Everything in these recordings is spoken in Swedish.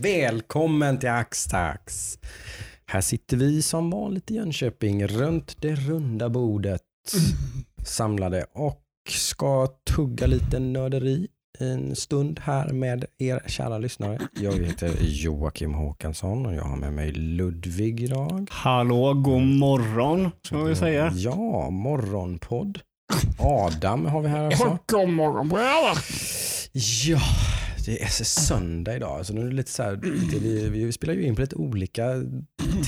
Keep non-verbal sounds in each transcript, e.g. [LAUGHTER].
Välkommen till Axtax. Här sitter vi som vanligt i Jönköping runt det runda bordet [LAUGHS] samlade och ska tugga lite nörderi en stund här med er kära lyssnare. Jag heter Joakim Håkansson och jag har med mig Ludvig idag. Hallå, god morgon, ska väl säga. Ja, morgonpodd. Adam har vi här också. God morgon på er Ja, det är söndag idag. Så nu är det lite så här, vi, vi spelar ju in på lite olika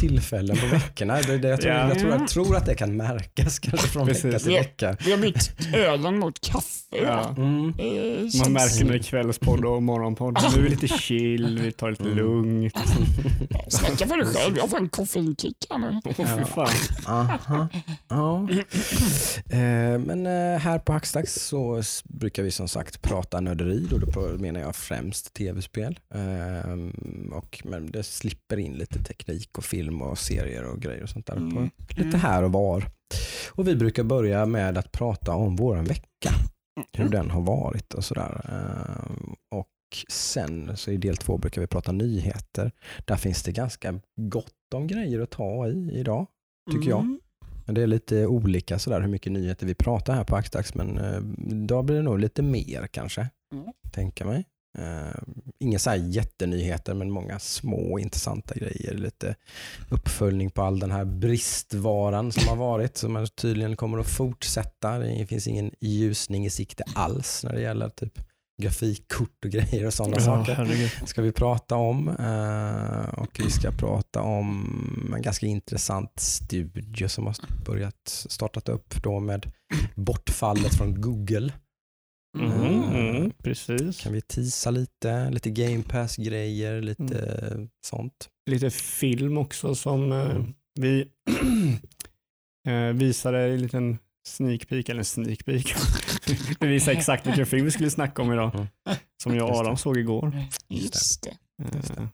tillfällen på veckorna. Det, det, jag, tror, Ja. jag, tror, jag tror att det kan märkas kanske från Precis. vecka till vecka. Vi har bytt ölen mot kaffe. Ja. Mm. Eh, Man märker när det är kvällspodd och morgonpodd. Nu är vi lite chill, vi tar lite lugnt. Snacka för dig själv, jag får en koffeinkick här nu. Fan. Aha. Ja. Eh, Men eh, här på Hackstacks så brukar vi som sagt prata nörderi. Då, då menar jag främst tv-spel. Och, men det slipper in lite teknik och film och serier och grejer och sånt där. På, Mm. lite här och var. Och vi brukar börja med att prata om våran vecka. Hur den har varit och sådär. Eh, Och sen så i del två brukar vi prata nyheter. Där finns det ganska gott om grejer att ta i idag. tycker jag. Mm. Men det är lite olika sådär hur mycket nyheter vi pratar här på Axdax men eh, då blir det nog lite mer kanske. Mm. Tänka mig. Eh, inga så här jättenyheter men många små intressanta grejer. Lite uppföljning på all den här bristvaran som har varit som tydligen kommer att fortsätta. Det finns ingen ljusning i sikte alls när det gäller typ grafikkort och grejer och sådana Ja, saker herregud. ska vi prata om. eh, Och vi ska prata om en ganska intressant studie som har börjat startat upp då med bortfallet från Google. Mhm, mm, precis. Kan vi tisa lite, lite game pass-grejer, lite sånt. Lite film också som eh, Mm. vi [CLEARS THROAT] eh, visade en liten sneak peek, eller en sneak peek. [LAUGHS] vi visade exakt vilken film vi skulle snacka om idag. Mm. Som jag och Just det. Adam såg igår. Just det. Eh,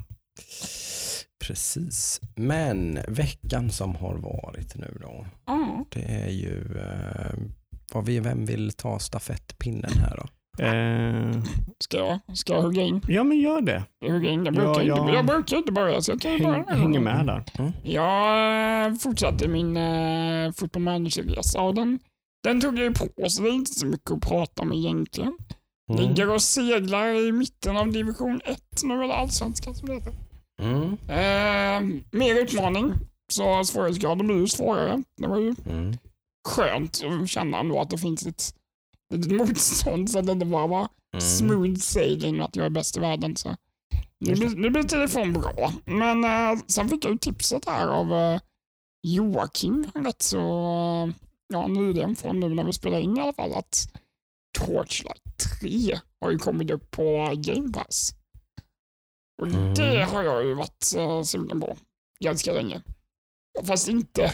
Precis. Men veckan som har varit nu då, Ja. det är ju, eh, vad vi, vem vill ta stafettpinnen här då? eh, Ska jag, ska jag hugga in? ja men gör det. Jag hugger in. Jag Ja, brukar, ja. Inte, jag brukar inte börja så jag kan ju Häng, börja. hänger med där. Jag eh, fortsatte min uh, football manager-resa och den, den tog jag ju på så det är inte så mycket att prata om egentligen. Mm. Ligger och seglar i mitten av division 1 nu, eller allsvenskan som det heter. Mm. Eh, mer utmaning, så svårighetsgraden blir ju svårare. Det var ju Mm. Skönt att känna ändå att det finns ett litet motstånd så att det inte bara var Mm. smooth sailing och att jag är bäst i världen. Så. Det blir, det blir telefon bra. Men eh, sen fick jag tipset här av eh, Joakim rätt så eh, ja, nyligen från nu när vi spelar in i alla fall att Torchlight 3 har ju kommit upp på Game Pass. Och Mm. det har jag ju varit uh, sugen på ganska länge. Fast inte,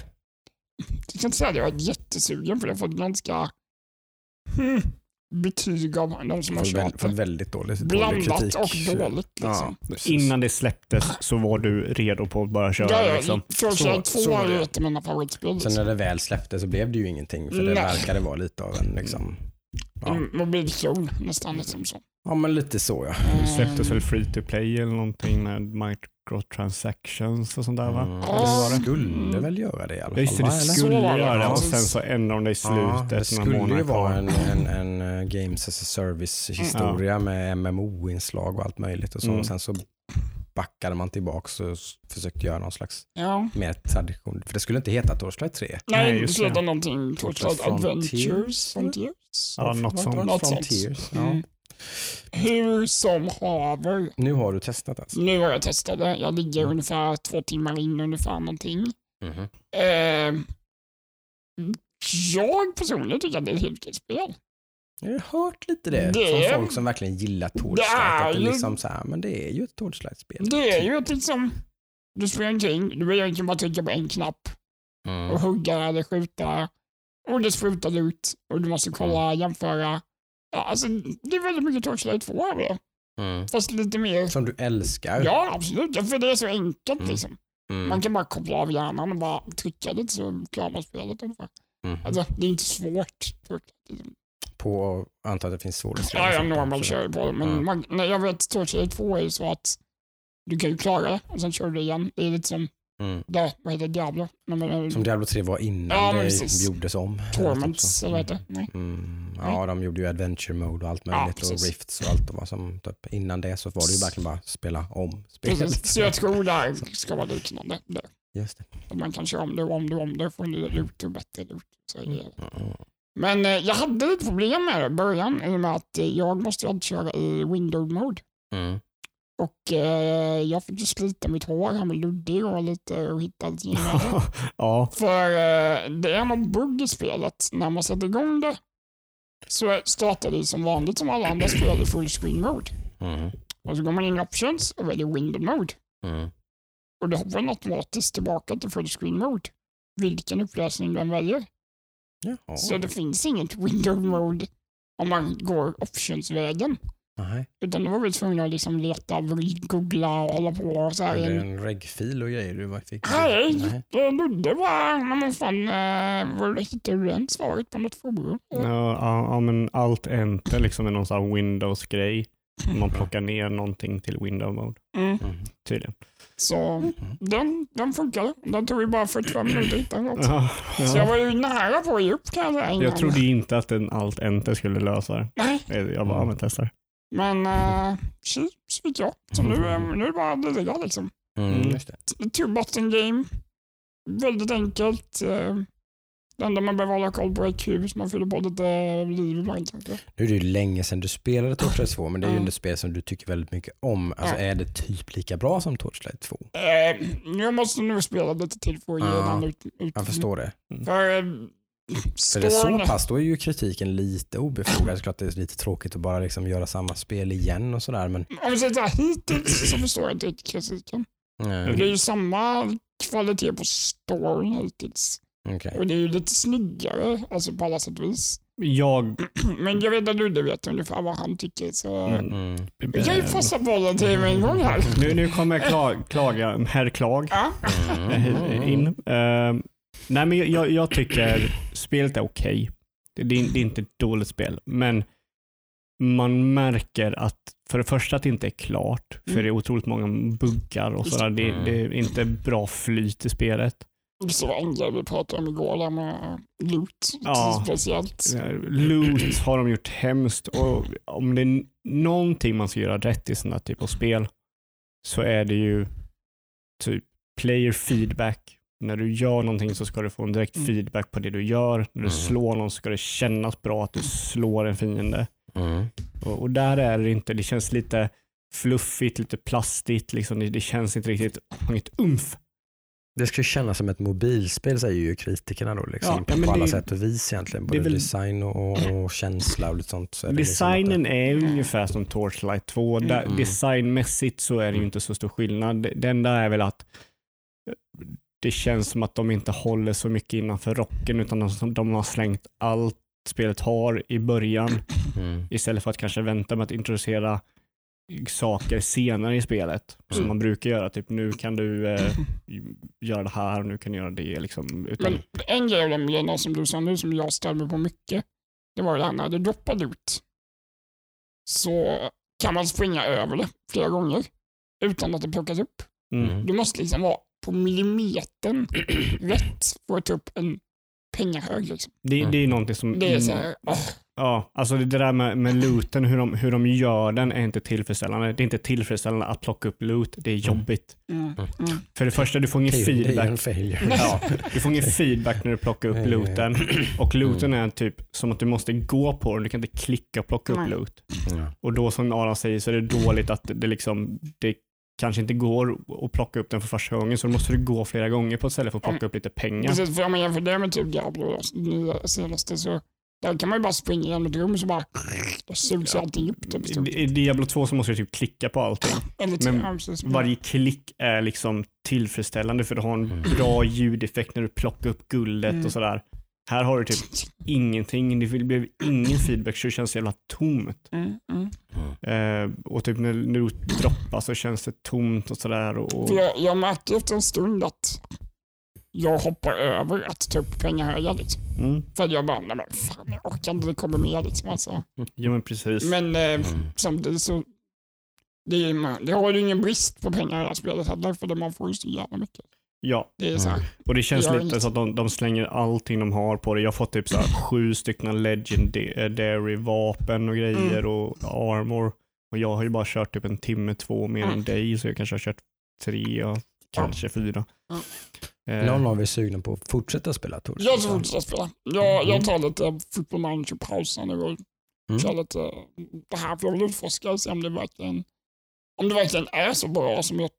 jag kan inte säga att jag varit jättesugen för det har fått ganska hmm, betyg av de som har kört det. väldigt dåligt, dålig Blandat kritik. och dåligt. Ja, Liksom. precis. Innan det släpptes så var du redo på att bara köra. Ja, ja, liksom. Så- 2 så var är ett av mina favoritspel. Sen när det väl släpptes så blev det ju ingenting för det Nej. verkade vara lite av en liksom, ja, Mm, Mobilklon nästan liksom så. ja men lite så ja. Det släpptes Eh, väl free to play eller någonting med microtransactions och sånt där va? Mm, Ja. det var det. skulle väl göra det i alla fall. Ja, just det, det eller? skulle det, göra det och sen så ändrade de det i Ja, det slutet. skulle ju vara en, en, en eh, Games as a Service historia med MMO-inslag och allt möjligt och så. Mm. Och sen så backade man tillbaka och försökte göra någon slags Ja. mer tradition. För det skulle inte heta Torchlight 3. Nej, just skulle det. heta någonting. Torchlight Frontiers. Adventures. Frontiers. Ja, något sånt. Frontiers. Ja. Mm. Hur som haver. Nu har du testat alltså? Nu har jag testat det. Jag ligger ungefär två timmar in ungefär någonting. Mhm. Eh, jag personligen tycker att det är ett helt okej spel. Jag har hört lite det, Det från är- folk som verkligen gillar Torchlight. Det det liksom så här, men det är ju ett Torchlight-spel. Det är ju ett liksom, du springer omkring, du egentligen bara trycka på en knapp och Mm. hugga eller skjuta. Och det sprutar ut och du måste kolla, jämföra. Ja, alltså, det är väldigt mycket Torchlight 2 över det. Mm. Fast lite mer, Som du älskar. ja absolut, för det är så enkelt Mm. liksom. Mm. Man kan bara koppla av hjärnan och bara trycka lite så klarar man spelet ungefär. Mm. Alltså, det är inte svårt. Liksom. På, antar att det finns svårare Ja, jag normal kör ju på men Ja. man, när jag vet Torchlight 2 är ju så att du kan ju klara det och sen kör du igen. Det är lite som, Mm. det, vad heter Diablo? Nej, men, Som Diablo 3 var innan Ja, det precis. gjordes om. Torments, eller vad heter det? Nej. Mm. Ja, de gjorde ju Adventure Mode och allt Ja, möjligt och precis. Rifts och allt. Och vad som, typ, innan det så var det ju verkligen bara spela om spelet. Precis. Så jag tror det här [LAUGHS] ska vara liknande. Det. Just det. Att man kan köra om det och om det och om det och få en loot och bättre loot. Så det. Mm. Men eh, jag hade lite problem med det i början i och med att eh, jag måste alltid köra i window mode. Mm. Och eh, jag fick ju slita mitt hår här med Ludde och lite och hitta genvägar. [LAUGHS] ja, För eh, det är någon bugg i spelet. När man sätter igång det så startar det som vanligt som alla andra spel i full screen mode. Mm. Och så går man in i options och väljer window mode. Mm. Och det hoppar den automatiskt tillbaka till full screen mode. Vilken upplösning du än väljer. Jaha. Så det finns inget window mode om man går optionsvägen. Nej. Utan då var vi tvungna att liksom leta, googla och hålla på och så här. Är det en regfil och grejer du fick? Nej, Nej. det Ludde bara, men vad fan, eh, var hittade den svaret på något forum? ja, ja, ja, men allt enter liksom är någon sån här Windows-grej. Man plockar ner någonting till window mode Mm. Mm. tydligen. Så den, den funkade. Den tog ju bara 45 minuter att hitta något. Ja, Så jag ja. var ju nära på att ge upp kan jag säga. innan. Jag trodde inte att en allt enter skulle lösa det. Nej, Jag bara, men testar. men uh, så fick jag. Så nu, nu är det bara att ligga liksom. Mm. Mm. Just det. Two button game. Väldigt enkelt. eh, Det enda man behöver hålla koll på är Q så man fyller på lite liv ibland kanske. Nu är det ju länge sedan du spelade Torchlight 2 men det är ju Ja. ett spel som du tycker väldigt mycket om. Alltså Ja. är det typ lika bra som Torchlight 2? Eh, jag måste nog spela lite till för att ge Ja, den ut, ut. Jag förstår det. För, eh, För det är så pass, då är ju kritiken lite obefogad. Det är klart det är lite tråkigt att bara liksom göra samma spel igen och sådär men Om vi säger så här, hittills så förstår jag inte kritiken. nej, Det är ju samma kvalitet på storyn hittills. Okej. Och det är ju lite snyggare, alltså på alla sätt och vis. Jag... [CLEARS THROAT] Men jag vet att Ludde vet ungefär vad han tycker så... Mm. Mm. Vi kan ju passa bollen till mig en gång här. Nu, nu kommer jag kla, klaga, herr Klag Ja. eh, in. Eh, nej men jag, jag tycker spelet är okej. Det, det, är- det är inte ett dåligt spel, men man märker att för det första att det inte är klart, för Mm. det är otroligt många buggar och sådär. Det, Mm. det är inte bra flyt i spelet. Så en grej vi pratade om igår där med loot Ja. speciellt. Loot har de gjort hemskt och om det är någonting man ska göra rätt i sådana typ av spel så är det ju typ player feedback. När du gör någonting så ska du få en direkt Mm. feedback på det du gör. När du Mm. slår någon så ska det kännas bra att du slår en fiende. Mm. Och, och där är det inte, det känns lite fluffigt, lite plastigt. Liksom. Det, det känns inte riktigt, inget umf. Det ska ju kännas som ett mobilspel säger ju kritikerna då liksom, Ja, på alla det- sätt och vis egentligen. Både väl- design och, och känsla och lite sånt. Så är det liksom Designen är ungefär som Torchlight 2. Där, Mm. Designmässigt så är det ju inte så stor skillnad. Det- enda är väl att eh, det känns som att de inte håller så mycket innanför rocken utan de, de har slängt allt spelet har i början mm. istället för att kanske vänta med att introducera saker senare i spelet som Mm. man brukar göra. Typ nu kan du eh, [LAUGHS] göra det här och nu kan du göra det. Liksom, utan, Men en grej av de grejerna som du sa nu som jag ställer mig på mycket, det var ju det här när du droppar ut så kan man springa över det flera gånger utan att det plockas upp. Mm. Du måste liksom vara på millimetern [CLEARS THROAT] rätt för att ta upp en pengahög. Liksom. det, det är någonting som... Det är så här, Ja, alltså det där med, med looten, hur de, hur de gör den är inte tillfredsställande. Det är inte tillfredsställande att plocka upp loot, det är jobbigt. mm, mm. För det första, du får ingen feedback. Ja, du får ingen feedback när du plockar upp looten. Och looten är typ som att du måste gå på den, du kan inte klicka och plocka upp loot. Och då som Aron säger så är det dåligt att det liksom, det kanske inte går att plocka upp den för första gången, så då måste du gå flera gånger på ett ställe för att plocka upp lite pengar. Precis, för om man jämför det med typ Diablo, det nya senaste, så där kan man ju bara springa genom ett rum så bara då sugs Ja. allting upp. Typ, I Diablo 2 så måste du typ klicka på allting. [LAUGHS] Men. Varje klick är liksom tillfredsställande för du har en Mm. bra ljudeffekt när du plockar upp guldet Mm. och sådär. Här har du typ ingenting, det blev ingen feedback så det känns jävla tomt. Mm, mm. Eh, och typ när, när du droppar så känns det tomt och sådär. Och, jag, jag märkte efter en stund att jag hoppar över att ta upp pengahögar. Liksom. mm, För jag bara, nej men fan jag orkar inte, det kommer mer liksom. Alltså. ja men precis. Men eh, Mm. samtidigt så, Det, är, man- det har ju ingen brist på pengar i det här spelet heller, för det man får ju så jävla mycket. Ja, Det är så här, och det känns lite inget. så att de, de slänger allting de har på det. Jag har fått typ så här sju stycken legendary vapen och grejer Mm. och armor. Och jag har ju bara kört typ en timme, två mer Mm. än dig, så jag kanske har kört tre, och kanske fyra. Eh, Någon av er är sugna på att fortsätta spela Tors? jag ska fortsätta spela. Jag, Mm. jag tar lite football manager paus här nu och Mm. kör lite det här, för jag vill utforska och se om det verkligen, om det verkligen är så bra som jag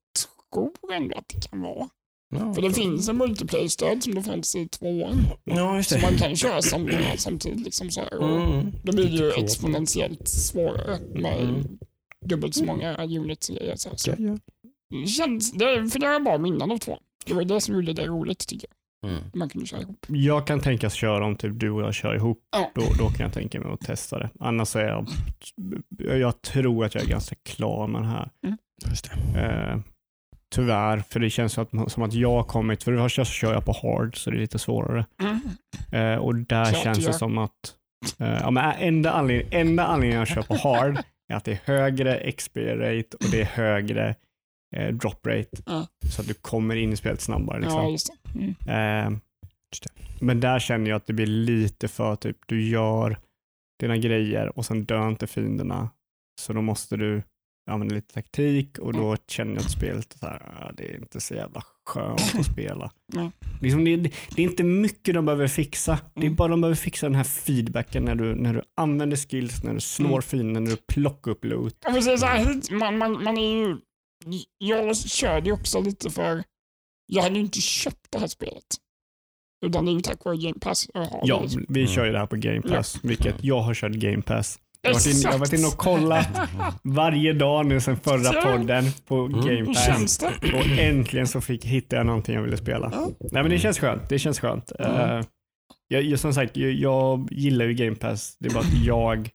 tror ändå att det kan vara. Ja, För det finns en multiplayer-stöd som det fanns i tvåan. Ja, just Så man kan köra sam, samtidigt. Liksom så här, och Mm. Då blir det ju exponentiellt svårare med Mm. dubbelt så många units. Så, här. så Ja, ja. det känns, det, för det har bara minnen av två. Det var det som gjorde det roligt tycker jag. Mm. Man kunde köra ihop. Jag kan tänkas köra om typ du och jag kör ihop. Ja. Då, då kan jag tänka mig att testa det. Annars är jag, jag tror att jag är ganska klar med det här. Just det. Eh, tyvärr, för det känns som att, som att jag har kommit, för det första så kör jag på hard så det är lite svårare. Mm. Eh, och där Klart känns det som att eh, ja, men enda, anledningen, enda anledningen jag kör på hard är att det är högre XP rate och det är högre eh, drop rate. Ja. Så att du kommer in i spelet snabbare. Liksom. Ja, just det. Mm. Eh, men där känner jag att det blir lite för typ, du gör dina grejer och sen dör inte fienderna. Så då måste du använda lite taktik och då känner jag att spelet är så här, "Ah, det är inte så jävla skönt att [LAUGHS] spela. Nej. Liksom det, det, är inte mycket de behöver fixa. Det är Mm. bara de behöver fixa den här feedbacken när du, när du använder skills, när du slår Mm. fienden, när du plockar upp loot. Så här, man, man, man är ju... Jag körde ju också lite för... Jag hade ju inte köpt det här spelet. Utan det är ju tack vare Game Pass jag Ja, vi Mm. kör ju det här på Game Pass, vilket jag har kört Game Pass. Jag har varit in- jag har varit inne och kollat varje dag nu sedan förra Så. podden på Mm. Game Pass. Och äntligen så fick, hittade jag någonting jag ville spela. Nej men det känns skönt. Det känns skönt. Mm. Eh, jag, jag, som sagt, jag, jag gillar ju Game Pass. Det är bara att jag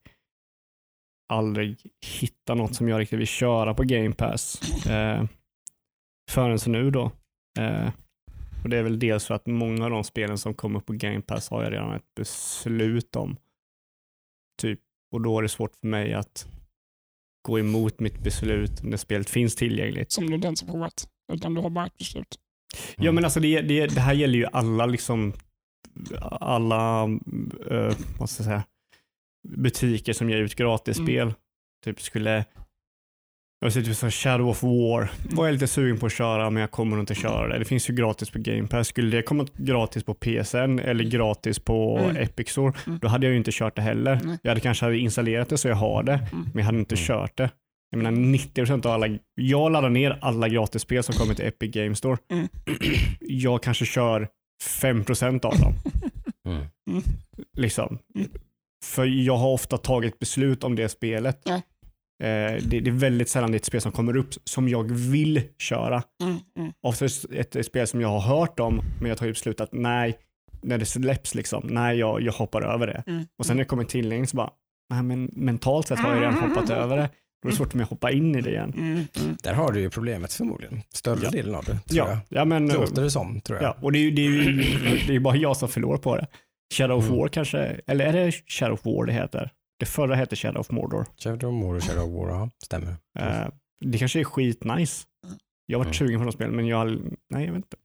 aldrig hittar något som jag riktigt vill köra på Game Pass. Uh, förrän så nu då. Eh, och Det är väl dels för att många av de spelen som kommer på Game Pass har jag redan ett beslut om. Typ. Och då är det svårt för mig att gå emot mitt beslut när spelet finns tillgängligt. Som du inte ens har provat. Utan du har bara ett beslut. Ja men alltså det, det, det här gäller ju alla liksom alla uh, vad ska jag säga, butiker som ger ut gratisspel. Typ skulle jag ser typ så här Shadow of War. Var jag lite sugen på att köra men jag kommer inte köra det. Det finns ju gratis på Game Pass. Skulle det komma gratis på PSN eller gratis på Mm. Epic Store, Mm. då hade jag ju inte kört det heller. Nej. Jag hade kanske installerat det så jag har det, Mm. men jag hade inte Mm. kört det. Jag menar 90% av alla, jag laddar ner alla gratisspel som kommer till Epic Game Store. Mm. [CLEARS THROAT] Jag kanske kör 5% av dem. [LAUGHS] Mm. liksom. Mm. För jag har ofta tagit beslut om det spelet. Ja. Eh, det, det är väldigt sällan det är ett spel som kommer upp som jag vill köra. Mm, mm. Oftast ett, ett spel som jag har hört om, men jag har tagit beslut att nej, när det släpps liksom, nej jag, jag hoppar över det. Mm. Och sen när det kommer tillgängligt så bara, nej men mentalt sett har jag redan hoppat [LAUGHS] över det. Då är det svårt för mig att hoppa in i det igen. Mm, mm. Där har du ju problemet förmodligen. Större Ja. delen av det, tror Ja, jag. ja men Det låter det som, tror jag. ja, och det är ju det är ju, det är ju bara jag som förlorar på det. Shadow of Mm. War kanske, eller är det Shadow of War det heter? Det förra hette Shadow of Mordor. Shadow of och Shadow of War, ja, stämmer. Eh, det kanske är skitnice. Jag har varit Mm. sugen på de spelen, men jag, nej jag vet inte.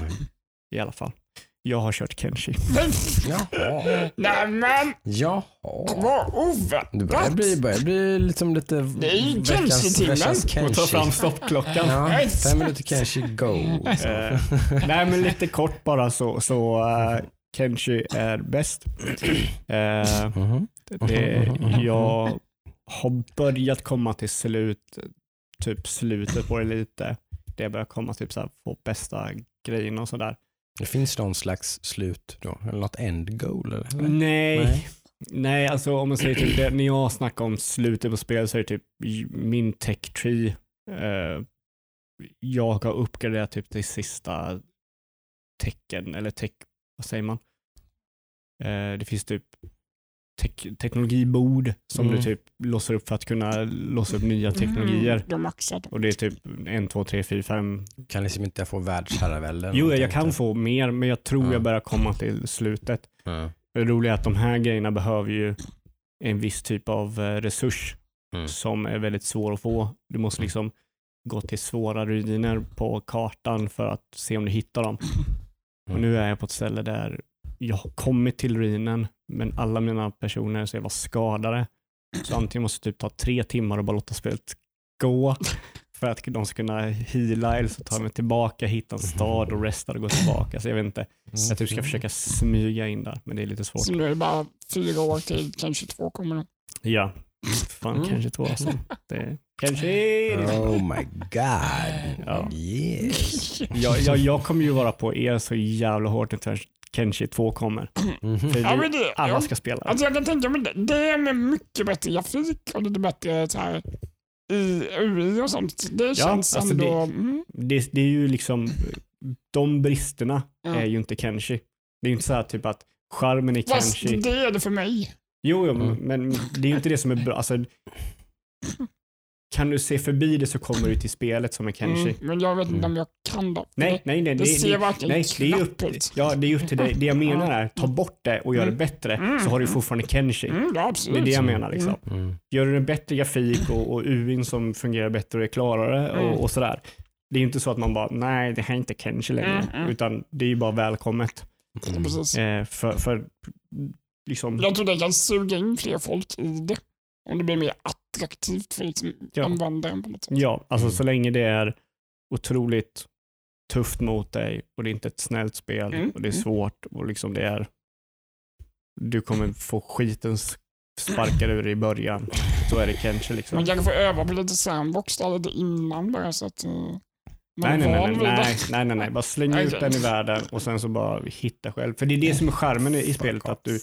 Mm. I alla fall. Jag har kört Kenshi. Jaha. Nämen, Jaha. vad oväntat. Det börjar bli, börjar bli liksom lite Det är ju veckans, Kenshi-timmen. veckans Och ta Kenshi. fram stoppklockan. Ja, fem minuter Kenshi go. Eh, nej men lite kort bara så, så eh, Kenshi är bäst. Eh, Mhm. Det, [LAUGHS] jag har börjat komma till slut, typ slutet på det lite. Det börjar komma typ så här, få bästa grejerna och sådär. Det finns någon slags slut då? Eller något end goal? Eller? Nej. Nej. Nej. alltså om man säger typ det, när jag snackar om slutet på spel så är det typ min tech tree. Eh, jag har uppgraderat typ till sista tecken, eller tech, vad säger man? Eh, det finns typ tek- teknologibord som Mm. du typ låser upp för att kunna låsa upp nya teknologier. Mm, de maxade. Och det är typ 1, 2, 3, 4, 5. Kan liksom inte få världsherravälde? Jo, jag kan få mer, men jag tror Ja. jag börjar komma till slutet. Ja. Det roliga är att de här grejerna behöver ju en viss typ av eh, resurs. Mm. som är väldigt svår att få. Du måste liksom gå till svåra ruiner på kartan för att se om du hittar dem. Och Mm. nu är jag på ett ställe där jag har kommit till ruinen, men alla mina personer så jag var skadade. Så antingen måste det typ ta tre timmar och bara låta spelet gå för att de ska kunna heala eller så tar jag mig tillbaka, hitta en stad och resta och gå tillbaka. Så jag vet inte. Jag tror jag ska försöka smyga in där, men det är lite svårt. Så nu är det bara fyra år till kanske två kommer då. Ja, fan Mm. kanske två alltså. Det, kanske Oh my [LAUGHS] god. Ja. Yes. jag, jag, jag kommer ju vara på er så jävla hårt när Kenshi 2 kommer. [CLEARS THROAT] Mhm. För Ja, det, alla ja. ska spela. Alltså jag kan tänka mig det. Det är med mycket bättre grafik och lite bättre så här, i UI och sånt. Det känns alltså ändå... det- mm, det, det är ju liksom, de bristerna är ju inte Kenshi. Det är ju inte så här typ att charmen i fast Kenshi. det är det för mig. Jo, jo Mm. men det är ju inte det som är bra. Alltså, kan du se förbi det så kommer du till spelet som är Kenshi. Mm, men jag vet inte om jag kan det. Nej, nej, nej. Det ser verkligen nej, det är upp, ut. ja, det är upp till dig. Det jag [LAUGHS] menar är, ta bort det och gör det Mm. bättre Mm. så har du fortfarande Kenshi. Mm, ja, absolut. Det är det jag menar. Liksom. Mm. Gör du en bättre grafik och, och UIn som fungerar bättre och är klarare Mm. och, och sådär. Det är ju inte så att man bara, nej det här är inte Kenshi längre. Mm, mm. Utan det är ju bara välkommet. Eh, för, för liksom, Jag tror det kan suga in fler folk i det. Om det blir mer attraktivt för liksom Ja. användaren på något sätt. ja, alltså Mm. så länge det är otroligt tufft mot dig och det är inte ett snällt spel Mm, och det är mm. svårt och liksom det är, du kommer få skiten s- sparkad ur dig i början. Så är det Kenshi liksom. Man kanske får öva på lite sandbox där lite innan bara så att uh, man Nej, är nej, nej, nej, nej, nej, nej, nej, bara släng ut Okej. den i världen och sen så bara hitta själv. För det är det som är charmen i spelet, att du,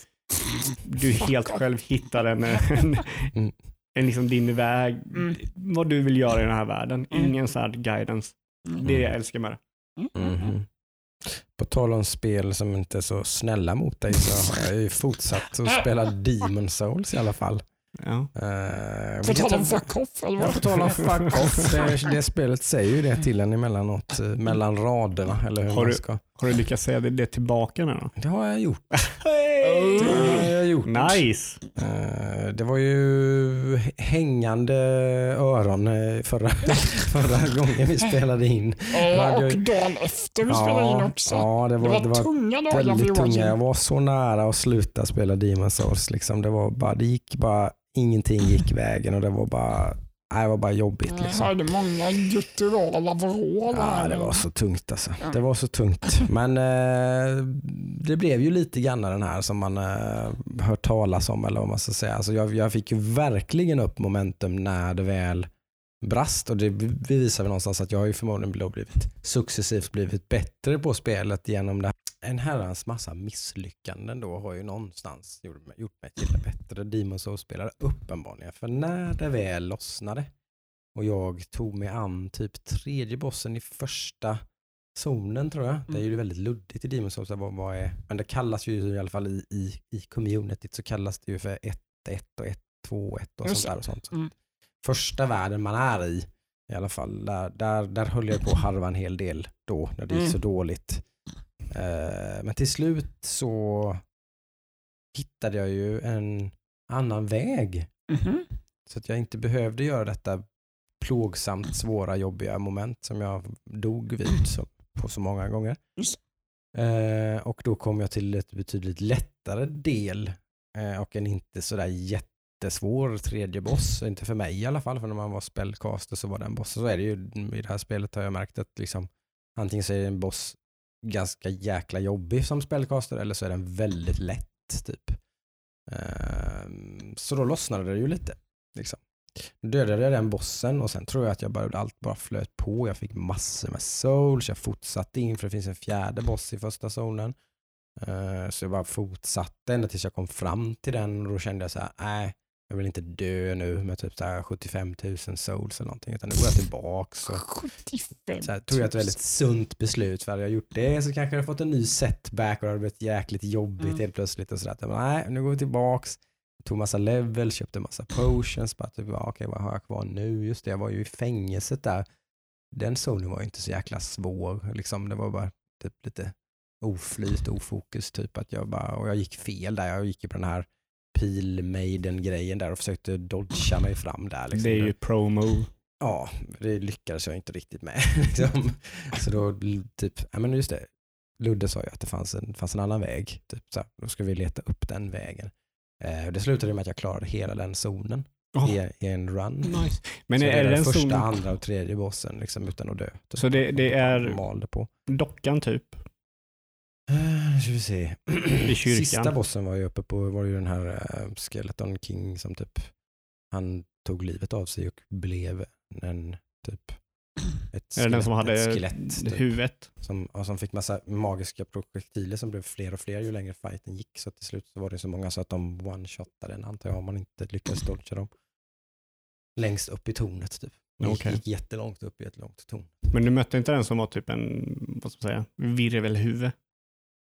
du helt själv hittar en, en, Mm. en liksom din väg, Mm. vad du vill göra i den här världen. Mm. Ingen så här guidance. Mm. Det är det jag älskar med det. Mm, mm. På tal om spel som inte är så snälla mot dig så har jag ju fortsatt att spela Demon Souls i alla fall. Ja. Uh, På tal om fuck off eller Ja, vad? på tal om fuck off. [LAUGHS] Det, det spelet säger ju det till en emellanåt, eh, mellan raderna. Eller hur Har man du- ska. Har du lyckats säga det, det tillbaka nu då? Det har jag gjort. [LAUGHS] Det har jag gjort. Nice! Eh, Det var ju hängande öron eh, förra, [LAUGHS] förra gången vi [LAUGHS] spelade in. Ja, och jag- dagen efter vi spelade in också. Ja, det det var, var, det var tunga dagar väldigt tunga. Jag var så nära att sluta spela Demon Souls. Liksom. Det, var bara, det gick bara, ingenting gick vägen och det var bara, nej, det var bara jobbigt. Jag Liksom. hörde många gutturala vrål Ja, det var så tungt alltså. Ja. Det var så tungt. Men eh, det blev ju lite grann den här som man eh, hört talas om eller vad man ska säga. Alltså jag, jag fick ju verkligen upp momentum när det väl brast och det bevisar väl någonstans att jag har ju förmodligen blivit successivt blivit bättre på spelet genom det. En herrans massa misslyckanden då har ju någonstans gjort mig, gjort mig till en bättre Demon Souls-spelare uppenbarligen. För när det väl lossnade och jag tog mig an typ tredje bossen i första zonen tror jag. Det är ju väldigt luddigt i Demon's Souls. Vad, vad är, men det kallas ju i alla fall i, i, i communityt så kallas det ju för 1-1 och 1-2-1 och Just sånt där. Och sånt. Mm. Första världen man är i i alla fall, där, där, där höll jag på att harva en hel del då när det gick Mm. så dåligt. Eh, men till slut så hittade jag ju en annan väg Mhm. så att jag inte behövde göra detta plågsamt svåra jobbiga moment som jag dog vid så, på så många gånger. Eh, och då kom jag till ett betydligt lättare del eh, och en inte sådär jättesvår tredje boss. Inte för mig i alla fall, för när man var spellcaster så var den bossen. Så är det ju i det här spelet har jag märkt att liksom, antingen så är en boss ganska jäkla jobbig som spellcaster eller så är den väldigt lätt typ. Ehm, så då lossnade det ju lite. Liksom. Dödade jag den bossen och sen tror jag att jag bara, allt bara flöt på. Jag fick massor med souls, jag fortsatte in för det finns en fjärde boss i första zonen. Ehm, så jag bara fortsatte ända tills jag kom fram till den och då kände jag så här, nej, jag vill inte dö nu med typ så här 75 000 souls eller någonting utan nu går jag tillbaks. Och 75 så här, tog jag ett väldigt sunt beslut för hade jag gjort det så kanske jag fått en ny setback och det hade blivit jäkligt jobbigt Mm. helt plötsligt och sådär. Men Nej, nu går vi tillbaks. Tog massa level, köpte massa potions. Bara typ, okej, vad har jag kvar nu? Just det, jag var ju i fängelset där. Den zonen var ju inte så jäkla svår. Liksom, det var bara typ lite oflyt, ofokus typ. Att jag bara, och jag gick fel där. Jag gick ju på den här pil-maiden-grejen där och försökte dodga mig fram där. Liksom. Det är ju pro-move. Ja, det lyckades jag inte riktigt med. [LAUGHS] Liksom. Så då, typ, ja men just det, Ludde sa ju att det fanns en, fanns en annan väg. Typ, så här, då ska vi leta upp den vägen. Eh, det slutade med att jag klarade hela den zonen Oh, i, i en run. nice. Men så är, det är den den första, zonen, andra och tredje bossen liksom, utan att dö. Typ. så det, det är på. dockan typ? Uh, ska vi se. [CLEARS THROAT] Sista bossen var ju uppe på, var ju den här uh, Skeleton King som typ, han tog livet av sig och blev en typ ett Är det den som hade skelett, typ, huvudet? som, som fick massa magiska projektiler som blev fler och fler ju längre fighten gick. Så till slut så var det så många så att de one-shotade den antar jag om man inte lyckades dodga dem. Längst upp i tornet typ. De gick, Okej. gick jättelångt upp i ett långt torn. Men du mötte inte den som var typ en, vad ska man säga, virvelhuvud?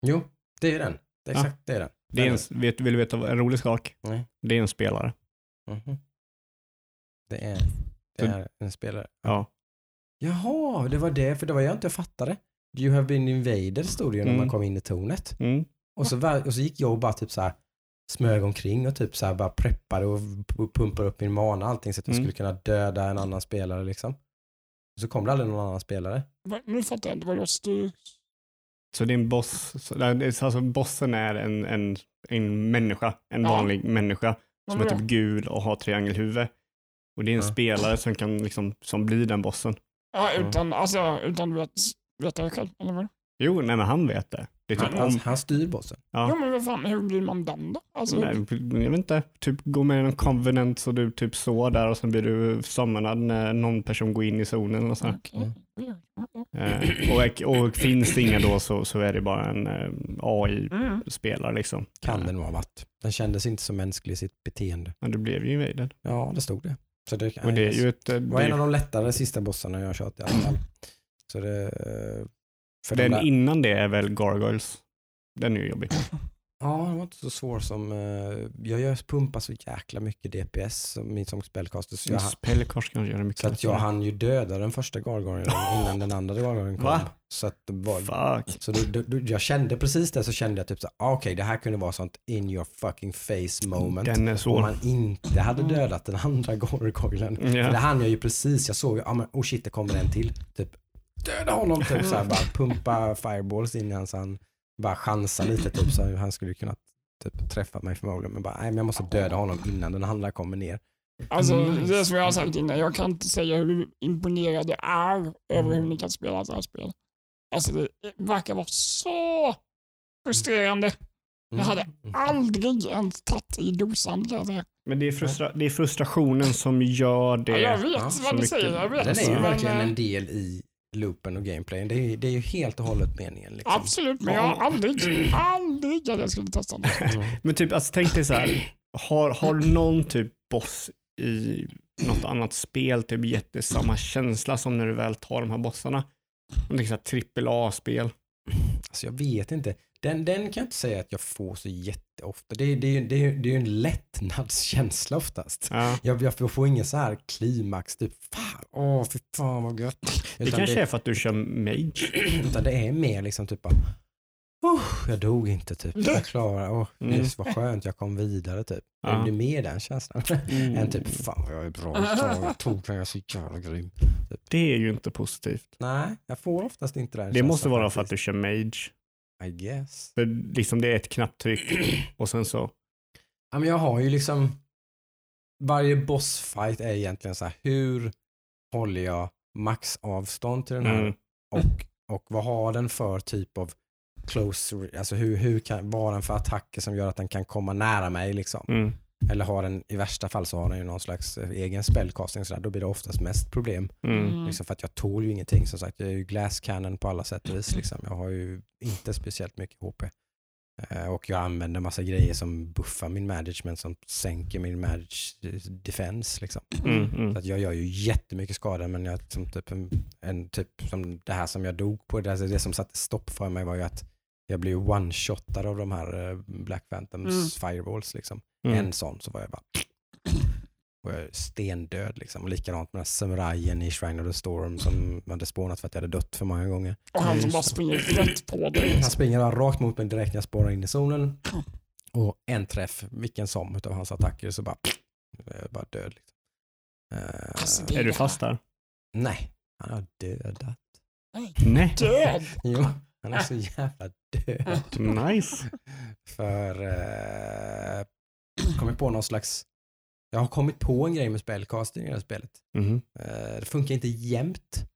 Jo, det är den. Det är Ja. exakt det är den. Det är en, vet, vill du veta vad- en rolig sak? Nej. Det är en spelare. Mhm. Det är, det är en spelare. Ja. Jaha, det var det, för det var jag inte fattade. You have been invaded stod det ju när Mm. man kom in i tornet. Mm. Och så, och så gick jag och bara typ så här smög omkring och typ så här bara preppade och pu- pumpade upp min mana och allting så att jag Mm. skulle kunna döda en annan spelare liksom. Och så kom det aldrig någon annan spelare. Va- Nu fattar jag inte vad jag styr. Så det är en boss, alltså bossen är en, en, en människa, en Ja. vanlig människa som är typ gul och har triangelhuvud. Och det är en Ja. spelare som kan liksom, som blir den bossen. Ja, utan, alltså, utan du vet, veta det själv, eller vad? Jo, nej men han vet det. Det är typ Han, om, han styr bossen. Ja. Jo, men vad fan, hur blir man den då? Alltså, nej, jag vet inte, typ gå med i en convenant så du typ så där och sen blir du summonad när någon person går in i zonen och så. okej. Mm. Eh, och, och finns det inga då så, så är det bara en eh, Mm. AI-spelare liksom. Kan nog ha varit. Den kändes inte så mänsklig i sitt beteende. Men du blev ju invaded. Ja, det stod det. Så det, Och det är ju ett... eh, det var en av de lättare sista bossarna jag har kört i alla fall. Så det... För de Den där, innan det är väl Gargoyles. Den är ju jobbig. [LAUGHS] Ja, den var inte så svår som... eh, jag gör pumpar så jäkla mycket DPS som, min- som spellcaster. Så, jag, Spellkors kanske gör det mycket så att jag hann ju döda den första gargoylen innan den andra gargoylen kom. Va? Så att det var, så då, då, då, jag kände precis det så kände jag typ så ah, okej det här kunde vara sånt in your fucking face moment. Den är Om svår. man inte hade dödat den andra gargoylen. För det Ja. hann jag ju precis, jag såg, ja men oh shit det kommer en till. Typ döda honom typ så här, bara pumpa fireballs in i hans, han bara chansa lite typ så han skulle kunna typ träffa mig förmodligen. Men bara nej men jag måste döda honom innan den andra kommer ner. Alltså, Mm. det är som jag har sagt innan, jag kan inte säga hur imponerad jag är över hur ni kan spela så här spel. Alltså det verkar vara så frustrerande. Jag hade Mm. aldrig ens tagit i dosan kan jag säga. Men det är, frustra det är frustrationen som gör det. Ja, jag vet vad du mycket. säger, jag vet. Den är ju verkligen eh, en del i loopen och gameplayen. Det är, ju- det är ju helt och hållet meningen. Liksom. Absolut, men jag har aldrig, aldrig att jag skulle testa det. Mm. Men typ, alltså, tänk dig så här. Har, har någon typ boss i något annat spel typ gett dig samma känsla som när du väl tar de här bossarna? Om det är trippel A-spel. Alltså jag vet inte. Den, den kan jag inte säga att jag får så jätteofta. Det, är- det, är- det, är- det är ju en lättnadskänsla oftast. Ja. Jag, jag får ingen så här klimax, typ fan, åh fy fan vad gött. Det Utan kanske det, är för att du kör mage. [CLEARS THROAT] utan det är mer liksom typ bara, oh, jag dog inte typ. Jag klarar, åh, Mm. det var skönt, jag kom vidare typ. Ja. Det blir mer den känslan. Mm. [LAUGHS] Än typ, fan vad jag är bra, [LAUGHS] jag tog den, jag är så jävla grym. Det är ju inte positivt. Nej, jag får oftast inte den Det känslan måste vara för att faktiskt. du kör mage. I guess. För liksom det är ett knapptryck [CLEARS THROAT] och sen så. Ja, men jag har ju liksom, varje bossfight är egentligen så här, hur håller jag maxavstånd till den här Mm. och, och vad har den för typ av close, alltså hur, hur kan, vad har den för attacker som gör att den kan komma nära mig liksom. Mm. Eller har den, i värsta fall så har den ju någon slags eh, egen spellcasting sådär, då blir det oftast mest problem. Mm. Mm. Liksom för att jag tål ju ingenting som sagt, jag är ju glass cannon på alla sätt och vis liksom. Jag har ju inte speciellt mycket HP. Eh, Och jag använder massa grejer som buffar min management som sänker min manage defense liksom. Mm. Mm. Så att jag gör ju jättemycket skada men jag, som typ en, en typ som det här som jag dog på, det, det som satte stopp för mig var ju att jag blev one-shotad av de här eh, Black Phantoms Mm. fireballs liksom. Mm. En sån så var jag bara [CLEARS THROAT] och jag är stendöd liksom. Och likadant med den här samurajen i Shrine of the Storm som [CLEARS THROAT] hade spånat för att jag hade dött för många gånger. Och han som bara springer rätt på dig. Han springer bara rakt mot mig direkt när jag spårar in i zonen. [CLEARS THROAT] Och en träff, vilken som av hans attacker, så bara, är bara död. Liksom. Eh, Alltså, Är du fast där? nej, han har dödat. Nej. Död! [LAUGHS] Jo, han är så [LAUGHS] jävla död. [LAUGHS] Nice. För eh, kommit på någon slags, jag har kommit på en grej med spellcasting i det här spelet. Mhm. Eh, det funkar inte jämt,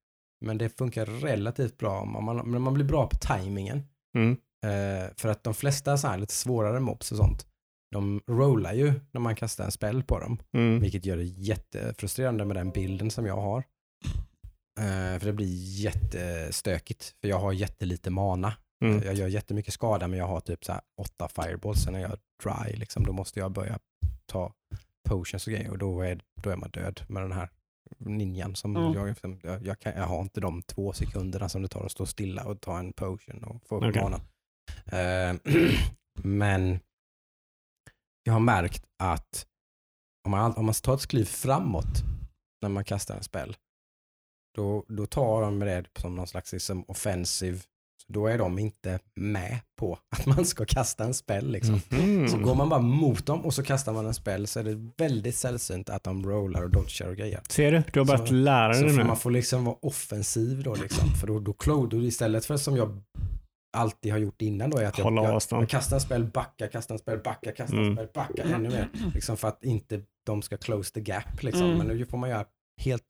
men det funkar relativt bra. om Man, man, man blir bra på tajmingen. Mm. Eh, för att de flesta så här lite svårare mobs och sånt, de rollar ju när man kastar en spell på dem. Mm. Vilket gör det jättefrustrerande med den bilden som jag har. Eh, för det blir jättestökigt. För jag har jättelite mana. Mm. Jag gör jättemycket skada men jag har typ så åtta fireballs. Sen när jag dry, liksom, då måste jag börja ta potions och grejer och då är, då är man död med den här ninjan. Som Mm. jag, jag, jag, kan, jag har inte de två sekunderna som det tar att stå stilla och ta en potion och få upp Okej. manan. Eh, [CLEARS THROAT] men jag har märkt att om man, om man tar ett kliv framåt när man kastar en spel, då, då tar de det som någon slags liksom, offensive, så då är de inte med på [LAUGHS] att man ska kasta en spel. Liksom. Mhm. Så går man bara mot dem och så kastar man en spel så är det väldigt sällsynt att de rollar och dodgar och grejer. Ser du? Du har börjat Så- lära dig nu. man får liksom vara offensiv då liksom. För då, då, clo- då istället för som jag alltid har gjort innan då är att jag, Hålla jag, jag kastar en spel, backa, kastar en spel, backa, kastar en Mm. spel, backa ännu mer. Liksom för att inte de ska close the gap liksom. Mm. Men nu får man göra helt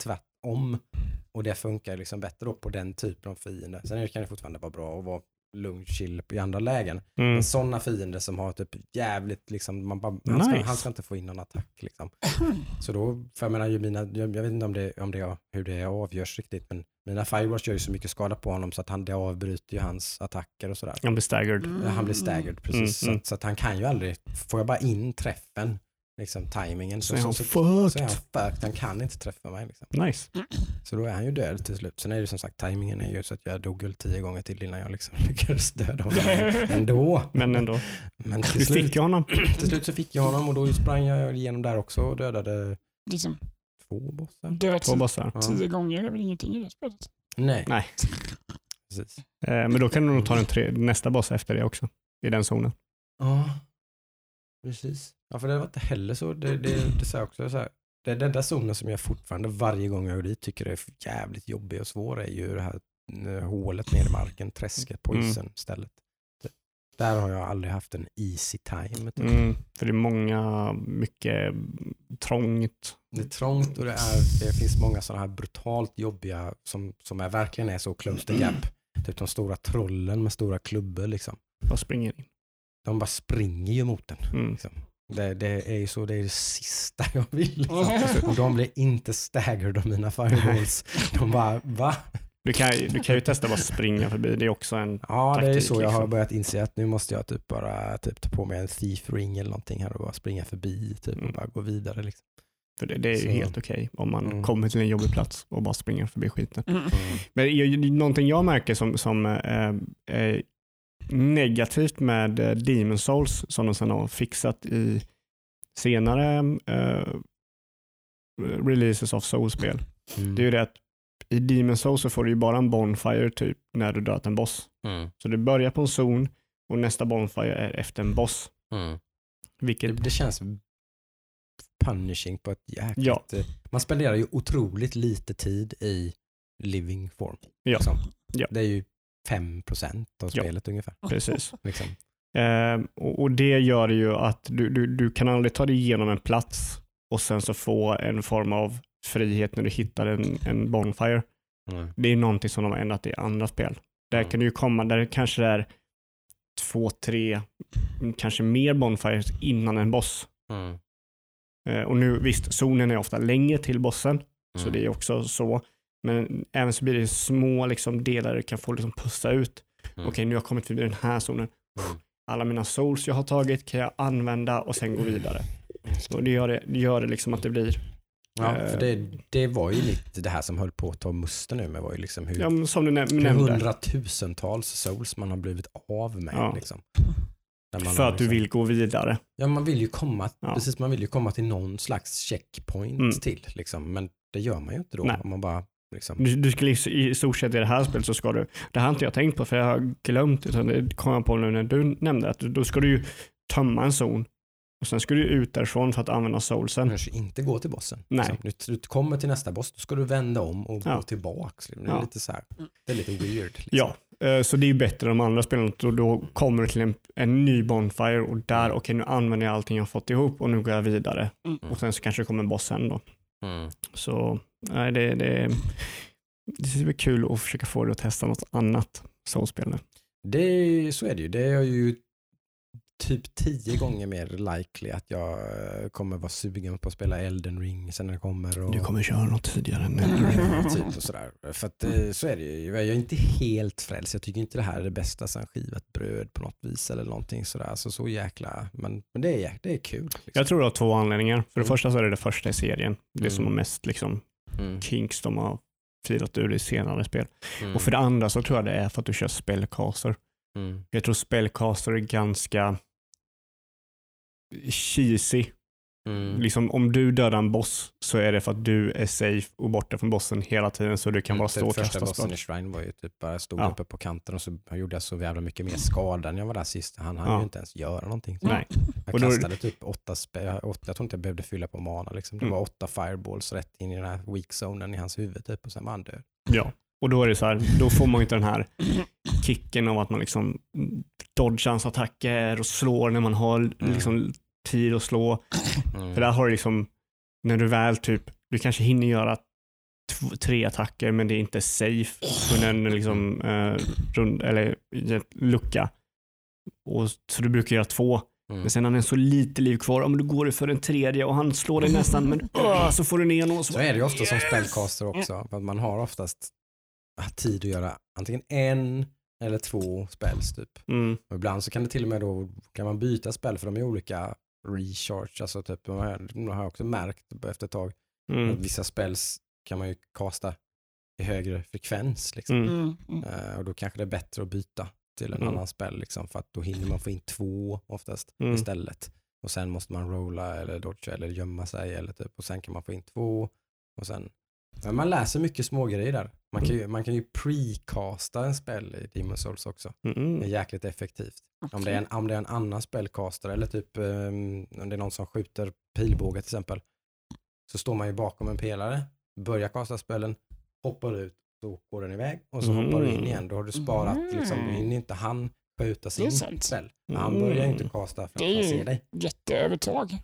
tvärtom. Och det funkar liksom bättre då på den typen av fiender. Sen är kan det fortfarande vara bra att vara lugn, chill i andra lägen. Mm. Men sådana fiender som har typ jävligt, liksom, man bara, han, ska, Nice. han ska inte få in någon attack. Liksom. Så då, för jag menar, mina, jag, jag vet inte om det, om det, hur det avgörs riktigt, men mina fireballs gör ju så mycket skada på honom så att han, det avbryter ju hans attacker och sådär. Han blir staggered. Mm. Han blir staggered precis, Mm, så, mm. att, så att han kan ju aldrig, får jag bara in träffen, liksom timingen, Så så, är så, han så, fucked. så är han fucked, han kan inte träffa mig. Liksom. Nice. Så då är han ju död till slut. Sen är det som sagt, timingen är ju så att jag dog väl tio gånger till innan jag liksom [LAUGHS] lyckades döda honom. [LAUGHS] Ändå. Men ändå. Men till Du slut, fick ju honom. [CLEARS THROAT] till slut så fick jag honom och då sprang jag igenom där också och dödade Liksom, två bossar. död Två bossar. Ja. tio gånger är väl ingenting i det spelet? Nej. Nej. Precis. Eh, Men då kan du nog ta den tre, nästa boss efter det också. I den zonen. Ja, precis. Ja, för det var inte heller så, det, det, det sa jag också, så här, det är den där zonen som jag fortfarande varje gång jag går dit tycker är jävligt jobbig och svår är ju det här eh, hålet ner i marken, träsket, poison stället. Där har jag aldrig haft en easy time. Typ. Mm. För det är många, mycket trångt. Det är trångt och det, är, det finns många sådana här brutalt jobbiga som, som är, verkligen är så close to gap. Typ de stora trollen med stora klubbor liksom. Bara springer in. De bara springer ju mot den. Mm. Liksom. Det, det är ju så, det är det sista jag vill. Liksom. Och de blir inte staggered av mina fireballs. De bara, va? Du kan, du kan ju testa bara springa förbi. Det är också en... Ja, det är så jag har liksom. börjat inse att nu måste jag typ bara typ, ta på mig en thief ring eller någonting här och bara springa förbi typ, och Mm. bara gå vidare. Liksom. För det, det är ju helt okej om man Mm. kommer till en jobbig plats och bara springer förbi skiten. Mm. Men jag- någonting jag märker som, som eh, är negativt med eh, Demon Souls som de sedan har fixat i senare eh, releases av Souls-spel. Mm. Det är ju det att i Demon Souls så får du ju bara en bonfire typ när du dödat en boss. Mm. Så du börjar på en zon och nästa bonfire är efter en boss. Mm. Det, Vilket, det känns punishing på ett jäkligt... Ja. eh, Man spenderar ju otroligt lite tid i living form. Ja. Liksom. Ja. Det är ju 5% av Ja. spelet ungefär. precis. [LAUGHS] Liksom. Eh, och, och det gör ju att du, du, du kan aldrig ta dig igenom en plats och sen så få en form av frihet när du hittar en, en bonfire. Mm. Det är någonting som de har ändrat i andra spel. Där Mm. kan du ju komma, där kanske det är två, tre, mm, kanske mer bonfires innan en boss. Mm. Eh, och nu visst, zonen är ofta längre till bossen, så Mm. det är också så. Men även så blir det små liksom, delar du kan få liksom, pussa ut. Mm. Okej, nu har jag kommit förbi den här zonen. Mm. Alla mina souls jag har tagit kan jag använda och sen gå vidare. Och det gör det, det, gör det liksom att det blir, Ja, Eh. för det, det var ju lite det här som höll på att ta musten nu med var ju liksom hur, ja, som du näm- hur nämnde, hundratusentals souls man har blivit av med. Ja. Liksom. För att du liksom- vill gå vidare. Ja, man vill ju komma, Ja. precis, man vill ju komma till någon slags checkpoint Mm. till. Liksom. Men det gör man ju inte då. Nej. Om man bara, liksom, Du, du skulle i i stort sett i det här spelet så ska du, det här har inte jag tänkt på för jag har glömt utan det kom jag på nu när du nämnde att då ska du ju tömma en zon och sen ska du ut därifrån för att använda soulsen. Du ska inte gå till bossen. Nej. Liksom. Du, du kommer till nästa boss, då ska du vända om och Ja. gå tillbaks. liksom. Det är Ja. lite så här, det är lite weird. Liksom. Ja, eh, så det är ju bättre än de andra spelen. Då, då kommer du till en, en ny Bonfire och där, okej nu använder jag allting jag har fått ihop och nu går jag vidare. Mm. Och sen så kanske det kommer en boss sen då. Mm. Så nej, det, det, det är väl kul att försöka få dig att testa något annat soulspel nu. Det, så är det ju. Det är ju typ tio gånger mer likely att jag eh, kommer vara sugen på att spela Elden ring sen när det kommer. Och, Du kommer köra något tidigare än typ och sådär. För att eh, så är det ju. Jag är inte helt frälst. Jag tycker inte det här är det bästa sen skivat bröd på något vis eller någonting sådär. Alltså så jäkla, men, men det, är, det är kul. Liksom. Jag tror det har två anledningar. För det Mm. första så är det det första i serien. Det som Mm. har mest liksom, Mm. kinks de har firat ur i senare spel. Mm. Och för det andra så tror jag det är för att du kör spellcaster. Mm. Jag tror spellcaster är ganska cheesy. Mm. Liksom, om du dödar en boss så är det för att du är safe och borta från bossen hela tiden så du kan bara stå och Första kasta bossen spel. i Shrine var ju typ bara stod Ja. uppe på kanten och så gjorde jag så jävla mycket mer skada än jag var där sist. Han hann Ja. ju inte ens göra någonting. Nej. Jag Och då- kastade typ åtta, jag- åtta, jag tror inte jag behövde fylla på mana. Liksom. Det Mm. var åtta fireballs rätt in i den här weak zonen i hans huvud typ, och sen var han död. Ja, och då är det så här, då får man ju inte den här kicken av att man liksom dodgar hans attacker och slår när man har liksom tid att slå. Mm. För där har du liksom, när du väl typ, du kanske hinner göra tre attacker men det är inte safe under en liksom, eh, rund, eller lucka. Och, så du brukar göra två. Mm. Men sen har den så lite liv kvar, om du går för den tredje och han slår dig nästan men åh, [CLEARS THROAT] så får du ner någon och så, Så är det ju ofta som spellcaster också. För att man har oftast tid att göra antingen en eller två spells typ. Mm, Och ibland så kan det till och med då kan man byta spel för de är olika recharge. Alltså typ, man har, har också märkt efter ett tag att mm, vissa spells kan man ju kasta i högre frekvens. Liksom. mm. Eh, och då kanske det är bättre att byta till en Mm. annan spel liksom, för att då hinner man få in två oftast Mm. istället. Och sen måste man rolla eller dodga eller gömma sig eller typ, och sen kan man få in två och sen men man läser mycket smågrejer där. Man kan ju, man kan ju precasta en spel i Demon Souls också. Det är mm, jäkligt effektivt. Om det, är en, om det är en annan spellcaster eller typ um, om det är någon som skjuter pilbåge till exempel. Så står man ju bakom en pelare, börjar kasta spelen, hoppar ut, så går den iväg och så Mm. hoppar du in igen. Då har du sparat, liksom, då Mm. hinner inte han skjuta Det är sin spel. Men han börjar ju inte Mm. kasta för att Det är han ju- ser dig. Jätteövertag.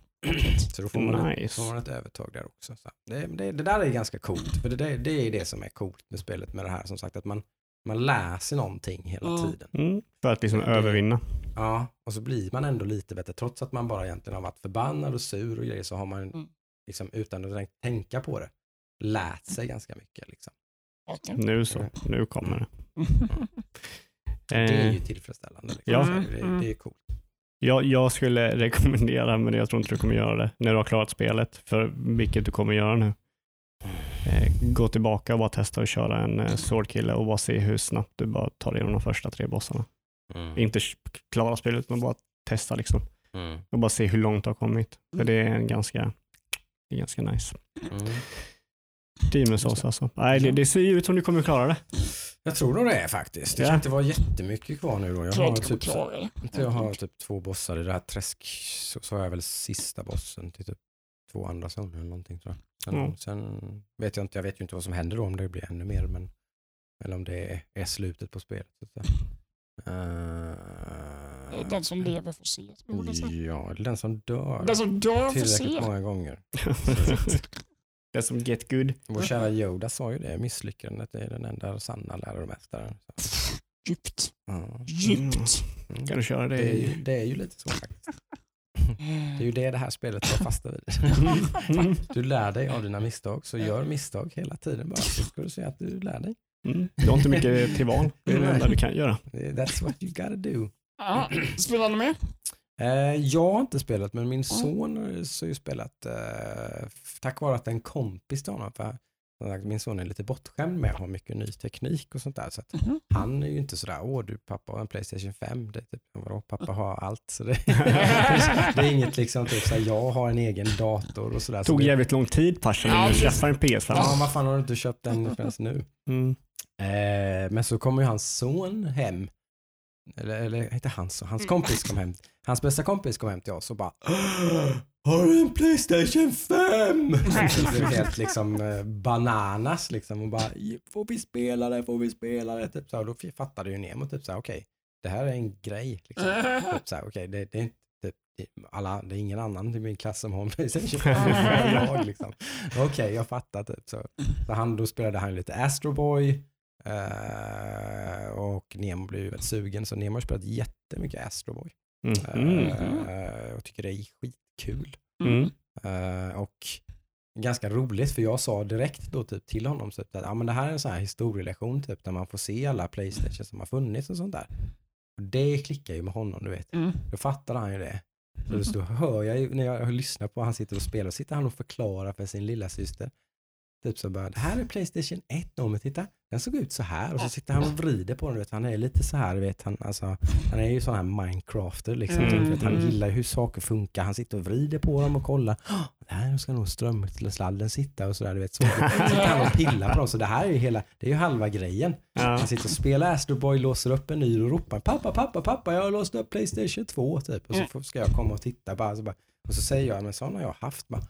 Så då får man, Nice. får man ett övertag där också. Så det, det, det där är ganska coolt, för det, det, det är det som är coolt med spelet med det här som sagt, att man, man läser någonting hela Mm. tiden. mm, för att liksom Det- övervinna. Ja, och så blir man ändå lite bättre. Trots att man bara egentligen har varit förbannad och sur och grejer så har man Mm. liksom, utan att tänk- tänka på det lärt sig ganska mycket. Liksom. Nu så, nu kommer det. Det är ju Eh, tillfredsställande. Liksom. Ja. Det, det är coolt. Jag, jag skulle [LAUGHS] rekommendera, men jag tror inte du kommer göra det, när du har klarat spelet, för vilket du kommer göra nu. Eh, gå tillbaka och bara testa att köra en eh, swordkille och bara se hur snabbt du bara tar igenom de första tre bossarna. Mm. Inte klara spelet, men bara testa liksom. Mm. Och bara se hur långt du har kommit. För det är en ganska, ganska nice. Mm. Demon Souls alltså. Nej, det, det ser ju ut som du kommer klara det. Jag tror nog det är faktiskt. Det Ja. kan inte vara jättemycket kvar nu då. Jag har, typ, jag har typ två bossar i det här träsk. Så, så har jag väl sista bossen till typ två andra zoner eller någonting tror jag. Sen, Mm. sen vet jag inte, jag vet ju inte vad som händer då om det blir ännu mer. Men, eller om det är, är slutet på spelet. Så att säga. Eh, Den som lever får se. Ja, den som dör. Den som dör får Tillräckligt se. många gånger. [LAUGHS] [LAUGHS] det är som Get Good. Vår kära Yoda sa ju det, misslyckandet är den enda sanna läromästaren. Djupt. Djupt. Mm. Kan du köra det? Det är, ju, det är ju lite så faktiskt. Det är ju det det här spelet tar fasta vid. Mm. [LAUGHS] Du lär dig av dina misstag, så gör misstag hela tiden bara. Så ska du se att du lär dig. Mm. Du har inte mycket till val. Det är det enda du kan göra. That's what you gotta do. Ja, spelar ni med? Eh, jag har inte spelat, men min son har ju- så spelat eh, tack vare att en kompis till honom, för som sagt, min son är lite bortskämd med att ha mycket ny teknik och sånt där. Så att Mhm. han är ju inte sådär, åh du pappa har en Playstation 5, det är typ, vadå, pappa har allt. Så det, [LAUGHS] [LAUGHS] det är inget liksom, typ såhär, jag har en egen dator och sådär. Så tog det, jävligt lång tid farsan Ja, precis. skaffade en PS5. Ja, vad fan har du inte köpt den förrän nu? Mm. Eh, men så kommer ju hans son hem eller, eller inte hans, hans kompis kom hem, hans bästa kompis kom hem till oss och bara [GASPS] Har du en Playstation 5? det blev helt liksom eh, bananas liksom och bara Får vi spela det, får vi spela det? Typ så, och då fattade ju Nemo typ såhär, okej, okay, det här är en grej. Liksom. [LAUGHS] typ så okej, okay, det, det, är inte typ, alla, det är ingen annan i min klass som har en Playstation [LAUGHS] 5. jag, liksom. Okej, okay, jag fattar typ. Så, så han, då spelade han lite Astro Boy, Uh, och Nemo blev ju väldigt sugen, så Nemo har spelat jättemycket Astro Boy. Mm. Uh, och tycker det är skitkul. Mm. Uh, och ganska roligt för jag sa direkt då typ till honom typ, att ah, men det här är en sån här historielektion typ där man får se alla Playstation som har funnits och sånt där. Och det klickar ju med honom du vet. Mm. Då fattar han ju det. Så då hör jag ju, när jag lyssnar på han sitter och spelar, sitter han och förklarar för sin lilla syster Typ så bara, det här är Playstation 1 nummer, titta, den såg ut så här. Och så sitter han och vrider på den, vet, han är lite så här, vet, han, alltså, han är ju sån här Minecrafter liksom, mm, vet, han mm. gillar hur saker funkar, han sitter och vrider på dem och kollar, oh, här ska nog strömsladden sitta och sådär, du vet, så [LAUGHS] sitter han och pillar på dem, så det här är ju hela, det är ju halva grejen. Ja. Han sitter och spelar Astro Boy, låser upp en ny och ropar, pappa, pappa, pappa, jag har låst upp Playstation 2 typ, och så ska jag komma och titta bara, så bara och så säger jag, men sån har jag haft, bara,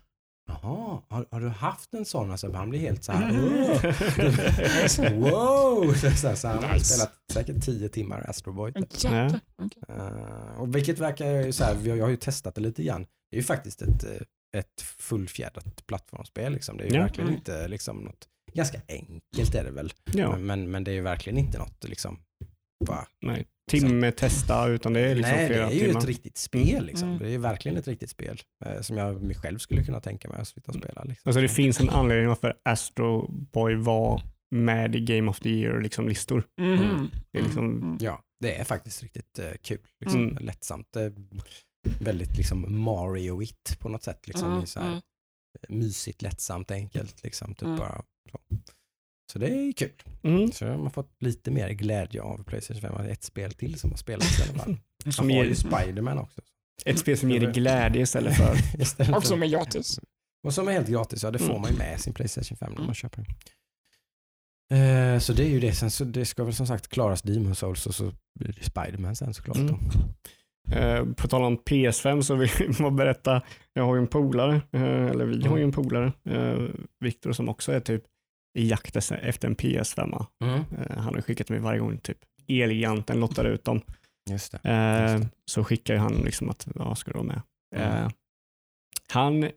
Jaha, har, har, du haft en sån? Alltså, han blir helt så här, mm. [LAUGHS] wow! Så, så, så, han har spelat säkert tio timmar Astro Boy. Typ. Uh, och vilket verkar ju så här, jag, jag har ju testat det lite grann. Det är ju faktiskt ett, eh, ett fullfjädrat plattformsspel. Liksom. Det är ju ja. verkligen mm. inte liksom något, ganska enkelt är det väl. Ja. Men, men det är ju verkligen inte något liksom, bara, Nej timme testa utan det är liksom Nej, flera timmar. det är ju ett riktigt spel. Liksom. Mm. Det är verkligen ett riktigt spel eh, som jag själv skulle kunna tänka mig att sitta och spela. Liksom. Alltså det finns en anledning varför Astro Boy var med i Game of the Year-listor. Liksom, mm. mm. Liksom... Mm. Ja, det är faktiskt riktigt uh, kul. Liksom, mm. Lättsamt. Uh, väldigt liksom Mario-igt på något sätt. Liksom, mm. så här, mysigt, lättsamt, enkelt. Liksom, typ bara, så. Så det är kul. Mm. Så har man fått lite mer glädje av Playstation 5. Ett spel till som har spelats i alla fall. [LAUGHS] Som ger ju Spiderman också. Ett spel som ger dig [LAUGHS] glädje istället för... [LAUGHS] istället och som är gratis. Och som är helt gratis, ja det får mm. man ju med sin Playstation 5 när man mm. köper den. Uh, så det är ju det. Sen så det ska väl som sagt klaras Demon Souls och så blir det Spiderman sen såklart. Mm. Uh, på tal om PS5 så vill jag berätta, jag har ju en polare, uh, eller vi har ju en polare, Viktor som också är typ i jakten efter en PS5. Mm. Eh, han har skickat mig varje gång typ Elgiganten lottar ut dem. Just det. Eh, Just det. Så skickar han liksom att, ja, ska du vara med? Mm. Eh, han,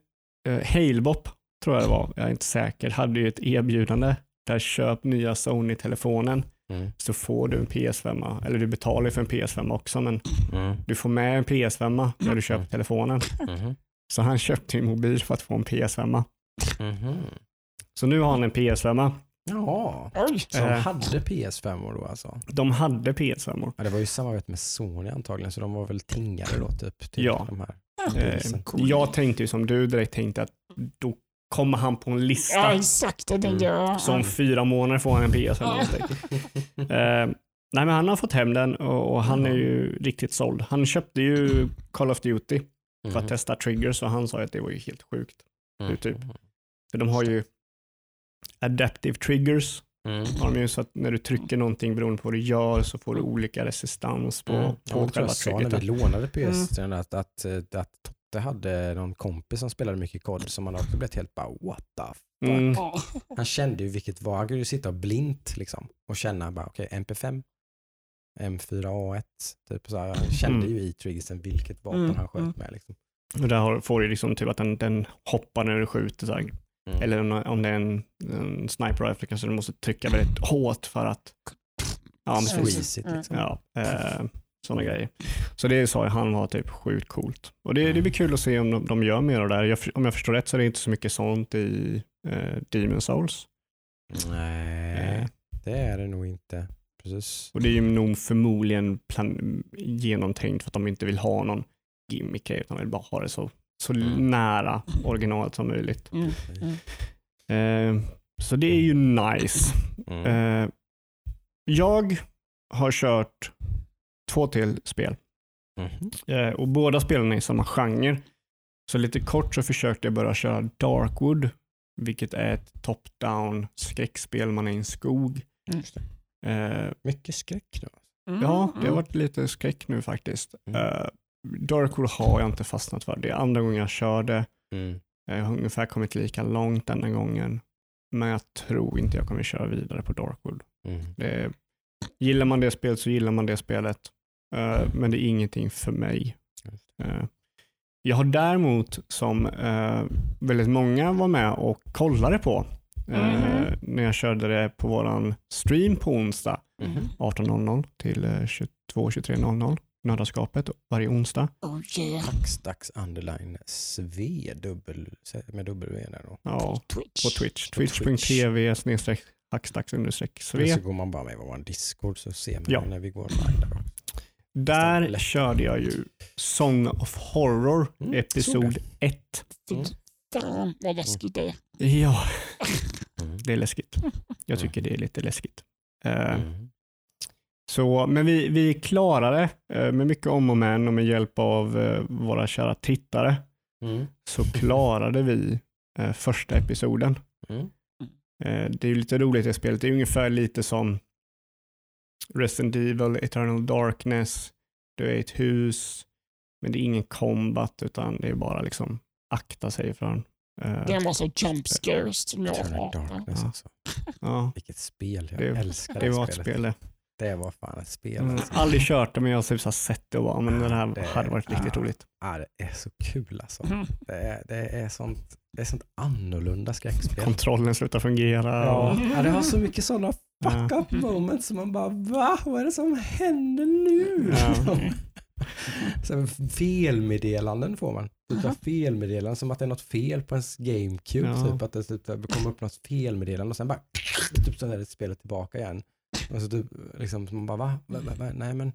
Halebop tror jag det var, jag är inte säker, hade ju ett erbjudande där köp nya Sony-telefonen mm. så får du en PS5, eller du betalar för en PS5 också, men mm. du får med en PS5 när du köper telefonen. Mm. Så han köpte en mobil för att få en PS5. Mm. Så nu har han en PS5. Ja, så de hade PS5 då alltså? De hade PS5. Ja, det var ju samarbete med Sony antagligen, så de var väl tingade då typ? Till ja. De här eh, jag tänkte ju som du direkt tänkte att då kommer han på en lista. Ja, exakt. Det tänkte jag. Så om fyra månader får han en PS5. eh, nej, men han har fått hem den och, och han är ju riktigt såld. Han köpte ju Call of Duty för att mm. testa triggers och han sa att det var ju helt sjukt. Mm. Typ. För de har ju adaptive triggers. Mm. Har de ju så att när du trycker någonting beroende på vad du gör så får du olika resistans på, mm. på ja, själva triggern. när vi lånade PS mm. att, att, att Totte hade någon kompis som spelade mycket kod som man också blivit helt bara what the fuck. Mm. Han kände ju vilket var, han kunde ju sitta blint liksom och känna bara okej okay, MP5, M4A1, typ så här. han kände mm. ju i triggersen vilket vapen mm. han sköt mm. med. Liksom. Och där får du liksom typ att den, den hoppar när du skjuter så här, Mm. Eller om det är en, en sniper rifle kanske du måste trycka väldigt hårt för att Ja, Squeeze it, liksom. ja eh, sådana grejer. Så det sa han var typ sjukt coolt. Och det, det blir kul att se om de, de gör mer av det där. Jag, om jag förstår rätt så är det inte så mycket sånt i eh, Demon Souls. Nej, eh. det är det nog inte. Precis. Och det är ju nog förmodligen plan, genomtänkt för att de inte vill ha någon gimmick utan vill bara ha det så så mm. nära originalet som möjligt. Mm. Mm. Eh, så det är ju nice. Mm. Eh, jag har kört två till spel mm. eh, och båda spelen är i samma genre. Så lite kort så försökte jag börja köra Darkwood, vilket är ett top-down skräckspel. Man är i en skog. Eh, Mycket skräck då? Mm, Ja, det har varit lite skräck nu faktiskt. Mm. Uh, Darkwood har jag inte fastnat för. Det är andra gången jag körde. Mm. Jag har ungefär kommit lika långt denna gången. Men jag tror inte jag kommer köra vidare på Darkwood. Mm. Det gillar man det spelet så gillar man det spelet. Eh, men det är ingenting för mig. Eh, jag har däremot, som eh, väldigt många var med och kollade på, eh, Mhm. när jag körde det på våran stream på onsdag Mhm. 18.00 till eh, 22-23.00, Nördaskapet varje onsdag. Oh yeah. Hackstacks underline SV dubbel, med W där då. Ja, på Twitch. På Twitch. Twitch.tv snedstreck hackstacks understreck Eller så går man bara med i vår Discord så ser man Ja. när vi går live där. Där körde jag ju Song of Horror, Mm, episod såg 1. Fy Mm. fan vad läskigt det är. Ja, Mm. det är läskigt. Jag tycker det är lite läskigt. Eh, Mm. Så, men vi, vi klarade eh, med mycket om och men och med hjälp av eh, våra kära tittare Mm. så klarade vi eh, första episoden. Mm. Det är ju lite roligt det spelet. Det är ungefär lite som Resident Evil, Eternal Darkness. Du är i ett hus, men det är ingen combat utan det är bara liksom akta sig från. eh, Det är en massa jump scares som jag Eternal hatar. Darkness Ja. alltså. ja, Vilket spel. Jag Det- älskar det, det var ett spel det. Var fan ett spel. Mm, Alltså. aldrig kört det men jag har typ sett det och bara, men det här Det- hade varit riktigt ja. roligt. Ja, det är så kul alltså. Mhm. Det är, det är, sånt, det är sånt annorlunda skräckspel. Kontrollen slutar fungera. Ja, Och, ja, det har så mycket sådana fuck Ja. up moments som man bara va? Vad är det som händer nu? Ja. [LAUGHS] så felmeddelanden får man. Typ här felmeddelanden som att det är något fel på ens GameCube. Ja. Typ att det typ, kommer upp något felmeddelande och sen bara typ så är det spelet tillbaka igen. Och så typ liksom så man bara va? va, va, va? Nej men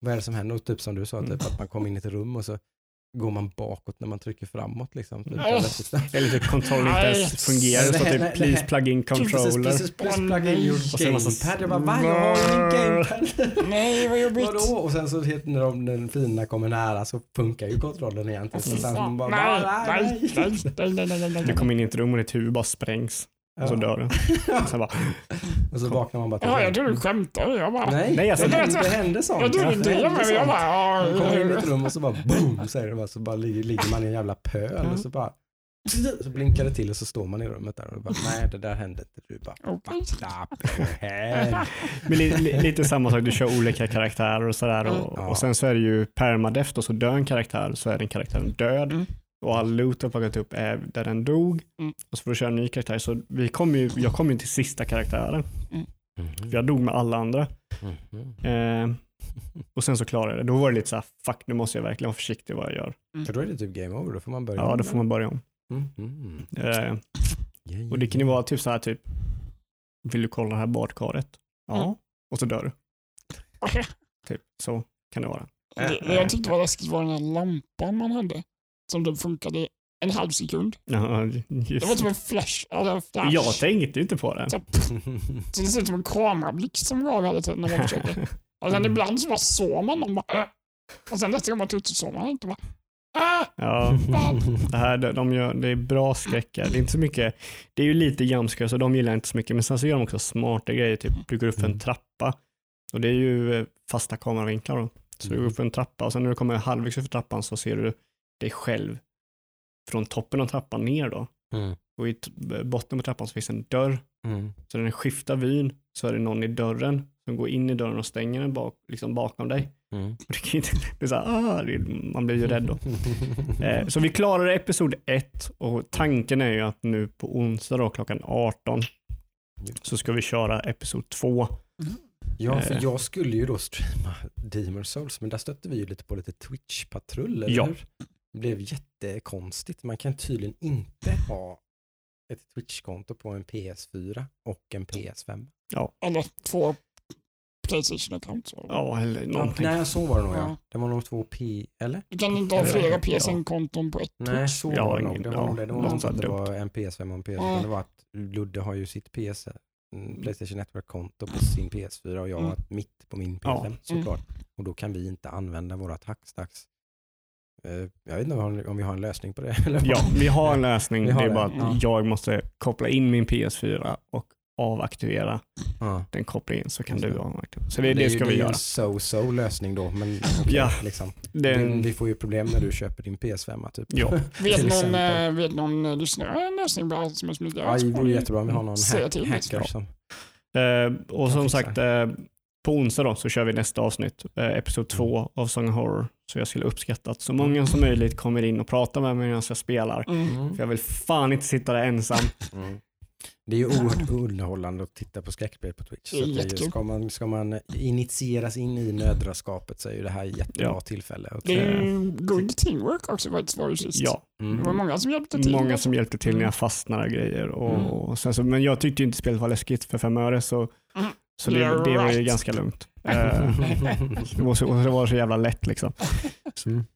vad är det som händer? Och typ som du sa, typ att man kommer in i ett rum och så går man bakåt när man trycker framåt. Liksom, typ. Eller typ- Eller typ kontrollen inte ens fungerar. Nej, typ nej, please plug in controller. precis, precis, plug in your Och sen gamepad. Jag bara, va? Jag har ingen gamepad. [LAUGHS] Nej, vad jobbigt. Vadå? Och sen så när de, den fina kommer nära så funkar ju kontrollen igen. Åh, Så sen man bara, Nej, va? nej, nej, nej, nej, nej, nej, nej. Du kommer in i ett rum och ditt huvud bara sprängs. Och så Ja. dör. Och [LAUGHS] sen bara, Och så vaknar man bara till. Ja, jag trodde du skämtade. Jag bara... Nej, Nej, alltså- det, det händer sånt. Jag trodde inte det men jag bara... Man kommer in i ett rum och så bara boom, säger det bara, så bara ligger, man i en jävla pöl Ja. och så bara så blinkar det till och så står man i rummet där och bara nej det där hände inte. Du bara men li, li, lite samma sak, du kör olika karaktärer och sådär. Och, Ja. och sen så är det ju permadeath och så dör en karaktär så är den karaktären död. Mm. Och all loot har plockat upp är där den dog. Mm. Och så får du köra en ny karaktär. Så vi kom ju, jag kom ju till sista karaktären. För Mhm. jag dog med alla andra. Mhm. Eh, och sen så klarade jag det. Då var det lite så här, fuck nu måste jag verkligen vara försiktig vad jag gör. För då är det typ game over, då får man börja Ja, om. då får man börja om. Mm. Mm. Eh, Yeah, och det kan ju vara typ så här typ, vill du kolla det här badkaret? Ja. Mm. Och så dör du. [LAUGHS] Typ så kan det vara. Det, det [LAUGHS] jag tyckte var läskigt var den här lampan man hade. Som det funkade en halv sekund. Ja, Det var som en flash. Eller flash. Jag tänkte inte på det. Så, så det ser ut som en kamerablixt som gav hela tiden när man försöker. Och sen ibland så bara såg man dem bara... äh. Och sen nästa gång man tog ut så såg man inte bara... Äh, Ja, det, här, de de gör, det är bra skräckar. Det är inte så mycket, det är ju lite jumpscares och de gillar inte så mycket. Men sen så gör de också smarta grejer, typ du går upp för en Mm. trappa. Och det är ju eh, fasta kameravinklar då. Så du går upp för en trappa och sen när du kommer halvvägs för trappan så ser du dig själv från toppen av trappan ner då. Mm. Och i botten på trappan så finns en dörr. Mm. Så när den skiftar vyn så är det någon i dörren som går in i dörren och stänger den bak, liksom bakom dig. Mm. Det, är så här, ah, det, man blir ju rädd då. [LAUGHS] Eh, så vi klarade episod 1 och tanken är ju att nu på onsdag då, klockan 18 så ska vi köra episod 2. Ja, för Eh. jag skulle ju då streama Demon Souls, men där stötte vi ju lite på lite Twitch-patrull, eller Ja. hur? Det blev jättekonstigt. Man kan tydligen inte ha ett Twitch-konto på en PS4 och en PS5. eller två Playstation-accounts. Ja, eller någonting. Nej, så var det nog ja. Ja. Det var nog två P, eller? Du kan inte ha flera ja. PSN-konton på ett Nej, så Jag har var det ingen- nog. Det var ja, nog det. Det var något det en PS5 och en PS4. Ja. Det var att Ludde har ju sitt PS, mm, Playstation Network-konto på sin PS4 och jag Mm. har mitt på min Ja. PS5 såklart. Och då kan vi inte använda våra taxdags. Eh, Jag vet inte om vi har- en lösning på det. [LAUGHS] Ja, vi har en lösning. Har det är det. bara att Ja. jag måste koppla in min PS4 och avaktivera Ja. den kopplingen så kan Just du det. avaktivera. Så det, är det ju- ska det vi är ju göra. en so-so lösning då, men [LAUGHS] okej, Ja. liksom. Det, Vi, vi får ju problem när du köper din PS5 typ. Ja. [LAUGHS] Vet Till någon, exempel. eh, vet någon eh, lyssnare en lösning bra som är smidigare? Ja, det Så vore jättebra om vi har någon hack, till, hacker som... Eh, och som sagt, eh, på onsdag då, så kör vi nästa avsnitt, eh, episod Mm. två av Song of Horror. Så jag skulle uppskatta att så många som möjligt kommer in och pratar med mig medan jag spelar. Mm. För jag vill fan inte sitta där ensam. Mm. Det är ju oerhört underhållande att titta på skräckspel på Twitch. Så det är ska, man, ska man initieras in i nödraskapet så är ju det här ett jättebra Ja. tillfälle. att- Det är good teamwork också faktiskt var det sist. Ja, Mm. Det var många som hjälpte till. många som hjälpte till när Mm. jag fastnade och grejer. Och, Mm. och sen så, men jag tyckte inte spelet var läskigt för fem öre så, Mm. Så det, det var ju ganska lugnt. [LAUGHS] Eh, det, var så, det var så jävla lätt liksom.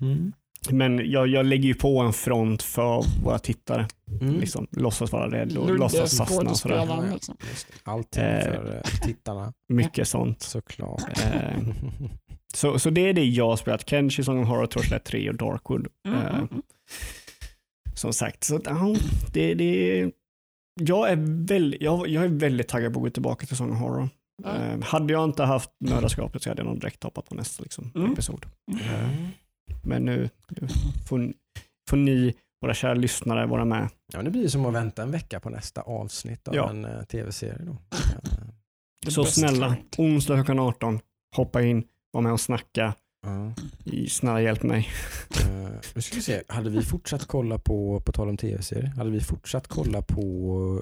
Mm. Men jag, jag lägger ju på en front för våra tittare. Mm. Liksom, låtsas vara rädd och Ludde låtsas fastna och sådär. liksom. Allting Eh. för eh, tittarna Mycket sånt. såklart. Eh, så, så det är det jag har spelat. Kenshi, Song of Horror, Torchlight 3 och Darkwood. Mm, Eh, mm, mm. som sagt, så ja, det, det, jag, är väldigt, jag, jag är väldigt taggad på att gå tillbaka till Song of Horror. Ja. Eh, hade jag inte haft nördaskapet så hade jag nog direkt hoppat på nästa liksom, Mm. episod. Mm. Men nu, nu får, får ni, våra kära lyssnare, vara med. Ja, det blir som att vänta en vecka på nästa avsnitt av Ja. en eh, tv-serie. Då. Så snälla, onsdag klockan 18, hoppa in, var med och snacka. Ja. Snälla hjälp mig. Eh, nu ska vi se, hade vi fortsatt kolla på, på tal om tv-serier, hade vi fortsatt kolla på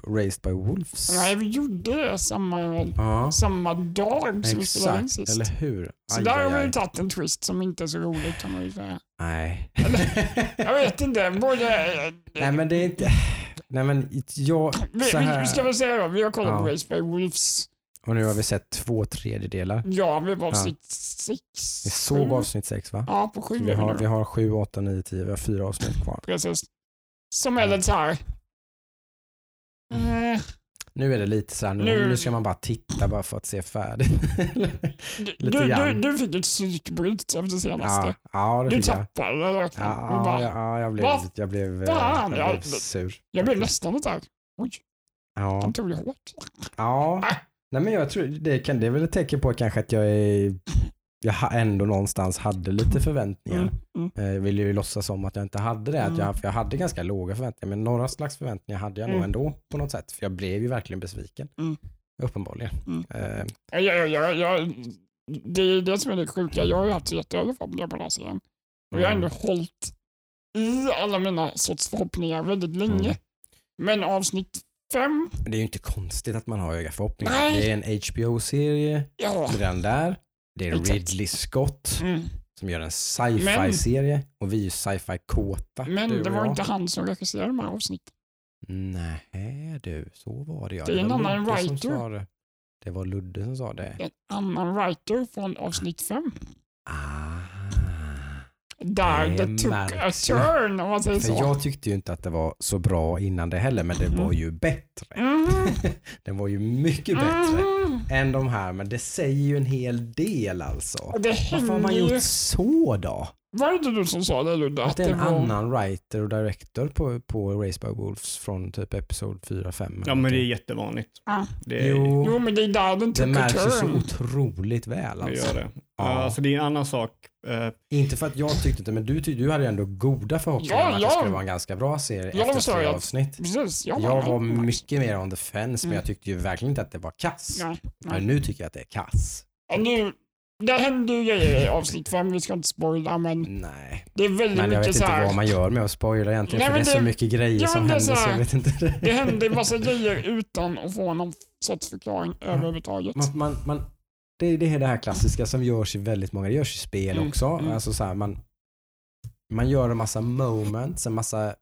Raised by Wolves? Nej, vi gjorde det samma, Ja, samma dag som vi spelade in exakt. sist. Eller hur? Så Aj, där aj, har vi aj. tagit en twist som inte är så rolig kan man ju säga. Nej. [LAUGHS] Jag vet inte, både... Nej men det är inte... Nej men jag... vi, Så vi, här... vi ska väl säga då, vi har kollat på Ja. Race by Wolves. Och nu har vi sett två tredjedelar. Ja, vi var avsnitt sex. Vi såg avsnitt sex va? Ja, på sju Vi har, vi har sju, åtta, nio, tio. Vi har fyra avsnitt kvar. Precis. Som är lite så här. Eh, Nu är det lite så här, nu, Nu- nu ska man bara titta bara för att se färdigt. du, [LAUGHS] Lite du, du, grann. du fick ett psykbryt efter senaste. ja, ja, det du jag. tappade verkligen. Ja, bara, ja, ja, jag blev, "Vad jag blev, eh, fan?" jag Jag- blev sur. Jag blev nästan lite här. Oj, Ja, de tog det hårt. ja. Nej, men jag tror det, kan, det är väl ett tecken på kanske att jag är jag ändå någonstans hade lite förväntningar. Mm, mm. Eh, Jag vill ju låtsas som att jag inte hade det. Att jag, för jag hade ganska låga förväntningar, men några slags förväntningar hade jag nog Mm. ändå på något sätt. För jag blev ju verkligen besviken. Mm. Uppenbarligen. Mm. Eh, Jag, jag, jag, det är det som är det sjuka. Jag har ju haft jättehöga förhoppningar på den här serien. Och jag har ändå hållit i alla mina sorts förhoppningar väldigt länge. Mm. Men avsnitt Det är ju inte konstigt att man har höga förhoppningar. Nej. Det är en HBO-serie, ja. redan där. Det är Exakt. Ridley Scott Mm. som gör en sci-fi-serie och vi är ju sci-fi-kåta. Men det var jag. inte han som regisserade de här avsnitten. Nej du, så var det ja. Det är en var annan Ludde som writer. det. Det var Ludde som sa det. En annan writer från avsnitt fem. Ah. Där Det took a turn om man säger För så. jag tyckte ju inte att det var så bra innan det heller, men det Mm. var ju bättre. [LAUGHS] Mm. Den var ju mycket bättre Mm. än de här, men det säger ju en hel del alltså. Det Varför har man gjort så då? Var det inte du som sa det Ludde? Att det är en var... annan writer och director på, på Race by Wolves från typ episod 4-5. Ja, men det är jättevanligt. Ja. Det, är, Jo, Jo men det är där den det märks ju så otroligt väl det alltså. gör det. Ja. Alltså, det är en annan sak. Eh, Inte för att jag tyckte inte, men du, du hade ju ändå goda förhoppningar Ja, om att ja. det skulle vara en ganska bra serie Ja, efter tre avsnitt. Precis, jag, Jag var mycket mer on the fence, men Mm. jag tyckte ju verkligen inte att det var kass. Nej, Men nu tycker jag att det är kass. Ja, Nu, det hände ju grejer i avsnitt fem, vi ska inte spoila men Nej, det är väldigt men jag vet mycket så inte här. vad man gör med att spoila egentligen, Nej, för det är så det- mycket grejer Ja, som det händer så så jag här, vet inte. [LAUGHS] Det hände en massa [LAUGHS] grejer utan att få någon sorts förklaring överhuvudtaget. Man, man, man, det, är- det är det här klassiska som görs i väldigt många, det görs i spel Mm, också. mm. Alltså så här, man, man gör en massa moments, en massa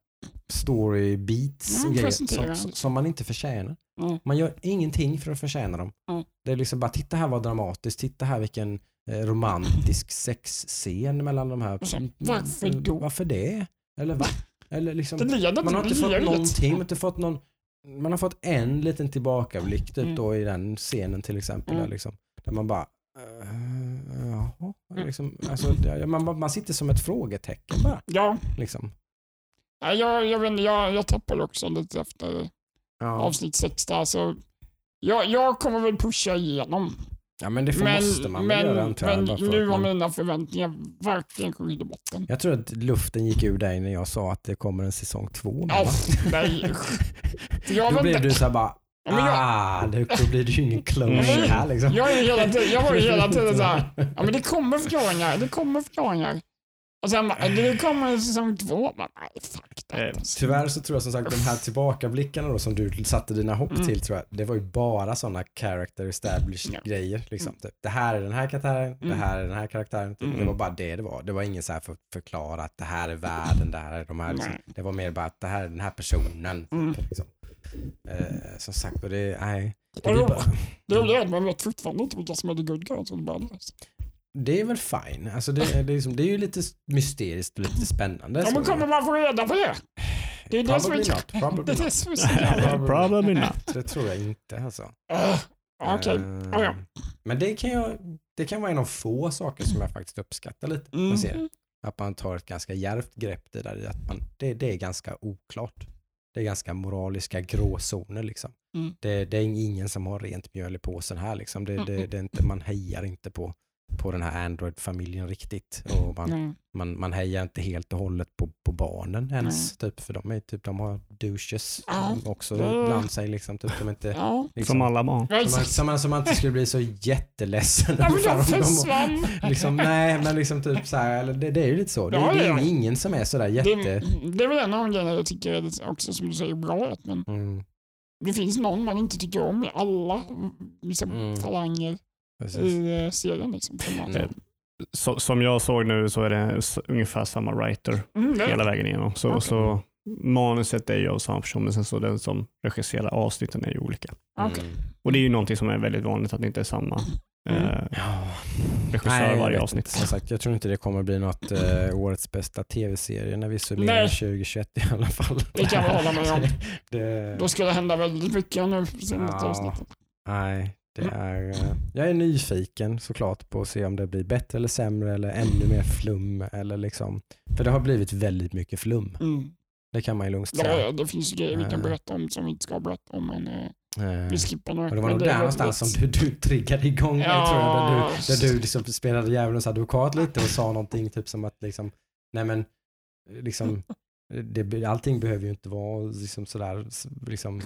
story beats och grejer som, som man inte förtjänar. Mm. Man gör ingenting för att förtjäna dem. Mm. Det är liksom bara, titta här vad dramatiskt, titta här vilken eh, romantisk [LAUGHS] sexscen mellan de här. Mm, varför mm, då? Varför det? Eller va? Eller liksom, man har inte fått någonting, man har inte fått någon man har fått en liten tillbakablick typ Mm. då i den scenen till exempel. Mm. Där, liksom, där man bara, uh, jaha, Mm. liksom, alltså, man, man sitter som ett frågetecken bara. Ja, Liksom. ja, jag, jag, vet, jag, jag tappade också lite efter Ja. avsnitt sex där. Så jag, jag kommer väl pusha igenom. Ja men det får, Men, måste man men, göra antar men nu har mina förväntningar verkligen sjunkit i botten. Jag tror att luften gick ur dig när jag sa att det kommer en säsong två. Ja, va? nej. [LAUGHS] Jag, Då blev du såhär bara, Ja, jag- ah, då blir det ju ingen closure här liksom. jag, är hela tiden, jag var ju hela tiden såhär, [LAUGHS] ja men det kommer förklaringar, det kommer förklaringar. Och sen bara, det kommer en säsong två. Men, nej, fuck that. Eh. Tyvärr så tror jag som sagt de här tillbakablickarna då som du satte dina hopp Mm. till tror jag, det var ju bara sådana character established Ja. grejer. Liksom. Typ, det här är den här karaktären, det Mm. här är den här karaktären. Typ. Mm. Det var bara det det var. Det var ingen så här för förklara att det här är världen, det här är de här. Liksom. Det var mer bara att det här är den här personen. Mm. Liksom. Eh, som sagt, och det, nej. Det, bara, Det roliga är att man vet fortfarande inte vilka som är the good guys. och the bad guys. Det är väl fine. Alltså det, det, är liksom, det är ju lite mysteriskt och lite spännande. Ja, men kommer man få reda på det? Det är det som är. Probably [LAUGHS] det är det [LAUGHS] not. Probably. Det tror jag inte alltså. Uh, Okej, Ja, ja. Men det kan, jag, det kan vara en av få saker som jag faktiskt uppskattar lite. Mm. Man ser. Att man tar ett ganska djärvt grepp det där i att man, det, det är ganska oklart. Det är ganska moraliska gråzoner liksom. Mm. Det, det är ingen som har rent mjöl i påsen här liksom. Det, det, det är inte, man hejar inte på, på den här Android-familjen riktigt. Och man, Nej. man, man hejar inte helt och hållet på, på barnen ens. Typ, för de, är, typ, de har douches Ja, också det- bland sig. Liksom, typ, de är inte, Ja, liksom, Som alla barn. som man, som, man, som man inte skulle bli så jätteledsen Ja, men jag försvann. liksom, Nej, men liksom typ så här, det, det är ju lite så. Det, Ja, det är ja. ingen som är sådär Det, jätte... det är väl en av de grejerna jag tycker är också som du säger bra. Man, Mm, det finns någon man inte tycker om i alla liksom, Mm. falanger precis. i eh, serien. Liksom, Mm. Så, som jag såg nu så är det ungefär samma writer Mm, hela vägen igenom. Så, Okej. så manuset är ju av samma person, men sen så den som regisserar avsnitten är ju olika. Okej. Mm. Och det är ju någonting som är väldigt vanligt, att det inte är samma Mm. eh, Ja. regissör Nej, jag varje avsnitt. inte. Som sagt, jag tror inte det kommer bli något eh, [LAUGHS] årets bästa tv-serie när vi summerar Nej. 2021 i alla fall. Det kan jag hålla med om. [LAUGHS] det, Då ska det hända väldigt mycket nu Ja. avsnittet. nej, det är... eh, Jag är nyfiken såklart på att se om det blir bättre eller sämre eller ännu mer flum. Eller liksom, för det har blivit väldigt mycket flum. Mm. Det kan man ju lugnt säga. ja, det finns grejer vi kan Eh. berätta om som vi inte ska berätta om. Men eh, vi skippar några. Och det var nog är där någonstans som du, du triggade igång Ja. tror jag. Där du, där du liksom spelade djävulens advokat lite och sa någonting typ som att liksom, nej men, liksom, det, allting behöver ju inte vara liksom sådär liksom,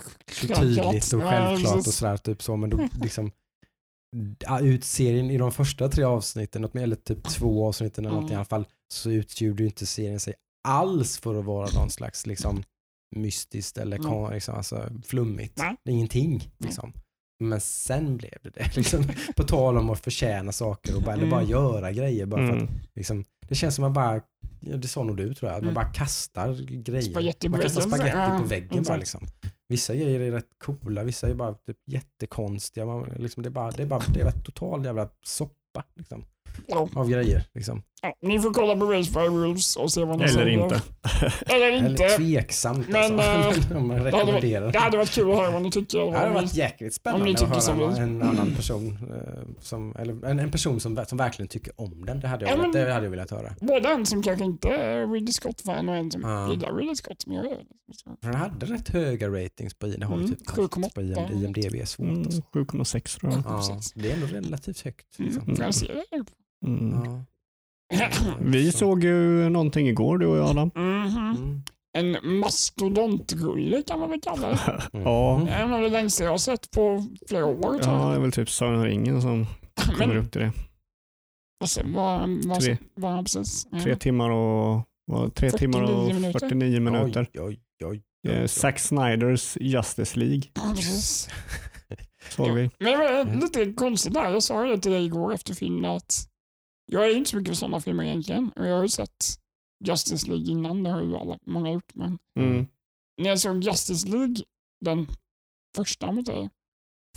tydligt och självklart och sådär typ så, men då [LAUGHS] liksom ja, ut serien i de första tre avsnitten, eller typ två avsnitten eller något i Mm. alla fall, så utgjorde ju inte serien sig alls för att vara någon slags liksom mystiskt eller Mm. liksom, alltså, flummigt. Är ingenting. Liksom. Men sen blev det det. [LAUGHS] Liksom, på tal om att förtjäna saker och bara, eller bara Mm. göra grejer. Bara för Mm. att, liksom, det känns som att man bara, det sa nog du tror jag, att man Mm. bara kastar grejer. Spagetti man kastar spagetti ja, på väggen bara. Liksom. Vissa grejer är rätt coola, vissa är bara typ jättekonstiga. Man, liksom, det, är bara, det, är bara, det är total jävla soppa liksom, Ja. av grejer. Liksom. Ja, ni får kolla på Race by Rules och se vad ni Eller säger. inte. Eller Eller inte. tveksamt Men, alltså. eh, [LAUGHS] om man Det hade, varit, det hade varit kul att höra vad ni tycker. Det hade varit jäkligt spännande att höra som en, vi. en annan person eh, som, eller en, en person som, som verkligen tycker om den. Det hade jag, Ja, velat, men- det hade jag velat höra. Både en som kanske inte är Ridley Scott-fan och en som Ja. gillar Ridley Scott För den hade rätt höga ratings på har Mm, typ 7,8. på IM- IMDB är svårt. Mm, Alltså. 7,6 tror jag. Ja, det är ändå relativt högt. Liksom. Mm, jag ser det. Mm. Ja. [CLEARS THROAT] Vi Så- såg ju någonting igår du och jag Adam. Mhm. Mm. En mastodontrulle kan man väl kalla det. [LAUGHS] Mm. Ja. Det är en av de längsta jag har sett på flera år. Ja, jag. det är väl typ Sagan om ringen som kommer Men upp till det. alltså, vad, vad, Tre. vad han precis? Ja. Tre timmar och, vad, tre 49 timmar och minuter. 49 minuter. Oj, oj, oj. Oj. Zack Snyders Justice League Ja, [LAUGHS] såg vi. Men det var Mm. lite konstigt där. Jag sa det till dig igår efter filmen att jag är inte så mycket för sådana filmer egentligen. Och jag har ju sett Justice League innan, det har ju alla, många gjort. Men Mm. när jag såg Justice League, den första mot dig,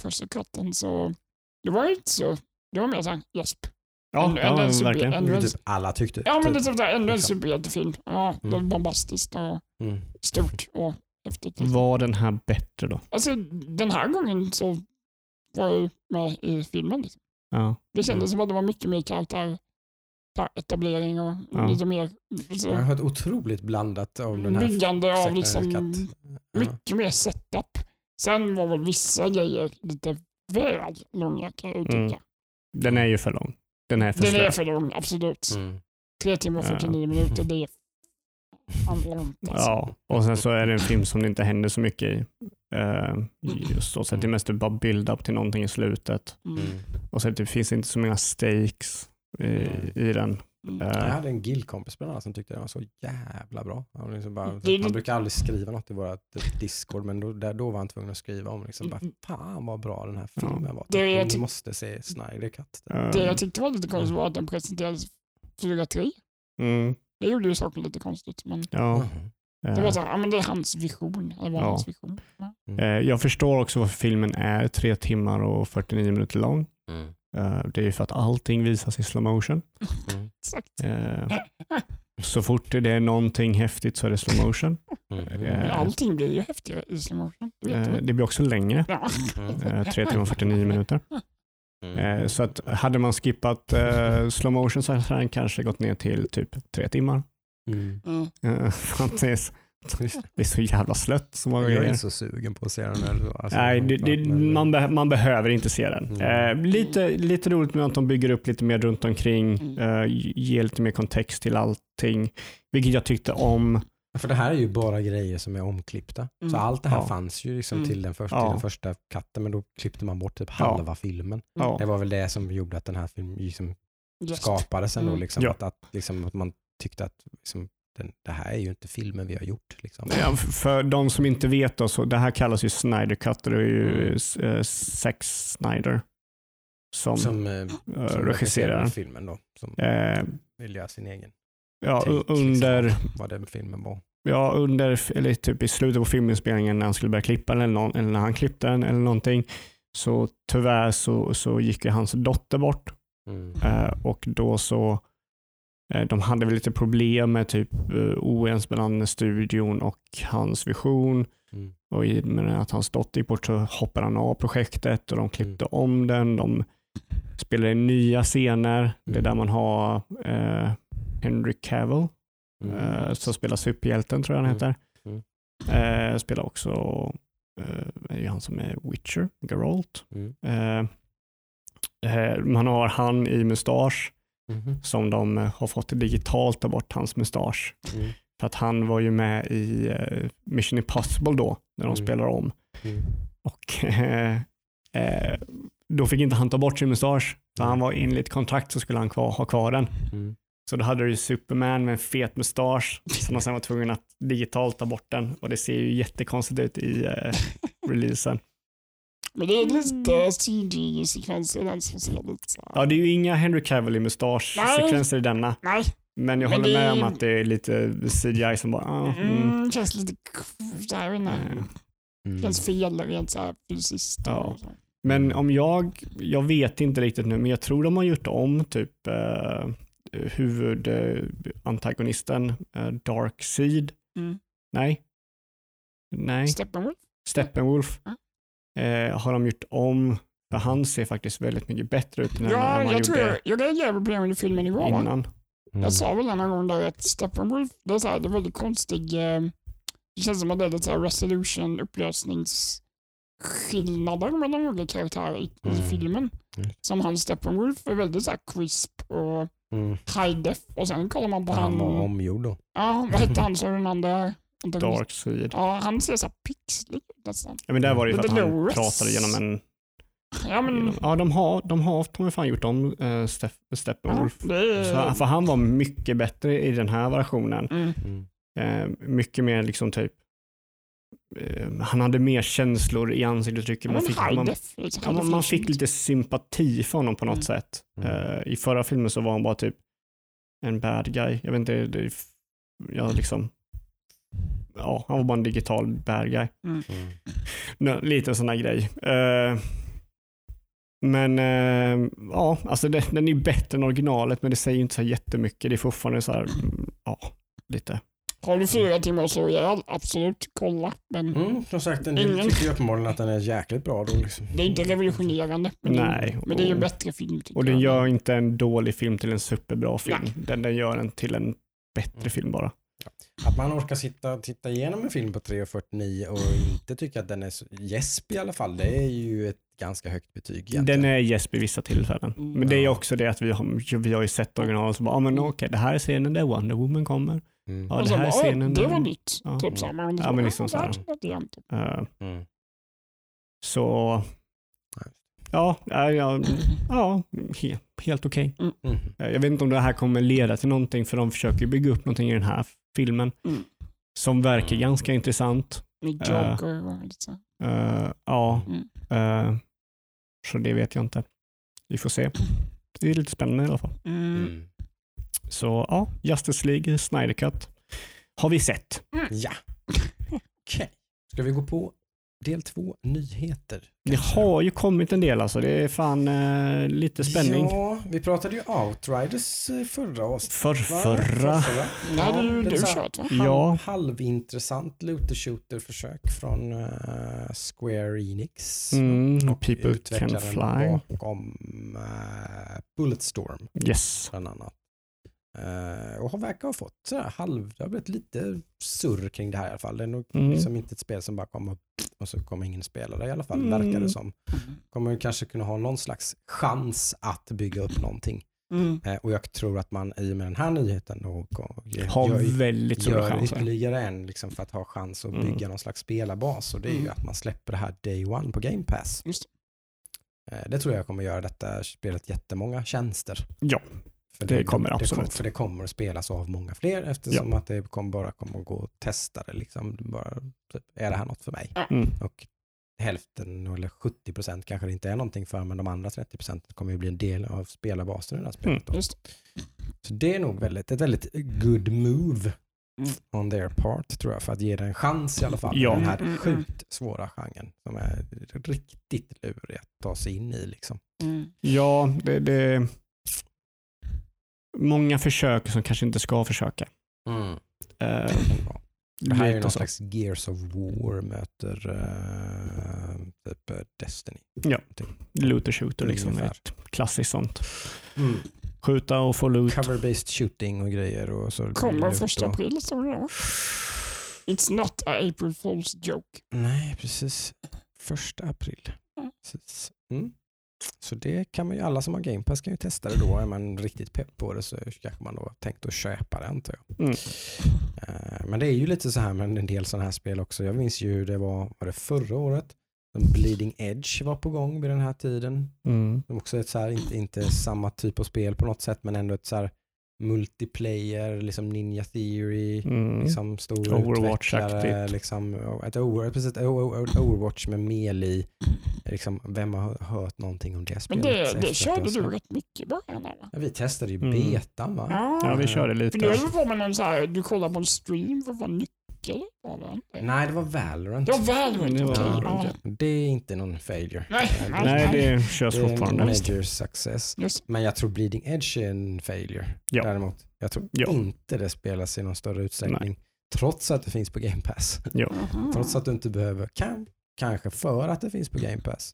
första katten, så det var inte så, det var mer såhär gäsp. Ja, Ändå- ja ändå en super- verkligen. ändå typ alla tyckte. Ja men det typ. är sådär, ändå en Liksom. superhjältefilm. Ja, det var Mm. bombastiskt och Mm. stort och häftigt. Var den här bättre då? Alltså den här gången så var jag med i filmen. Liksom. Ja. Det kändes Mm. som att det var mycket mer karaktär, etablering och Ja. lite mer så, Jag har ett otroligt blandat av den här byggande av liksom. Ja. mycket mer setup. Sen var väl vissa grejer lite väl långa kan jag uttrycka. Mm. Den är ju för lång. Den är för Den är för lång, absolut. Mm. Tre timmar och Ja. 49 minuter, det är långt. Alltså. Ja, och sen så är det en film som det inte händer så mycket i. Uh, just så, så att det är mest bara build-up till någonting i slutet. Mm. Mm. Och så att det finns inte så många stakes i, i den. Mm. Eh, Jag hade en gillkompis bland annat som tyckte den var så jävla bra. Han, liksom bara, är han brukar aldrig skriva något i vårt Discord, men då, där, då var han tvungen att skriva om liksom, bara, Mm. fan vad bra den här filmen var. Det är Ni typ- måste se Snyder Cut. eh, Det jag tyckte var lite konstigt var att den presenterades 4-3. mm, Det gjorde ju saken lite konstigt. Men ja, det var eh, så här, ja, men det är hans vision. Det var Ja. hans vision. Ja. eh, jag förstår också varför filmen är tre timmar och 49 minuter lång. Mm. Eh, det är ju för att allting visas i slow motion. Mm. [LAUGHS] Så fort det är någonting häftigt så är det slow motion. Mm. Eh, allting blir ju häftigare i slow motion. Det blir också längre. Mm. Eh, tre timmar och 49 minuter. Mm. Så att hade man skippat eh, slow motion så hade den kanske gått ner till typ tre timmar. Mm. [LAUGHS] Mm. Det, är, så- så jävla slött så många Jag är grejer. så sugen på att se den. Så. Alltså, Nej, det, det, man, be, man behöver inte se den. Mm. Eh, lite, lite roligt med att de bygger upp lite mer runt omkring, Mm. eh, ger lite mer kontext till allting, vilket jag tyckte om. För det här är ju bara grejer som är omklippta. Så Mm. allt det här Ja. fanns ju liksom Mm. till, den första, Ja. till den första katten, men då klippte man bort typ Ja. halva filmen. Ja. Det var väl det som gjorde att den här filmen liksom skapades ändå. Mm. Liksom, att, att, liksom, att man tyckte att liksom, den, det här är ju inte filmen vi har gjort. Liksom. Ja, för de som inte vet, då, så det här kallas ju Snyder Cut det är ju Mm. eh, Sex Snyder som, Som, eh, eh, som regisserar filmen då. Som Eh, vill göra sin egen ja, take, u- under, liksom, vad den filmen var. ja, under, eller typ i slutet på filminspelningen när han skulle börja klippa den eller, någon, eller när han klippte den eller någonting. Så tyvärr så, så gick ju hans dotter bort Mm. eh, och då så de hade väl lite problem med typ eh, oenighet mellan studion och hans vision. Mm. Och i och med att hans dotter gick bort så hoppade han av projektet och de klippte Mm. om den. De spelade nya scener. Det är Mm. där man har eh, Henry Cavill Mm. eh, som spelar superhjälten tror jag han Mm. heter. Mm. Eh, spelar också, eh, är ju han som är Witcher, Geralt. Mm. Eh, eh, man har han i mustasch Mhm. som de eh, har fått digitalt ta bort hans mustasch. Mm. För att han var ju med i eh, Mission Impossible då, när de Mm. spelar om. Mm. Och [LAUGHS] eh, eh, då fick inte han ta bort sin mustasch. Mm. han var enligt kontrakt så skulle han kvar, ha kvar den. Mm. Så då hade du Superman med en fet mustasch som de sen var tvungen att digitalt ta bort den. Och det ser ju jättekonstigt ut i eh, [LAUGHS] releasen. Men det är lite CG-sekvenser i den som ser lite så här. Ja, det är ju inga Henry Cavill i mustasch-sekvenser i denna. Nej, Men jag Men håller det med är- om att det är lite CGI som bara, ah, mm. mm, känns lite jag vet inte. Mm. Mm. Känns fel rent så här fysiskt. Ja. Men om jag, jag vet inte riktigt nu, men jag tror de har gjort om typ eh, huvudantagonisten eh, Dark Seed. Mm. Nej. Nej, Steppenwolf? Steppenwolf Ja. Eh, har de gjort om. För han ser faktiskt väldigt mycket bättre ut än Ja, han jag tror jag, jag reagerade på det under filmen igår. innan. Mm. Jag sa väl en gång där att Steppenwolf, det är, så här, det är väldigt konstig, eh, det känns som att det är lite så här resolution, upplösningsskillnader mellan olika karaktärer i, i Mm. filmen. Mm. Som han Steppenwolf är väldigt så här crisp och Mm. high def och sen kollar man på Han han, var omgjord då. ja vad hette han så den andra? Dark Seed. Ja, han ser så här pixlig ut nästan. Ja, men där var det ju för att han low-res. pratade genom en... Ja men, Ja, de har, de har, de har fan gjort om ja, Steppenwolf. det är... Så, för han var mycket bättre i den här versionen. Mm. Mm. Eh, mycket mer liksom typ, eh, han hade mer känslor i ansiktsuttrycket. Ja, Man fick, man. Liksom, ja, man, man fick lite sympati för honom på något Mm. sätt. Mm. Eh, I förra filmen så var han bara typ en bad guy. Jag vet inte, det, jag liksom, ja, han var bara en digital bad guy. Mm. Nå, lite sån här grej. Eh, men eh, ja, alltså det, den är ju bättre än originalet men det säger inte så jättemycket. Det är fortfarande så här, mm, ja, lite. Har du fyra timmar att slå ihjäl? Absolut, kolla. Men Mm, som sagt, en Ingen- tycker ju uppenbarligen att den är jäkligt bra då. Liksom. det är inte revolutionerande. Men det, Nej, men det är ju en bättre film. Och den jag. gör inte en dålig film till en superbra film. Den, den gör den till en bättre Mm. film bara. Att man orkar sitta titta igenom en film på 3.49 och inte tycka att den är så gäsp i alla fall, det är ju ett ganska högt betyg egentligen. Den är gäsp i vissa tillfällen. Men det är också det att vi har, vi har ju sett original och så bara, ah, men okej, det här är scenen där Wonder Woman kommer. Mm. Ja, och det här är bara, scenen "Åh, det var nytt. Ja. Typ så. här, Ja, men liksom så här. typ. Eh, Mm. så, ja, ja, ja, ja he, helt okej. Mm. Eh, Jag vet inte om det här kommer leda till någonting för de försöker bygga upp någonting i den här filmen Mm. som verkar ganska intressant. Med Eh. Joker och lite så. Eh, ja, Mm. eh, så det vet jag inte. Vi får se. [CLEARS THROAT] Det är lite spännande i alla fall. Mm. Mm. Så ja, Justice League, Snyder Cut har vi sett. Ja. [LAUGHS] Okej. Ska vi gå på del två, nyheter? Det har ju kommit en del alltså. Det är fan eh, lite spänning. Ja, vi pratade ju Outriders eh, förra avsnittet. För förra. Förrförra. Det hade ju det är du här kört va? Ja. Halvintressant looter shooter försök från eh, Square Enix. Mm, Och People can fly. bakom uh, Bulletstorm Yes. bland annat. Eh, och har verkar ha fått sådär halv, det har blivit lite surr kring det här i alla fall. Det är nog Mm. liksom inte ett spel som bara kommer och så kommer ingen spela det i alla fall, Mm. verkar det som. Kommer ju kanske kunna ha någon slags chans att bygga upp någonting. Mm. Eh, och jag tror att man i och med den här nyheten då, Har gör, väldigt stora gör chanser. ytterligare en liksom, för att ha chans att Mm. bygga någon slags spelarbas. Och det är ju Mm. att man släpper det här day one på Game Pass. Just Eh, det tror jag kommer göra detta spelet jättemånga tjänster. Ja, För Det kommer det, absolut. kommer, för det kommer att spelas av många fler eftersom att det kommer bara kommer att gå att testa det. Liksom. Bara, typ, är det här något för mig? Mm. Och hälften eller 70 procent kanske det inte är någonting för men de andra 30 procent kommer ju bli en del av spelarbasen i det här spelet. Mm. Så det är nog väldigt, ett väldigt good move Mm. on their part tror jag för att ge det en chans i alla fall. Ja. Den här Mm, mm, sjukt svåra genren som är riktigt lurig att ta sig in i. Liksom. Mm. Ja, det, det många försök som kanske inte ska försöka. Mm. Eh, Det här är någon så. slags Gears of War möter uh, typ eh, Destiny. Ja, looter shooter liksom. Ungefär. Ett klassiskt sånt. Mm. Skjuta och få loot. Cover-based shooting och grejer. Och så Kommer första och- april det då. It's not a April Fool's joke. Nej, precis. Första april. Mm. Precis. Mm. Så det kan man ju, alla som har Game Pass kan ju testa det då. Är man riktigt pepp på det så kanske man då har tänkt att köpa det antar jag. Mm. Eh, Men det är ju lite så här med en del sådana här spel också. Jag minns ju det var, var det förra året? Bleeding Edge var på gång vid den här tiden. Mm. Också ett så här, inte, inte samma typ av spel på något sätt men ändå ett så här multiplayer, liksom Ninja Theory, Mm. liksom stor Overwatch-aktigt. utvecklare, liksom, ett, over, precis, ett Overwatch med mel i. Liksom, vem har hört någonting om det Men spelet? det, efter det att körde du rätt mycket i början där va? Ja, vi testade ju Mm. betan va? Ja, vi körde För lite. det är väl på med någon så här, du kollar på en stream för att få nyckel? Var det inte? Nej, det var Valorant. Ja, Valorant. Det var. Valorant, Ja. Det är inte någon failure. Nej, nej, Nej, det körs det är en fortfarande. major success. Just Men jag tror Bleeding Edge är en failure. Ja. Däremot, jag tror Ja. inte det spelas i någon större utsträckning. Trots att det finns på Game Pass. Ja. Trots att du inte behöver, kan, kanske för att det finns på Game Pass.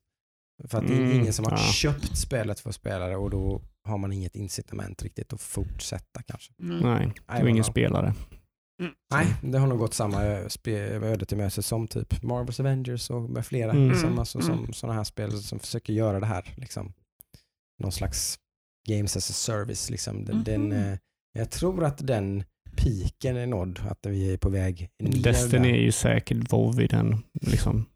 För att det är Mm, ingen som har ja. köpt spelet för att spela det och då har man inget incitament riktigt att fortsätta kanske. Mm. Nej, det var ingen spelare. Nej, det har nog gått samma spe- öde till mötes som typ Marvel's Avengers och med flera Mm. liksom, alltså, Mm. som sådana här spel som försöker göra det här. Liksom. Någon slags games as a service. Liksom. Den, Mhm. den, eh, jag tror att den piken är nådd, att vi är på väg ner Destiny är ju säkert WoW i den, liksom.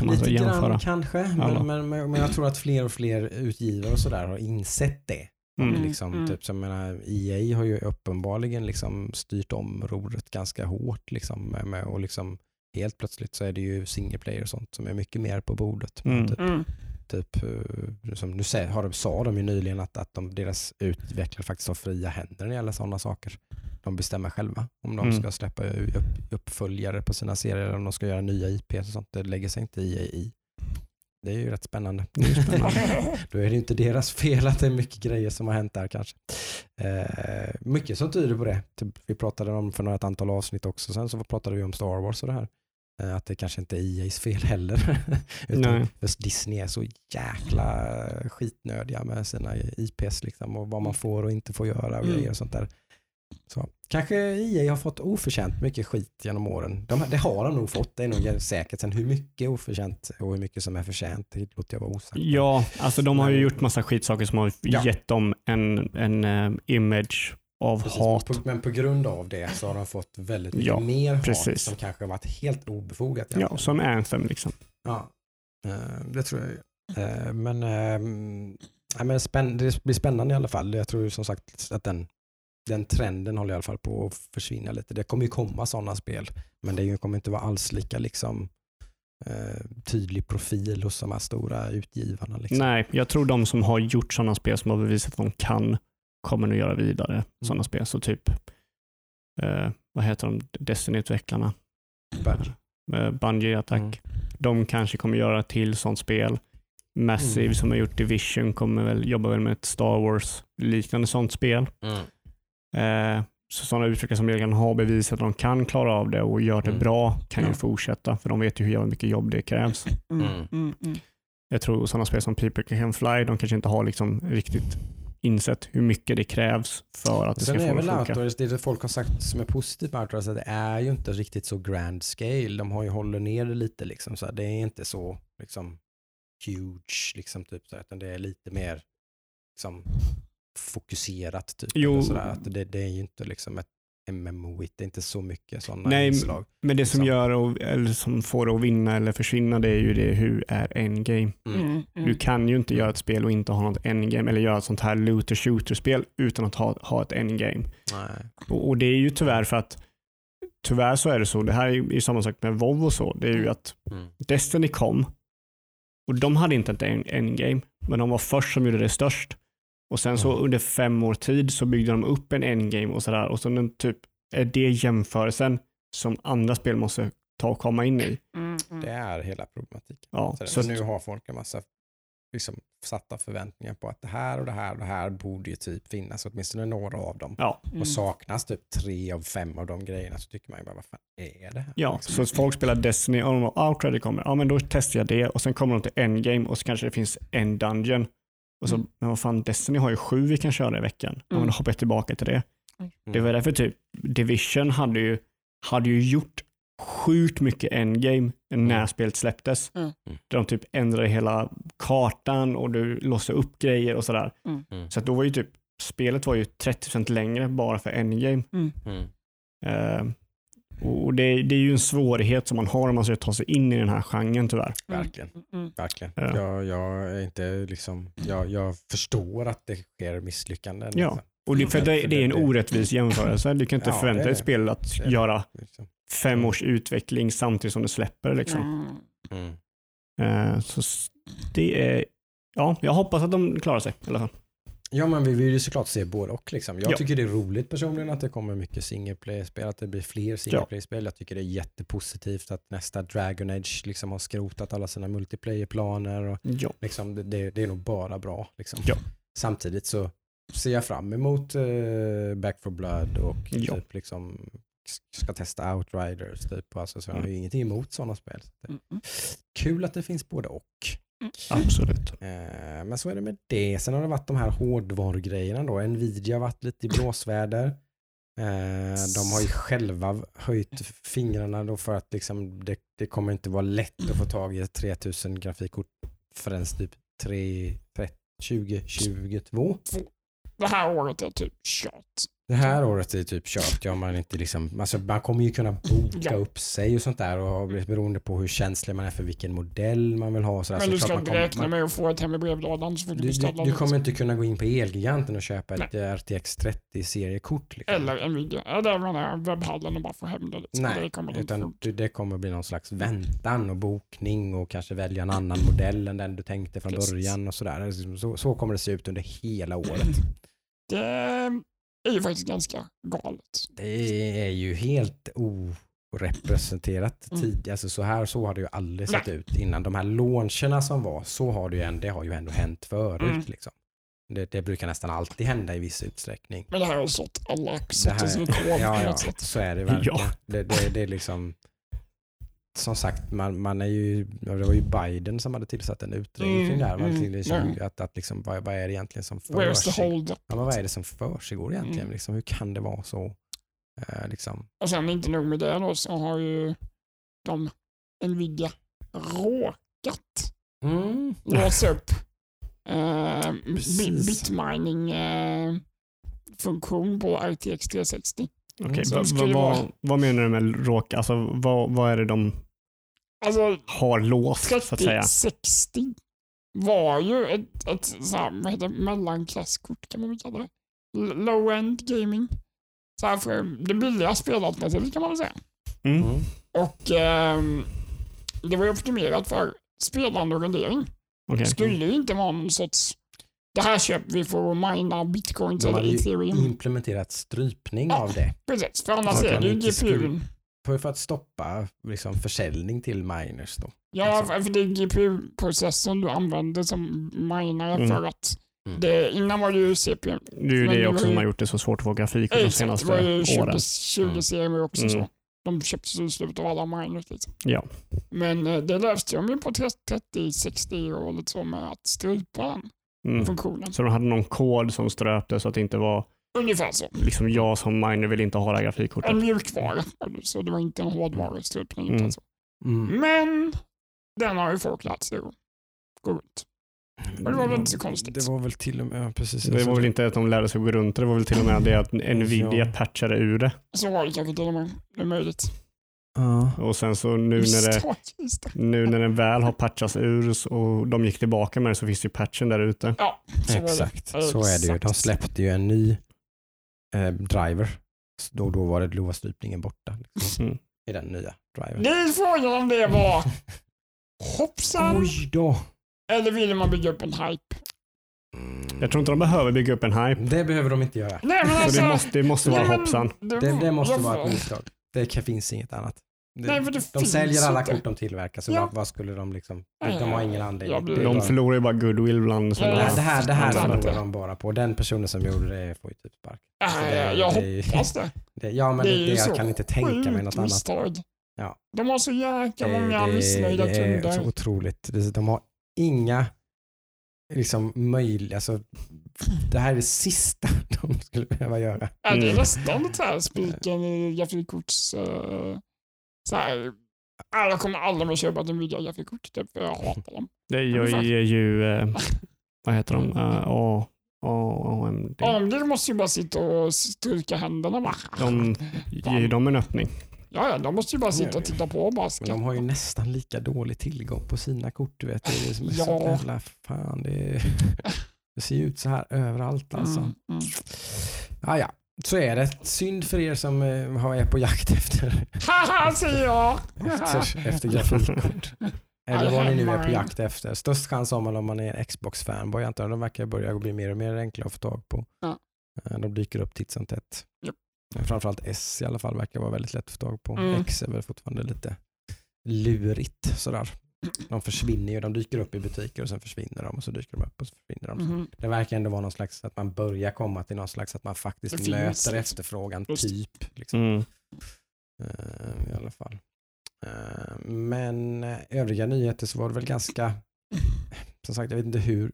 Om man ska Lite grann kanske, men, men, men jag tror att fler och fler utgivare och sådär har insett det. Mm. Liksom, Mm. typ, som, jag menar, EA har ju uppenbarligen liksom styrt om rodret ganska hårt. Liksom, med, med, och liksom, helt plötsligt så är det ju single player och sånt som är mycket mer på bordet. Mm. Typ, Mm. typ, eh, som nu säger, har de, sa de ju nyligen att, att de, deras utvecklare faktiskt har fria händer när det gäller sådana saker. De bestämmer själva om de Mm. ska släppa upp, uppföljare på sina serier eller om de ska göra nya IP och sånt. Det lägger sig inte EA i. Det är ju rätt spännande. [LAUGHS] Då är det inte deras fel att det är mycket grejer som har hänt där kanske. Eh, mycket som tyder på det. Typ, vi pratade om för några ett antal avsnitt också. Sen så pratade vi om Star Wars och det här. Eh, att det kanske inte är EA's fel heller. [LAUGHS] Utan just Disney är så jäkla skitnödiga med sina IPs liksom, och vad man får och inte får göra och Mm. grejer och sånt där. Så. Kanske EA har fått oförtjänt mycket skit genom åren. De, det har de nog fått, det är nog säkert. Sen hur mycket oförtjänt och hur mycket som är förtjänt, det låter jag vara osagt. Ja, alltså de har ju gjort massa skitsaker som har Ja. gett dem en, en eh, image av Precis, hat. men på- Men på grund av det så har de fått väldigt mycket Ja, mer hat precis. som kanske har varit helt obefogat. Ja, som Anthem liksom. Ja, eh, det tror jag. Eh, Men, ja, men det blir spännande i alla fall. Jag tror som sagt att den, den trenden håller i alla fall på att försvinna lite. Det kommer ju komma sådana spel, men det kommer inte vara alls lika liksom, eh, tydlig profil hos de här stora utgivarna. Liksom. Nej, jag tror de som har gjort sådana spel som har bevisat att de kan kommer nu göra vidare Mm. sådana spel. Så typ, eh, vad heter de, Destiny-utvecklarna? Bungie. Eh, Bungie Attack. Mm. De kanske kommer göra till sånt spel. Massive Mm. som har gjort Division kommer väl jobba väl med ett Star Wars liknande sånt spel. Eh, så sådana utvecklare som redan har bevisat att de kan klara av det och gör det Mm. bra kan ju fortsätta för de vet ju hur mycket jobb det krävs. Mm. Mm. Mm. Mm. Jag tror sådana spel som People Can Fly, de kanske inte har liksom riktigt insett hur mycket det krävs för att det ska få är det funka. Outdoors, det det folk har sagt som är positivt med Outdoors, att det är ju inte riktigt så grand scale. De har ju hållit ner det lite liksom, så här. det är inte så liksom huge, liksom typ så utan det är lite mer liksom fokuserat typ. Jo. eller Så där. Att det, det är ju inte liksom ett MMO, det är inte så mycket sådana Nej, inslag. Men det som liksom. gör och, eller som får det att vinna eller försvinna det är ju det hur är endgame. Mm. Mm. Du Mm. kan ju inte göra ett spel och inte ha något endgame eller göra ett sånt här looter shooter spel utan att ha, ha ett endgame. Nej. Och, och det är ju tyvärr för att tyvärr så är det så, det här är ju samma sak med WoW och så, det är ju att Mm. Destiny kom och de hade inte ett en- endgame, men de var först som gjorde det störst. Och sen så Mm. under fem år tid så byggde de upp en endgame och sådär och så den typ är det jämförelsen som andra spel måste ta och komma in i. Mm. Mm. Det är hela problematiken. Ja, Så, så nu har folk en massa liksom, satta förväntningar på att det här och det här och det här borde ju typ finnas, åtminstone några av dem. ja, Mm. Och saknas typ tre av fem av de grejerna så tycker man ju bara, vad fan är det här? ja. Liksom. så folk spelar Destiny och de har Outrider kommer, ja men då testar jag det och sen kommer de till endgame och så kanske det finns en dungeon. Och så, Mm. men vad fan, Destiny har ju sju vi kan köra i veckan. Ja, men Mm. då hoppar jag tillbaka till det. Mm. Det var därför typ Division hade ju, hade ju gjort sjukt mycket endgame när Mm. spelet släpptes. Mm. Där de typ ändrade hela kartan och du låste upp grejer och sådär. Mm. Mm. Så att då var ju typ, spelet var ju 30% längre bara för endgame. Mm. Mm. Och det, det är ju en svårighet som man har om man ska ta sig in i den här genren tyvärr. Verkligen. Mm. Verkligen. Ja. Jag, jag är inte liksom, jag, jag förstår att det sker misslyckanden. Ja. Liksom. Och det, för Mm. det, det är en orättvis jämförelse. Du kan inte Ja, förvänta dig ett spel att göra Liksom. fem års utveckling samtidigt som det släpper. Liksom. Mm. Mm. Eh, så det är, ja, jag hoppas att de klarar sig i alla fall. Ja, men vi vill ju såklart se både och. Liksom. Jag Ja. tycker det är roligt personligen att det kommer mycket single play-spel, att det blir fler single play-spel. Jag tycker det är jättepositivt att nästa Dragon Age liksom har skrotat alla sina multiplayer-planer. Och Ja. liksom, det- det, är nog bara bra. Liksom. Ja. Samtidigt så ser jag fram emot eh, Back for Blood och typ liksom ska testa Outriders. Typ. Alltså, så jag har Mm. ju ingenting emot sådana spel. Så det- Mm. Mm. Kul att det finns både och. Absolut. Eh, Men så är det med det. Sen har det varit de här hårdvarugrejerna då. Nvidia har varit lite i blåsväder. Eh, De har ju själva höjt fingrarna då för att liksom det, det kommer inte vara lätt att få tag i ett 3000 grafikkort förrän typ 3, 30, 2022. Det här året är typ kört. Det här året är typ kört. Ja, man, inte liksom, alltså man kommer ju kunna boka Ja. upp sig och sånt där och beroende på hur känslig man är för vilken modell man vill ha. Så Men så du ska inte kommer- räkna med att få ett hem i brevlådan så får du Du, du, du kommer inte kunna gå in på Elgiganten och köpa ett eh, RTX 30 seriekort. Liksom. Eller Nvidia. Jag webbhallen och bara få hem det. Liksom. Nej, det kommer utan det kommer bli någon slags väntan och bokning och kanske välja en annan modell än den du tänkte från Precis. början och sådär. Så, så kommer det se ut under hela året. Det är ju faktiskt ganska galet. Det är ju helt orepresenterat Mm. tidigare. Alltså så här så har det ju aldrig sett Nej. ut innan. De här launcherna som var, så har det ju ändå, det har ju ändå hänt förut. Mm. Liksom. Det, det brukar nästan alltid hända i viss utsträckning. Men det här har slått alla Det sorters här, rekord [LAUGHS] på ja, ja, så är det [LAUGHS] verkligen. Ja. Det, det, det är liksom, som sagt, man, man är ju, det var ju Biden som hade tillsatt en utredning kring det här. Mm, mm, liksom, ja. att, att liksom, vad, vad är det egentligen som försiggår? Ja, vad är det som försiggår egentligen? Mm. Liksom, hur kan det vara så? Eh, liksom. Och sen inte nog med det då så har ju de Nvidia råkat Mm. låsa upp eh, bitmining eh, funktion på RTX 360. Okej, Så va- det skulle va- vara- vad, vad menar du med råk? Alltså, vad, vad är det de Alltså har låst så att säga? 3060 var ju ett, ett så här, vad heter det, mellanklasskort kan man väl kalla det. Low-end gaming. Så här för det billiga spelalternativet kan man väl säga. Mm. Mm. Och ehm, det var ju optimerat för spelande och rendering. Okej. Det skulle ju inte vara någon sorts det här köper vi för att mina bitcoins De eller hade ju ethereum. implementerat strypning Ja. av det. Precis, för annars är de det ju GPUn. För, att stoppa liksom, försäljning till miners. Då. Ja, liksom. för det är GPU-processorn du använder som minare Mm. för att Mm. det, innan var det ju CPU. Det är ju Men det också som har gjort det så svårt att få grafik de Exakt, senaste det var ju 20, åren. 20 serier också Mm. så. De köptes i slutet av alla miners liksom. Ja. Men eh, det löste de ju på 30-60 och lite så med att strypa den Mm. funktionen. Så de hade någon kod som ströpte så att det inte var Ungefär så. liksom jag som miner vill inte ha det här grafikkortet. En mjukvara, så det var inte en hårdvarustrupning. utan Mm. så. Mm. Men den har ju folk lärt sig att gå runt. det var väl inte så konstigt. Det var väl till och med, ja, precis. Det var väl inte att de lärde sig att gå runt det, det var väl till och med det att Nvidia Ja. patchade ur det. Så var det kanske till och med. Det är möjligt. Ja. Och sen så nu när det, nu när den väl har patchats ur och de gick tillbaka med det så finns ju patchen där ute. Ja, så. Exakt, så är det ju. De släppte ju en ny eh, driver. Då, då var det var strypningen borta liksom, Mm. i den nya drivern. Det är frågan om det var [LAUGHS] hoppsan Oj då! eller ville man bygga upp en hype? Mm. Jag tror inte de behöver bygga upp en hype. Det behöver de inte göra. Nej men Så alltså. det måste, det måste vara hoppsan. Det, Det, måste vara ett misstag. Det kan- finns inget annat. Det, Nej, för det de säljer alla inte. kort de tillverkar, så Ja. vad, vad skulle de liksom... Nej, De har ingen anledning. Det är De bara- förlorar ju bara goodwill bland Ja, sina... ja. Nej, det här, det här Ja, förlorar det- de bara på. Den personen som gjorde det får ju typ spark. Ja, det- jag, det hoppas det. [LAUGHS] Det, ja, men Det det jag kan inte tänka mig något annat. Ja. De har så jäkla Det, många det, missnöjda det är kunder. så otroligt. Det- De har inga liksom möjliga... Alltså, det här är det sista [LAUGHS] de skulle behöva göra. Ja, det är Mm. nästan så här spiken i grafikkorts... Uh, så här, ja, jag kommer aldrig mer köpa ett Nvidia grafikkort typ, för jag hatar dem. Det gör ju... Eh, vad heter de? Uh, A, A, AMD. AMD måste ju bara sitta och stryka händerna va? De ger dem en öppning. Ja, ja, de måste ju bara sitta och titta på bara Men de har ju nästan lika dålig tillgång på sina kort. Du vet. Det, är som är så Ja. jävla fan. Det, är, [LAUGHS] det ser ju ut så här överallt alltså. Mm, mm. Ja, ja. Så är det. Synd för er som eh, har- är på jakt efter, Haha, säger jag! efter, efter grafikkort. [LAUGHS] Eller vad ni nu är på jakt efter. Störst chans har man om man är en Xbox-fanboy. antar jag. De verkar börja bli mer och mer enkla att få tag på. Ja. Eh, De dyker upp titt som tätt. Eh, Framförallt S i alla fall verkar vara väldigt lätt att få tag på. Mm. X är väl fortfarande lite lurigt sådär. De försvinner ju, de dyker upp i butiker och sen försvinner de och så dyker de upp och så försvinner de. Mhm. Det verkar ändå vara någon slags, att man börjar komma till någon slags att man faktiskt möter efterfrågan, Just. typ. Liksom. Mm. Eh, I alla fall. Eh, men eh, övriga nyheter så var det väl ganska, [LAUGHS] som sagt jag vet inte hur,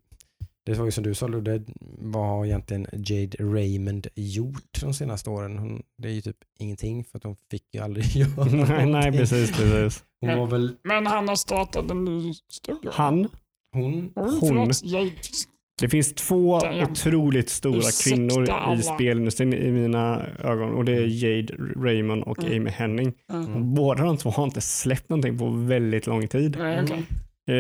det var ju som du sa Ludde, vad har egentligen Jade Raymond gjort de senaste åren? Hon, det är ju typ ingenting för att hon fick ju aldrig [LAUGHS] göra nej, [LAUGHS] nej, någonting. precis, precis. Hon var väl, Men han har startat en ny studio. Han, hon, Hon, hon. det finns två Damn. otroligt stora Ursäkta kvinnor i alla. spelindustrin i mina ögon och det är Jade Raymond och Mm. Amy Henning. mm. Båda de två har inte släppt någonting på väldigt lång tid. Nej, okej. Eh,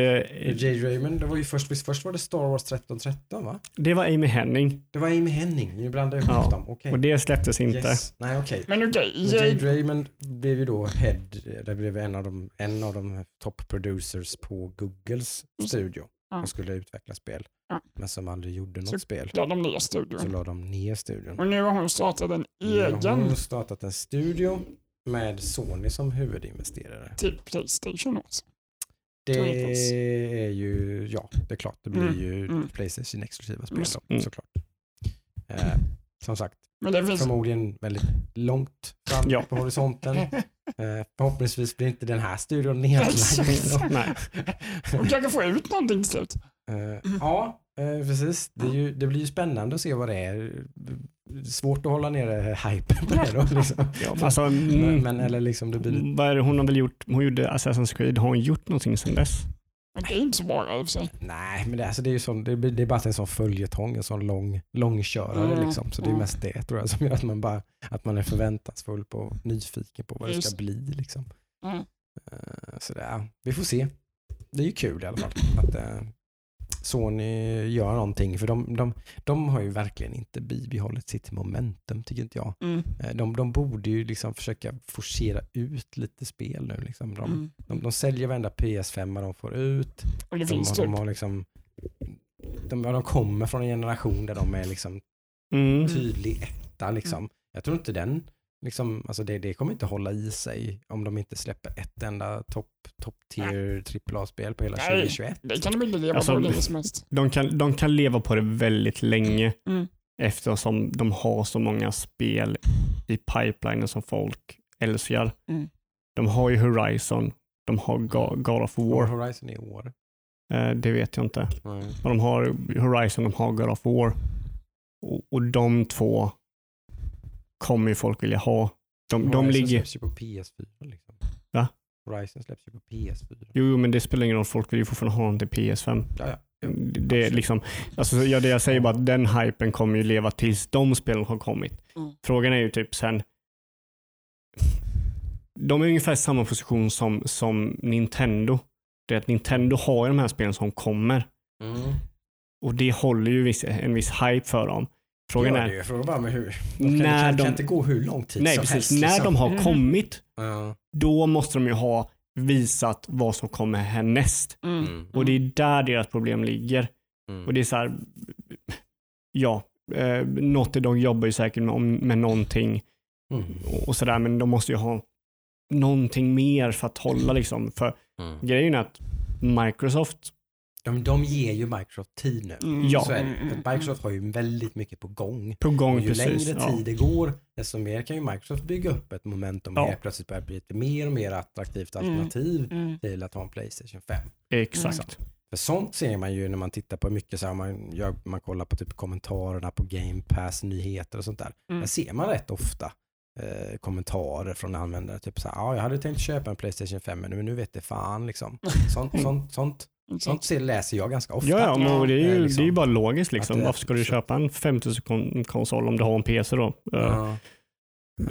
Jade Raymond, det var ju först, först var det Star Wars 1313 va? det var Amy Henning Det var Amy Henning, nu blandade jag ihop Ja, dem. Okej. och det släpptes inte. Yes. Nej okej. Men okej, Jade Jade, Raymond blev ju då head, det blev en av de, en av de top producers på Googles Just. studio. Ja. De skulle utveckla spel. Ja. Men som aldrig gjorde något Så- spel. ja, de Så studion. la de ner studion. Och nu har hon startat en Nu har egen hon startat en studio med Sony som huvudinvesterare. till Playstation också. Det är ju, ja det är klart, det blir Mm, ju mm. Playstation exklusiva spel då, Mm. såklart. Eh, som sagt, Men det finns... förmodligen väldigt långt fram Ja. på horisonten. [LAUGHS] Eh, förhoppningsvis blir inte den här studion nedlagd. Och kanske få ut någonting till slut. Eh, ja, eh, precis. Det, ju, det blir ju spännande att se vad det är. Svårt att hålla nere hypen på det då. Liksom. Ja, alltså, Men, men eller liksom det blir vad är det hon har väl gjort? Hon gjorde Assassin's Creed. Har hon gjort någonting sedan dess? Men det är inte så bra i och för sig. Nej, men det, alltså, det är ju sån, det, det är bara en sån följetong, en sån lång, långkörare Mm, liksom. Så det är mm. mest det tror jag som gör att man bara att man är förväntansfull på nyfiken på vad det Just. ska bli liksom. Mm. Eh, Så det, vi får se. Det är ju kul i alla fall att eh, Sony gör någonting för de, de, de har ju verkligen inte bibehållit sitt momentum tycker inte jag. Mm. Eh, De, de borde ju liksom försöka forcera ut lite spel nu. Liksom. De, Mm. de, de säljer varenda PS5 de får ut. Och det De, finns har- typ. de, har liksom, de, de kommer från en generation där de är liksom Mm. tydlig etta. Liksom. Jag tror inte den, liksom, alltså det, det kommer inte hålla i sig om de inte släpper ett enda topp top tier AAA-spel på hela Nej. 2021. Det kan de inte leva Alltså, på länge som helst. De, kan, de kan leva på det väldigt länge Mm. eftersom de har så många spel i pipelinen som folk älskar. Mm. De har ju Horizon, de har Ga- God of War War, Horizon i år. eh, det vet jag inte. Nej. Och de har Horizon, de har God of War. Och, och de två kommer ju folk vilja ha. De, de Horizon ligger... släpps ju på PS4. Liksom. Va? Horizon släpps ju på PS4. Jo, jo, men det spelar ingen roll. Folk vill ju fortfarande ha dem till PS5. Ja, ja. Det, det är liksom, alltså, ja, det jag säger bara att den hypen kommer ju leva tills de spelen har kommit. Mm. Frågan är ju typ sen, de är ungefär i samma position som, som Nintendo. Det är att Nintendo har ju de här spelen som kommer Mm. och det håller ju viss, en viss hype för dem. Frågan Gör det är, ju. Frågan bara med hur. De kan, när de, kan inte gå hur lång tid nej som precis, helst. när liksom. de har Mm. kommit, Ja. då måste de ju ha visat vad som kommer härnäst. Mm. Mm. Och det är där deras problem ligger. Mm. Och det är så här, ja, eh, Naughty Dog jobbar ju säkert med, om- med någonting Mm. och, och sådär, men de måste ju ha någonting mer för att hålla liksom. För Mm. grejen är att Microsoft, De, de ger ju Microsoft tid nu. Mm. Ja. Mm, mm, att Microsoft har ju väldigt mycket på gång. på gång Och ju precis. längre ja. tid det går, desto mer kan ju Microsoft bygga upp ett momentum Ja. helt plötsligt börja bli ett mer och mer attraktivt alternativ Mm. till att ha en Playstation 5. Exakt. För sånt ser man ju när man tittar på mycket så här, man, gör, man kollar på typ kommentarerna på Game Pass, nyheter och sånt där. Mm. Där ser man rätt ofta eh, kommentarer från användare. Typ så här, ja jag hade tänkt köpa en Playstation 5 men nu, nu vet det fan liksom. [LAUGHS] Sånt, sånt, sånt, sånt ser, läser jag ganska ofta. Ja, ja, men det är ju, Eh, liksom. det är ju bara logiskt liksom. Det- Varför ska du köpa en 5000-konsol om du har en PC då? Eh, Ja.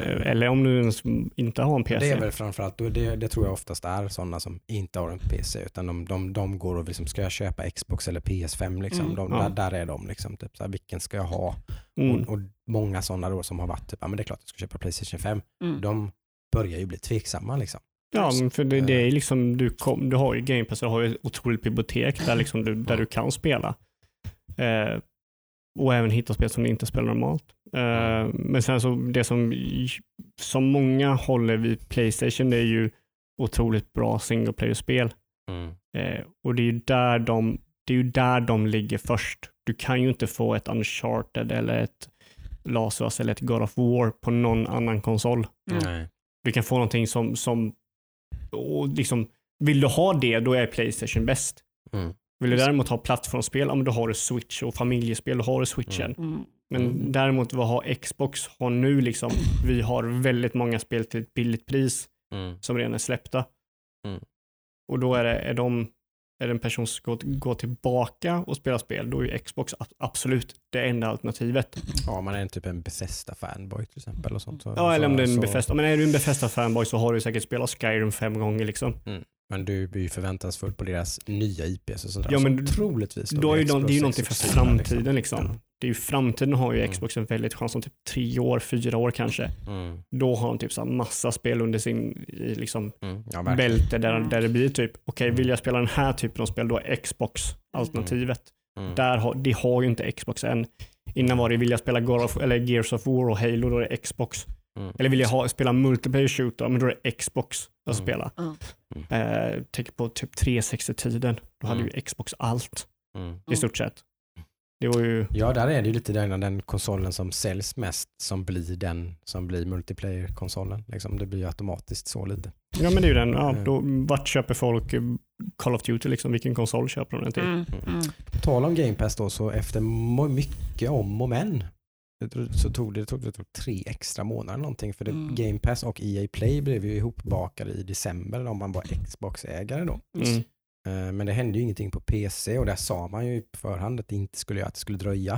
Eller om du inte har en PC. Det är väl framförallt, det, det tror jag oftast är sådana som inte har en PC utan de, de, de går och liksom, ska jag köpa Xbox eller PS5 liksom? Mm, de, ja. där, där är de liksom, typ, så här, vilken ska jag ha? Mm. Och, och många sådana då som har varit typ, ja men det är klart jag ska köpa Playstation 5, Mm. de börjar ju bli tveksamma liksom. Ja, men för det, det är liksom, du, kom, du har ju Game Pass, du har ju ett otroligt bibliotek där, liksom du, där du kan spela. Eh, och även hitta spel som du inte spelar normalt. Eh, men sen så det som, som många håller vid Playstation, det är ju otroligt bra single player-spel. Eh, och det är ju där de, det är ju där de ligger först. Du kan ju inte få ett Uncharted eller ett Last Us eller ett God of War på någon annan konsol. Mm. Du kan få någonting som, som och liksom, vill du ha det, då är Playstation bäst. Mm. Vill du däremot ha plattformsspel, ja, men då har du Switch och familjespel, då har du Switchen. Mm. Men Mm. däremot vad har Xbox har nu liksom, vi har väldigt många spel till ett billigt pris Mm. som redan är släppta. Mm. Och då är det, är de, är det en person som ska gå, tillbaka och spela spel, då är ju Xbox absolut det enda alternativet. Ja, man är en typ en Bethesda-fanboy till exempel. Och sånt, så, Ja, eller om det är en så- Bethesda. Men är du en Bethesda-fanboy så har du säkert spelat Skyrim fem gånger liksom. Men du blir ju förväntansfull på deras nya IPs och sånt där. Ja, men som troligtvis Då är ju de, det är ju någonting för framtiden liksom. Ja. Det är ju framtiden har ju Mm. Xbox en väldigt chans om typ tre år, fyra år kanske. Mm. Då har de typ så massa spel under sin i liksom Mm. Ja, bälte där, där det blir typ, okej vill jag spela den här typen av spel då är Xbox alternativet. Mm. Där har, det har ju inte Xbox än. Innan var det, vill jag spela God of, eller Gears of War och Halo, då är det Xbox. Mm. Eller vill jag ha, spela multiplayer shooter, men då är det Xbox att Mm. spela. Mm. Eh, tänk på typ 360-tiden, då hade Mm. ju Xbox allt Mm. i stort sett. Det var ju, Ja, där är det ju lite den, den konsolen som säljs mest som blir den som blir multiplayer-konsolen. Liksom, det blir ju automatiskt så lite. ja men det är ju den. Ja, Mm. då, vart köper folk eh, Call of Duty liksom? Vilken konsol köper de den till? Mm, mm. På tal om Game Pass då, så efter mycket om och men så tog det, tog det tog tre extra månader någonting för det, Mm. Game Pass och EA Play blev ju ihopbakade i december om man var Xbox-ägare då. Mm. Eh, Men det hände ju ingenting på PC och där sa man ju på förhand att det inte skulle, att det skulle dröja.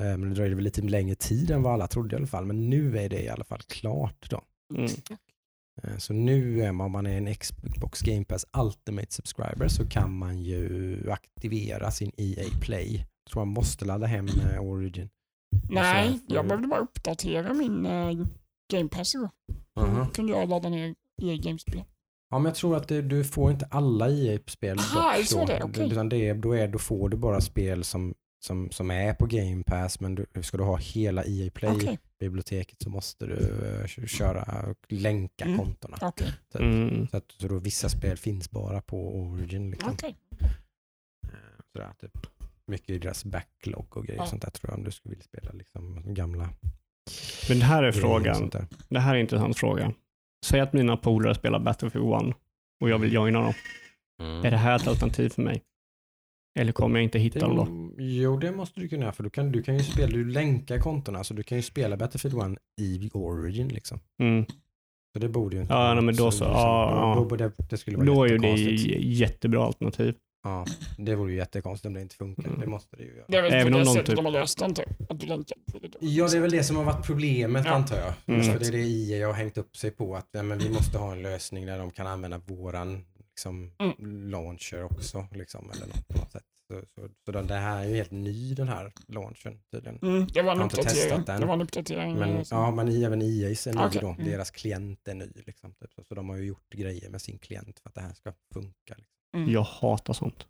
Eh, Men det dröjde väl lite längre tid än vad alla trodde i alla fall. Men nu är det i alla fall klart då. Mm. Eh, Så nu är man, om man är en Xbox Game Pass Ultimate Subscriber så kan man ju aktivera sin EA Play. Jag tror man måste ladda hem Origin. Nej, får jag behövde bara uppdatera min uh, Game Pass igår. Aha. Då kunde jag ladda ner EA Games-spel. Ja, men jag tror att det, du får inte alla EA-spel. Aha, dock så då. det okej. Utan det är, då, är, då får du bara spel som, som, som är på Game Pass men du, ska du ha hela EA Play-biblioteket så måste du eh, köra, länka Mm. kontona. okej, Typ. Mm. Så att så då vissa spel finns bara på Origin. Liksom. okej. Eh, Sådär, typ. Mycket i deras backlog och grejer. Ja. Sånt där tror jag om du skulle vilja spela liksom, gamla Men det här är frågan. Det här är en intressant fråga. Säg att mina polare spelar Battlefield 1 och jag vill joina dem. Är det här ett alternativ för mig? Eller kommer jag inte hitta dem då? Det, jo, det måste du kunna göra för du kan, du kan ju spela, du länkar kontona så du kan ju spela Battlefield 1 i Origin liksom. Mm. Så det borde ju inte Ja, nej, men då så. Ja, då, ja. då borde det skulle vara Då är ju det jättebra alternativ. Ja, det vore ju jättekonstigt om det inte funkar. Mm. Det måste det ju göra. Det är väl Även på om det sättet typ- de har löst? Att du länkar det då. Ja, det är väl det som har varit problemet Ja. antar jag. Mm. För det är det EA har hängt upp sig på att ja, men vi måste ha en lösning där de kan använda våran liksom, Mm. launcher också. Liksom, eller något, på något sätt. Så, så, så den, det här är ju helt ny den här launchen tydligen. Mm, det var en Jag har inte uppdatering. testat den. Det var en uppdatering. Men, som- ja, men även EA's är ny Okej. då. Mm. Deras klient är ny. Liksom, typ. så, så de har ju gjort grejer med sin klient för att det här ska funka. Liksom, Mm. Jag hatar sånt.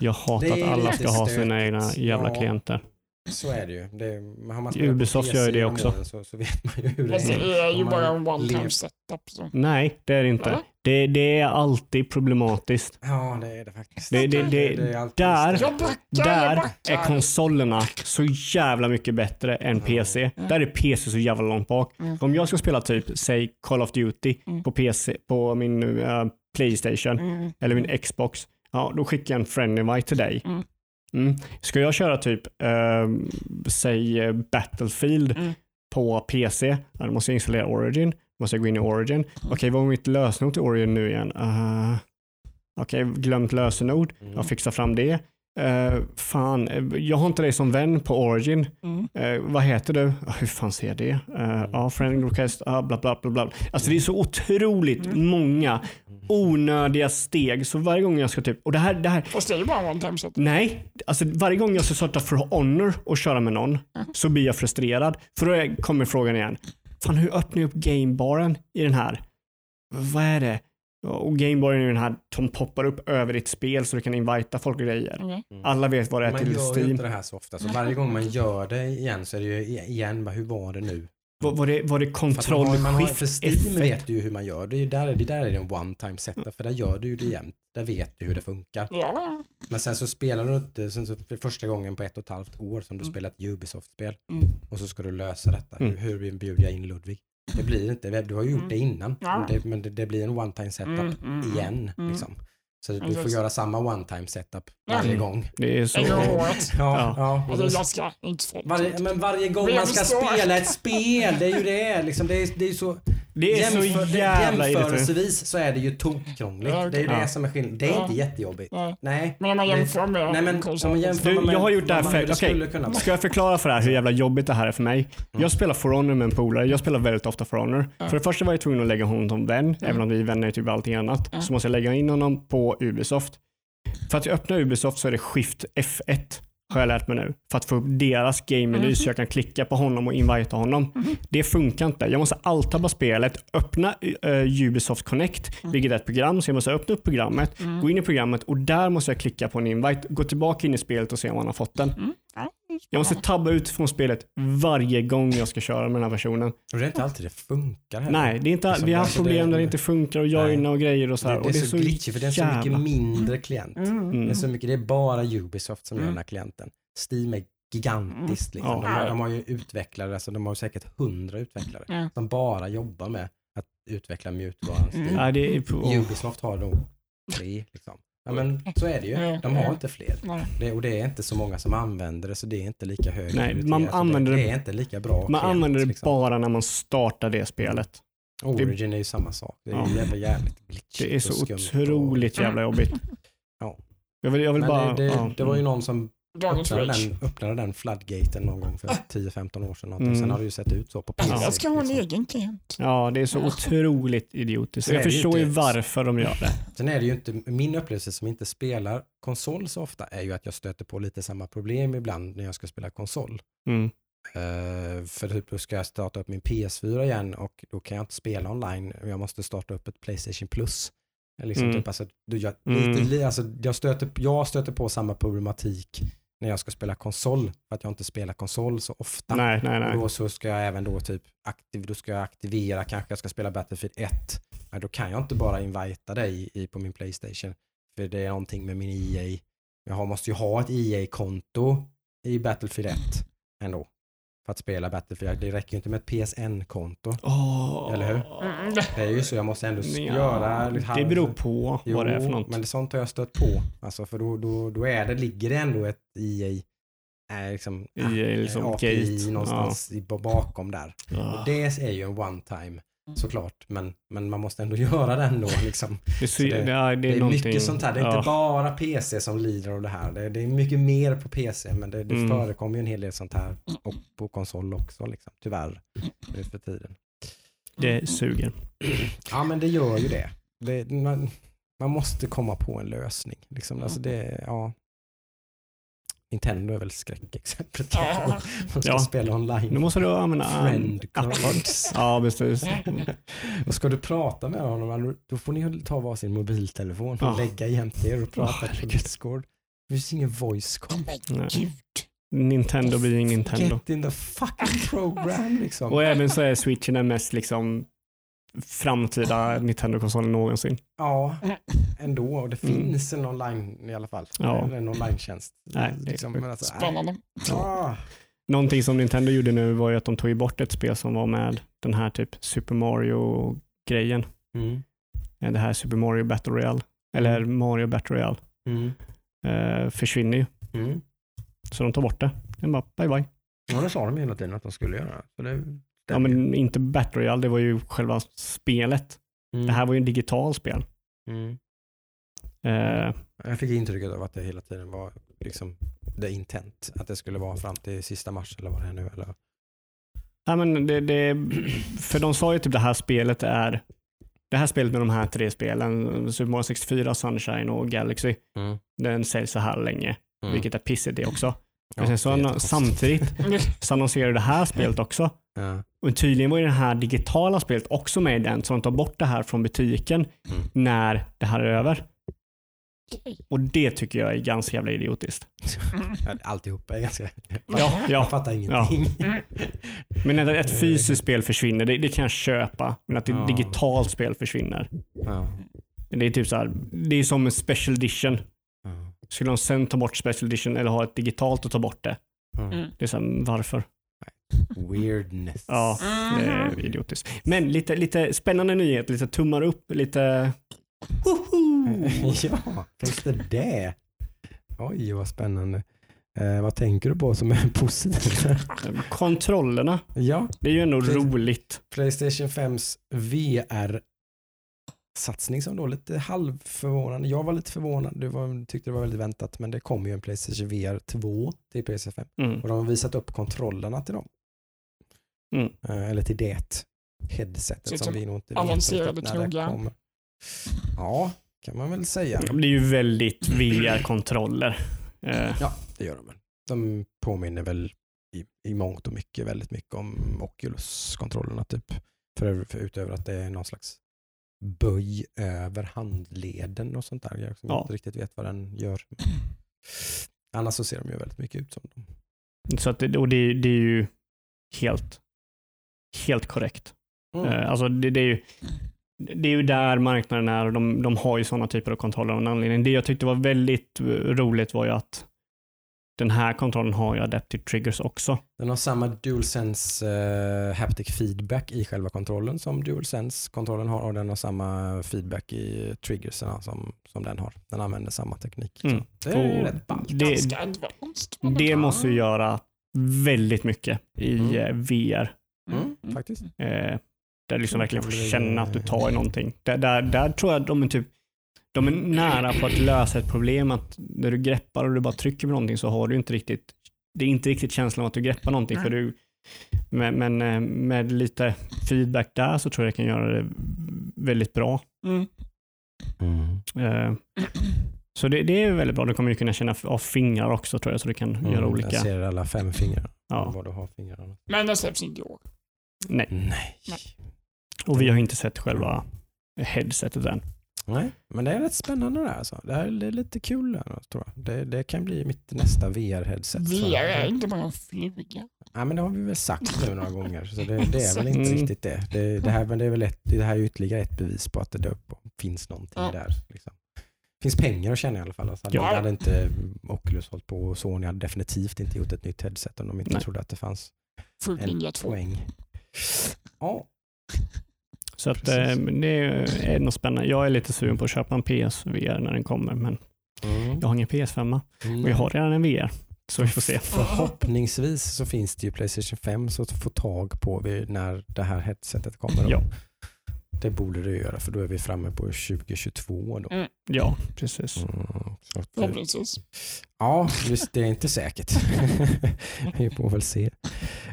Jag hatar Det att alla ska ha sina egna jävla Ja. klienter. Så är det ju. Det, men har man Ubisoft gör ju det också. Så, så vet man ju hur det är. det är ju bara en one lever- time setup. Så. Nej, det är det inte. Det, det är alltid problematiskt. Ja, det är det faktiskt. Det- det- det- är alltid där- backar, Där är konsolerna så jävla mycket bättre än Ja. PC. Mm. Där är PC så jävla långt bak. Mm. Om jag ska spela typ, säg Call of Duty Mm. på PC, på min eh, Playstation Mm. eller min Xbox, ja då skickar jag en friend invite till dig. Mm. Mm. Ska jag köra typ, eh, säg Battlefield Mm. på PC, då måste jag installera Origin, måste jag gå in i Origin. Okej, vad var mitt lösenord till Origin nu igen? Uh, Okej, glömt lösenord. Mm. Jag fixar fram det. Eh, fan, eh, jag har inte dig som vän på Origin. Mm. Eh, vad heter du? Ah, hur fan ser jag det? Uh, ja, friend request, ah, bla bla bla bla. Alltså det är så otroligt Mm. många onödiga steg. Så varje gång jag ska typ, och det här, det här Fast det är ju bara one time setup. Nej, alltså varje gång jag ska starta For Honor och köra med någon så blir jag frustrerad. För då kommer frågan igen. Fan hur öppnar jag upp gamebaren i den här? Vad är det? Och gamebaren är den här som poppar upp över ditt spel så du kan invita folk och grejer. Okej. Alla vet vad det är Man till gör ju Steam. inte det här så ofta. Så varje gång man gör det igen så är det ju igen, bara, hur var det nu? Var, var, det, var det kontroll, man har, man har, skift, för Steam F1? vet du ju hur man gör. Det är ju där, det där är det en one time setup. För där gör du ju det jämt. Där vet du hur det funkar. Men sen så spelar du inte, sen så för första gången på ett och ett halvt år som du Mm. spelar ett Ubisoft-spel. Mm. Och så ska du lösa detta. Mm. Hur, hur bjuder jag in Ludvig? Det blir inte, du har ju gjort Mm. det innan. Ja. Det, men det, det blir en one time setup Mm, mm, igen. mm. Liksom. Så Ja, du får just. göra samma one time setup Ja. varje Mm. gång. Det är så... En gång om året. Ja, ja. Och det är ganska inte så Varje, men varje gång man ska spela ett spel, det är ju det. Liksom, det, är, det är så, Det är så jämför- jävla irriterande. jämförelsevis så är det ju tokkrångligt. Ja, Det är ju ja. det som är skillnaden. Det är Ja. inte jättejobbigt. Nej. Men om man Det- jämför med Nej men om man jämför Du, med jag har gjort det här för- okej. skulle kunna vara. Ska jag förklara för det här hur jävla jobbigt det här är för mig? Mm. Jag spelar For Honor med en polare. Jag spelar väldigt ofta For Honor. Ja. För det första var jag tvungen att lägga honom som vän, även om vi är vänner i typ allting annat. Ja. Så måste jag lägga in honom på Ubisoft. För att öppna Ubisoft så är det Shift F1 har jag lärt mig nu. För att få upp deras game-meny Mhm. så jag kan klicka på honom och invita honom. Mhm. Det funkar inte. Jag måste alltaba spelet, öppna uh, Ubisoft Connect, Mm. vilket är ett program. Så jag måste öppna upp programmet, Mm. gå in i programmet och där måste jag klicka på en invite, gå tillbaka in i spelet och se om han har fått den. Mm. Ja, Jag måste tabba ut från spelet varje gång jag ska köra med den här versionen. Och det är inte alltid det funkar heller. Nej, det är inte, Liksom, vi har haft problem det- där det inte funkar och joina och grejer och så det, här. det, och är så glitchy för det är en så mycket mindre klient. Mm. Det, är så mycket, det är bara Ubisoft som gör Mm. den här klienten. Steam är gigantiskt. Liksom. Ja. De, har, de har ju utvecklare, alltså de har säkert hundra utvecklare Ja. som bara jobbar med att utveckla mjukvaran. Mm. Ja, det är på, Ubisoft har nog tre. Liksom. Ja, men så är det ju. Ja, De har ja. inte fler. Det, och det är inte så många som använder det så det är inte lika hög Nej, man använder det, det- är inte lika bra man klient, använder det liksom. bara när man startar det spelet. Origin är ju samma sak. Det är Ja. jävla jävligt glitchigt Det är så otroligt jävla jobbigt. Ja. Jag vill, jag vill bara... det, det, ja. det var ju någon som Dagens öppnade Rage. den, öppnade den floodgaten någon gång för 10-15 år sedan. Mm. Sen har det ju sett ut så på PC. Jag ska ha en egen klient. Ja, det är så otroligt idiotiskt. Så Jag förstår ju inte. varför de gör det. Sen är det ju inte, min upplevelse som inte spelar konsol så ofta är ju att jag stöter på lite samma problem ibland när jag ska spela konsol. Mm. Uh, för typ då ska jag starta upp min PS4 igen och då kan jag inte spela online. Jag måste starta upp ett Playstation Plus. Liksom Mm. typ, alltså, jag, Mm. lite, li- alltså, jag, stöter, jag stöter på samma problematik när jag ska spela konsol. För att jag inte spelar konsol så ofta. Nej, nej, Och nej. då så ska jag även då typ aktiv, då ska jag aktivera, kanske jag ska spela Battlefield 1. Ja, då kan jag inte bara invita dig i, på min Playstation. För det är någonting med min EA. Jag har, måste ju ha ett EA-konto i Battlefield 1 ändå. För att spela Battlefield. Det räcker ju inte med ett PSN-konto. Åh. Eller hur? Mm. Det är ju så, jag måste ändå Ja, göra... Det beror på Jo, vad det är för något. men det, sånt har jag stött på. Alltså för då, då, då är det, ligger det ändå ett EA, äh, liksom, EA liksom API gate. någonstans i, bakom där. Ja. Och det är ju en one time såklart, men, men man måste ändå [LAUGHS] göra den då. Liksom. Det, så, det- det, ja, det är Det är mycket sånt här, det är ja. inte bara PC som lider av det här. Det, det är mycket mer på PC, men det, det Mm. förekommer ju en hel del sånt här och på konsol också, liksom, tyvärr, nu för tiden. Det suger. Ja, men det gör ju det. det man, man måste komma på en lösning. Liksom. Alltså det, ja. Nintendo är väl skräckexemplet. Ja. Man ska Ja. spela online. Nu måste du använda Friend cards. Ja, precis. Och [LAUGHS] ska du prata med honom, då får ni ta varsin mobiltelefon och Ja. lägga jämte er och prata Ja, på. Discord. Det finns ingen voice com. Men Nej. gud. Nintendo blir ju Nintendo. Get in the fucking program liksom. Och även så är switchen den mest liksom framtida Nintendo-konsolen någonsin. Ja, [LAUGHS] ändå. Och det Mm. finns en online i alla fall. Ja. Eller en online-tjänst. Nej, liksom, alltså, Spännande. Ah. [LAUGHS] Någonting som Nintendo gjorde nu var ju att de tog bort ett spel som var med den här typ Super Mario-grejen. Mm. Det här Super Mario Battle Royale. Eller Mario Battle Royale. Mm. Eh, försvinner ju. Mm. Så de tar bort det. Den bara bye bye. Ja, det sa de hela tiden att de skulle göra. Så det Ja, men inte Battle Royale, det var ju själva spelet. mm. Det här var ju en digital spel. Mm. Eh, Jag fick intrycket av att det hela tiden var liksom the intent. Att det skulle vara fram till sista mars eller vad det är nu. Eller? ja, men det, det, för de sa ju typ det här spelet är det här spelet med de här tre spelen, Super Mario 64, Sunshine och Galaxy, Mm. den säljs så här länge, Mm. vilket är pissigt det också. Ja, sen så samtidigt [LAUGHS] så annonserar det här spelet också. Ja. Och tydligen var ju det här digitala spelet också med i den, så de tar bort det här från butiken Mm. när det här är över. Och det tycker jag är ganska jävla idiotiskt. Ja, Alltihopa är ganska... Ja, Jag ja. fattar ingenting. Men att ett fysiskt spel försvinner, det, det kan jag köpa. Men att ett Ja. digitalt spel försvinner. Ja. Det är typ så här, det är som en special edition. Skulle de sen ta bort special edition eller ha ett digitalt och ta bort det? Mm. Det är så här, varför? Weirdness. Ja, det är idiotiskt. Men lite, lite spännande nyhet, lite tummar upp, lite... Woho! [LAUGHS] ja, finns det det? Oj, vad spännande. Eh, vad tänker du på som är [LAUGHS] positivt? Kontrollerna, ja, det är ju ändå Precis. roligt. Playstation 5s VR-satsning som då lite halvförvånande. Jag var lite förvånad, det var, tyckte det var väldigt väntat, men det kommer ju en Playstation VR 2 till PS5 Mm. och de har visat upp kontrollerna till dem. Mm. Eh, eller till det headsetet ut som vi nog inte avancerade riktigt när det kommer. Ja, kan man väl säga. Det är ju väldigt VR-kontroller. Eh, Ja, det gör de. De påminner väl i, i mångt och mycket väldigt mycket om Oculus-kontrollerna typ. För, för utöver att det är någon slags böj över handleden och sånt där. Jag som Ja. inte riktigt vet vad den gör. [LAUGHS] Annars så ser de ju väldigt mycket ut som dem. Så att och det, det är ju helt, helt korrekt. Mm. Eh, Alltså det, det, är ju, det är ju där marknaden är och de, de har ju sådana typer av kontroller av en anledning. Det jag tyckte var väldigt eh, roligt var ju att den här kontrollen har ju adaptive triggers också. Den har samma DualSense uh, haptic feedback i själva kontrollen som DualSense-kontrollen har och den har samma feedback i triggerserna som, som den har. Den använder samma teknik. Mm. Så det är Och rätt ballt. det, det kan- måste ju göra väldigt mycket i Mm. eh, VR. Mm, faktiskt. Eh, där du liksom verkligen får det- känna att du tar i någonting. Där, där, där tror jag de är typ de är nära på att lösa ett problem att när du greppar och du bara trycker på någonting så har du inte riktigt det är inte riktigt känslan av att du greppar någonting för du men, men eh, med lite feedback där så tror jag det kan göra det väldigt bra. Mm. Mm. Så det, det är väldigt bra. Du kommer ju kunna känna av fingrar också tror jag så du kan göra Mm, olika. Jag ser alla fem fingrar. Ja, Vad du har fingrarna. Men den släpps inte i år. nej. Nej. Och vi har inte sett själva headsetet än. Nej, men det är rätt spännande det här. Alltså. Det, här det är lite kul tror jag. Det, det kan bli mitt nästa VR-headset. VR är inte bara en fluga. Ja, men det har vi väl sagt nu några [LAUGHS] gånger. Så det, det är väl inte Mm. riktigt det. Det, det, här, men det, är väl ett, det här är ytterligare ett bevis på att det där finns någonting Ja. där. Liksom. Det finns pengar att tjäna i alla fall. Alltså, Ja. hade, inte Oculus hållit på och Sony hade definitivt inte gjort ett nytt headset om de inte Nej. trodde att det fanns Fruit en Ninja 2. poäng. Ja, Så att, eh, det är något spännande. Jag är lite sugen på att köpa en PSVR när den kommer, men mm. jag har ingen PS5 och jag har redan en VR. Så vi får se. Förhoppningsvis så finns det ju Playstation 5 så att få tag på när det här headsetet kommer. Ja. Det borde det göra för då är vi framme på 2022. Då. Ja, precis. Mm, eh, Förhoppningsvis. Ja, visst det är inte säkert. [LAUGHS] Vi får väl se.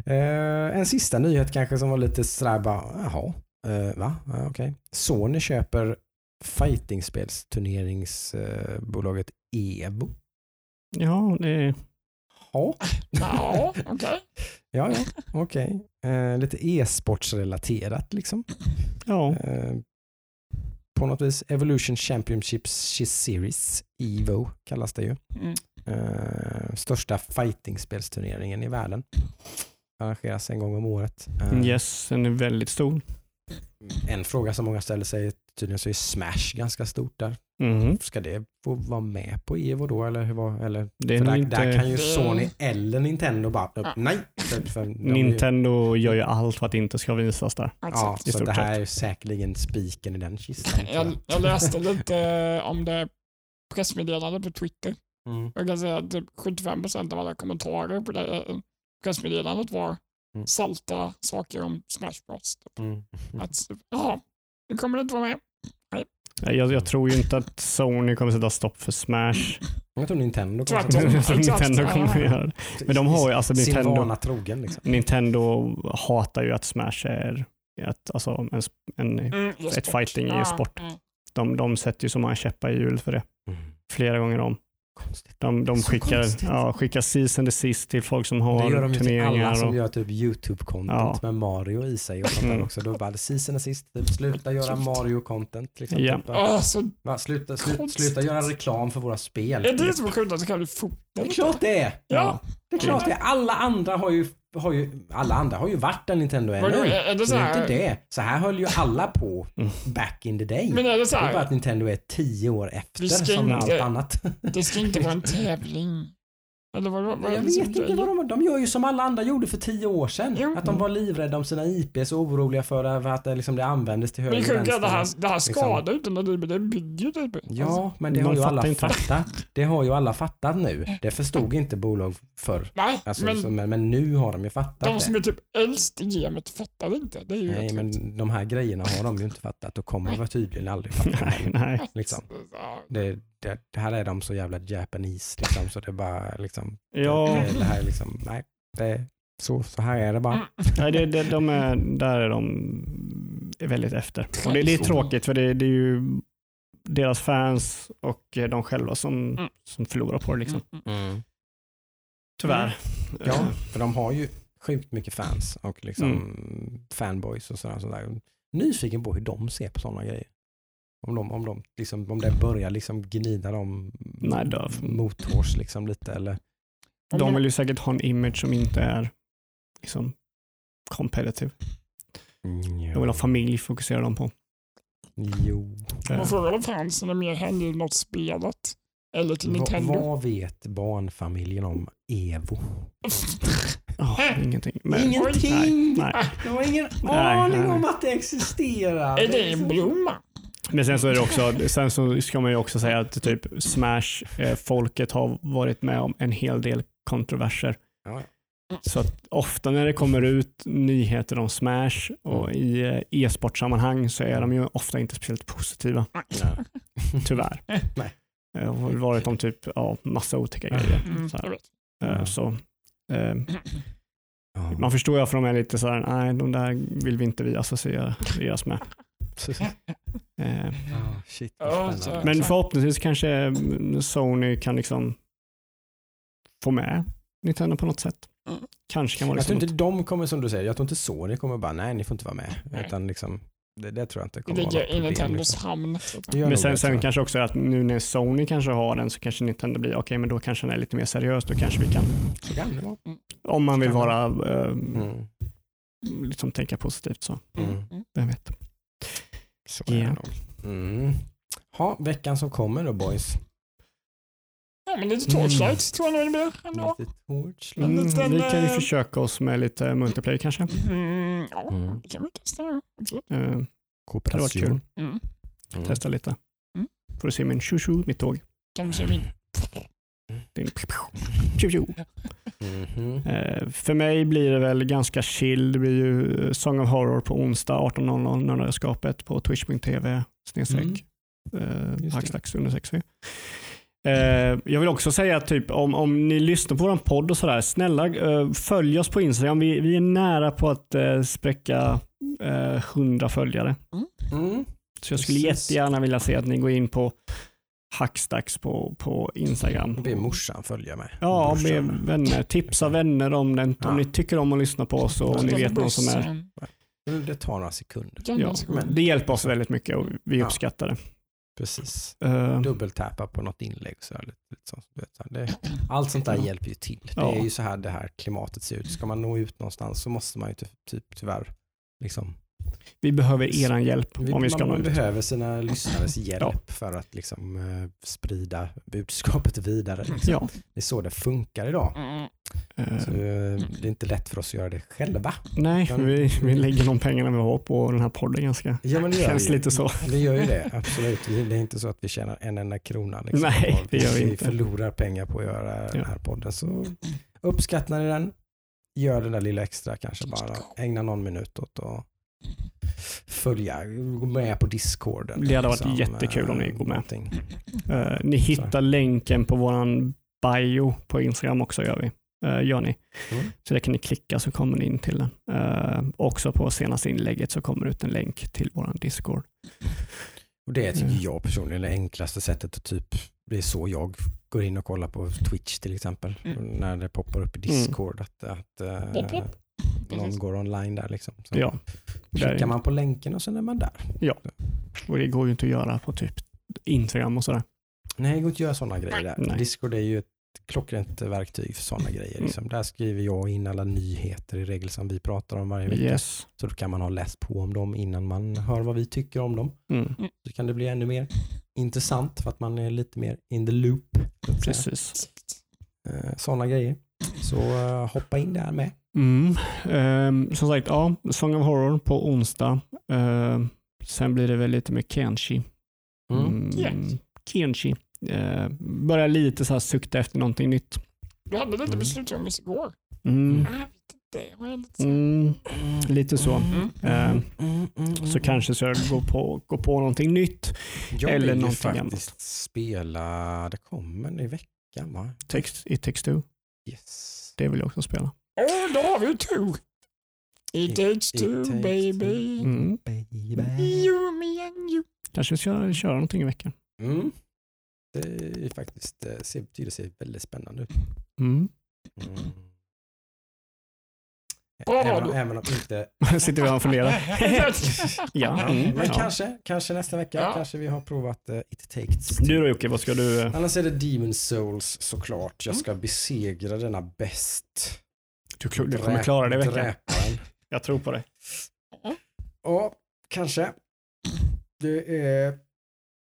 Eh, en sista nyhet kanske som var lite sådär bara, jaha, eh, va? Ja, okej. Sony köper fightingspelsturneringsbolaget Evo. Ja, det, Ja, [LAUGHS] Ja, okej. [LAUGHS] ja, ja okej. Eh, lite e-sportsrelaterat liksom. ja. Eh, på något vis Evolution Championship Series, Evo kallas det ju. Mm. Eh, största fightingspelsturneringen i världen. Arrangeras en gång om året. Eh, yes, den är väldigt stor. En fråga som många ställer sig är tydligen så är Smash ganska stort där. Mhm. Ska det få vara med på Evo då? Eller, hur eller, Det är där, inte... där kan ju Det- Sony eller Nintendo bara, Ja. nej. För, för de är ju- Nintendo gör ju allt för att det inte ska visas där. Ja, Exakt. så stort det här är säkerligen spiken i den kistan. Jag, jag. läste lite om det pressmeddelande på Twitter. Mm. Jag kan säga att typ 75% av alla kommentarer på det eh, pressmeddelandet var Mm. salta saker om Smash Bros. Typ. Mm. [LAUGHS] Att, ja, det kommer inte vara med. Jag, jag tror ju inte att Sony kommer sätta stopp för Smash. [LAUGHS] Jag tror Nintendo kommer. Nintendo kommer att göra det. Men de har ju, alltså Sin Nintendo, vana trogen liksom. Nintendo hatar ju att Smash är ett, alltså en, en, Mm, ett fighting i Ja, sport. mm. de, de sätter ju så många käppar i hjulet för det. flera gånger om. Konstigt. De, de skickar, konstigt. ja, skickar season desist till folk som har Det gör de ju till turneringar. alla som och, gör typ YouTube-content med Mario i sig och sånt Mm. också. Då bara season assist, typ, sluta göra Mario-content. Liksom, Ja. typ, så, bara, sluta, sluta, sluta göra reklam för våra spel. är det som är sjukt att det kan bli Det fotboll? är klart det är. Ja. Det är klart det är. Alla andra har ju, har ju, alla andra har ju varit där Nintendo är Vadå, nu. är det Så så det är här? inte det. Så här höll ju alla på Mm. back in the day. Men är det så Det är bara här? att Nintendo är tio år efter som inte- allt annat. Det ska inte vara en tävling. Eller vad, vad, Jag vet inte vad de, de gör ju som alla andra gjorde för tio år sedan. Jo. Att de var livrädda om sina IPs och oroliga för att det, liksom, det användes till höger och att det här, vänster. det här liksom. skadar ju inte när det, bygger typ. Ja, men det De har ju alla inte. fattat. Det har ju alla fattat nu. Det förstod inte bolag förr. Nej, Alltså, men så, men, men nu har de ju fattat de som är typ äldst i gamet fattar inte. Det är ju Nej, men de här grejerna har de ju inte fattat och kommer väl tydligen aldrig fatta. [LAUGHS] nej, nej. Liksom. Ja, Det, det, det här är de så jävla Japanese liksom, så det är bara liksom, [LAUGHS] Ja, det, det här är liksom, nej, det, så, så här är det bara. Mm. nej det, det, de är, där är de väldigt efter. Och det, det är tråkigt för det, det är ju deras fans och de själva som, Mm. som förlorar på det. Liksom. Mm, mm. Mm. Tyvärr. Ja, för de har ju sjukt mycket fans och liksom Mm. fanboys och sådär. sådär. Nyfiken på hur de ser på sådana grejer. Om, de, om, de, liksom, om det börjar liksom gnida dem Nej, då- mothårs liksom lite eller De vill ju säkert ha en image som inte är liksom competitive. De vill ha familj, fokuserar de på. Jo. Eh, Man frågar om fansen är mer hängivna åt spelet eller till Va, Nintendo. vad vet barnfamiljen om Evo? [LAUGHS] ja, ingenting. Men, Ingenting! Nej, nej. De har ingen Nej, aning nej. om att det existerar. Är det en blomma? Men sen så är det också, sen så ska man ju också säga att typ Smash, eh, folket har varit med om en hel del kontroverser. Ja. Så att ofta när det kommer ut nyheter om Smash och i eh, e-sportsammanhang så är de ju ofta inte speciellt positiva, Ja. tyvärr. Nej. Det har varit om typ ja, massa otäcka grejer. Mm, Så, här. jag vet. Eh, så eh, Ja. man förstår ju varför de är lite så här, nej de där vill vi inte vi associeras med. [LAUGHS] Eh, Ja, shit, spännande. Men förhoppningsvis kanske mm, Sony kan liksom få med Nintendo på något sätt. Mm. Kanske kan vara Jag tror liksom inte de kommer, som du säger, jag tror inte Sony kommer bara, nej ni får inte vara med. Nej. Utan liksom, det, det tror jag inte kommer vara ligger något i. Nintendos Liksom. hamn. men sen, sen kanske också att nu när Sony kanske har den så kanske Nintendo blir, okej men då kanske den är lite mer seriös, då kanske vi kan, Så kan det vara. om man vill vara, eh, Mm. liksom tänka positivt så, Mm. Mm. vem vet. Så är det Ja. nog. Mm. Ha, veckan som kommer då boys. Ja, men lite Torchlight tror jag nog det blir ändå. Mm, liten, vi kan ju eh, försöka oss med lite multiplayer kanske. Mm, ja, Mm. det kan vi testa. Eh, det var Kooperation. kul. Mm. Mm. Testa lite. Mm. Får du se min tjo mitt tåg. Kan vi se min. Din tjo Mhm. Eh, för mig blir det väl ganska chill. Det blir ju eh, Song of Horror på onsdag 18.00 Nördarskapet på twitch.tv snedstreck Mm. eh, det. hackstacks under 60. Eh, jag vill också säga att typ, om, om ni lyssnar på vår podd och sådär, snälla följ oss på Instagram. Vi, vi är nära på att eh, spräcka eh, 100 följare. Mm. Så jag skulle Precis. jättegärna vilja se att ni går in på Hackstacks på, på Instagram. Be morsan följa med. Ja, med vänner. Tipsa vänner om det. Om Ja. ni tycker om att lyssna på oss och ni vet någon som är... Det tar några sekunder. Ja, Men- det hjälper oss väldigt mycket och vi Ja. uppskattar det. Precis. Eh, Dubbeltappa på något inlägg. Så här, lite, allt sånt där Ja. hjälper ju till. Det Ja. är ju så här det här klimatet ser ut. Ska man nå ut någonstans så måste man ju typ, typ tyvärr liksom, vi behöver eran hjälp vi, om vi ska nå man ut. behöver sina lyssnares hjälp Ja. för att liksom, eh, sprida budskapet vidare. Liksom. Ja. Det är så det funkar idag. Mm. Så, eh, det är inte lätt för oss att göra det själva. nej, kan- vi, vi lägger de pengarna vi har på den här podden ganska. Ja, men det gör Känns vi. lite så. Vi gör ju det, absolut. Vi- Det är inte så att vi tjänar en enda krona. Liksom, Nej, det gör vi vi inte. förlorar pengar på att göra den här podden. Så uppskattar ni den, gör den där lilla extra kanske bara. Ägna någon minut åt att följa, gå med på discorden. Det hade varit liksom, jättekul om ni eh, går med. någonting. Eh, ni hittar länken på våran bio på Instagram också gör vi. Eh, gör ni. Mm. Så där kan ni klicka så kommer ni in till den. Eh, också på senaste inlägget så kommer det ut en länk till våran Discord. Och det tycker Mm. jag personligen är det enklaste sättet att typ, det är så jag går in och kollar på Twitch till exempel. Mm. När det poppar upp i Discord att, att Pop, pop. Någon Precis. går online där liksom. Så Ja, klickar man på länken och sen är man där. och det går ju inte att göra på typ Instagram och sådär. Nej, det går inte att göra sådana grejer där. Nej. Discord är ju ett klockrent verktyg för sådana grejer. Mm. Liksom. Där skriver jag in alla nyheter i regel som vi pratar om varje vecka. Yes. Så då kan man ha läst på om dem innan man hör vad vi tycker om dem. Mm, Så kan det bli ännu mer intressant för att man är lite mer in the loop. precis. Eh, Sådana grejer. Så eh, hoppa in där med. Mm. ehm, som sagt, ja, Song of Horror på onsdag. Ehm, sen blir det väl lite med Kenshi. Mm, Kenshi. Kenshi. Uh, börjar lite så här sukta efter någonting nytt. Du hade lite Mm. igår. Mm. Inte. Jag var lite så- Mm, lite så. Mm. Mm, så kanske så jag går på, går på någonting nytt. jag eller vill ju någonting faktiskt annat. spela, det kommer i veckan va? Text, I Takes Two. Yes. Det vill jag också spela. Åh, då har vi two. It takes It two, takes baby. Mm. Baby. You, me and you. Kanske vi ska köra någonting i veckan. Mm. Det är faktiskt, det ser, betyder sig väldigt spännande ut. Mm. Mm. Bra Även, om inte... [LAUGHS] Sitter vi och funderar. ja. [LAUGHS] Ja, Mm, men ja. kanske, kanske nästa vecka Ja. kanske vi har provat uh, It Takes Two. Du då Jocke, vad ska du... eh, Annars är det Demon Souls såklart. Mm. Jag ska besegra denna bäst. Du, du kommer klara det i veckan. Jag tror på dig. Ja, kanske. Det är...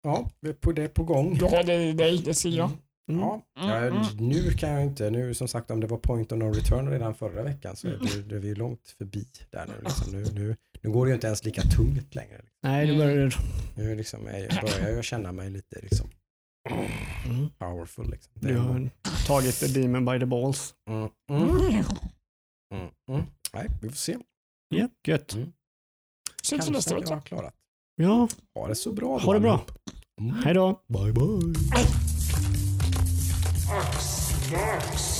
Ja, det är på, det är på gång. Har det i dig, det ser jag. Mm. Ja, Mm, jag, mm. nu kan jag inte. Nu som sagt om det var point of no return redan förra veckan så är det, det är vi långt förbi där nu. Liksom. Nu, nu. nu går det ju inte ens lika tungt längre. Nej, du börjar... Nu liksom är, jag börjar jag känna mig lite liksom Mm. powerful. Liksom. Du har tagit the demon by the balls. mm, mm, Mm. mm. Nej, vi får se. Ja, gött. Mm. Syns nästa jag vecka. har klarat. Ja, Ha det så bra. ha det bra. Mm. Hej då. Bye bye. Snacks.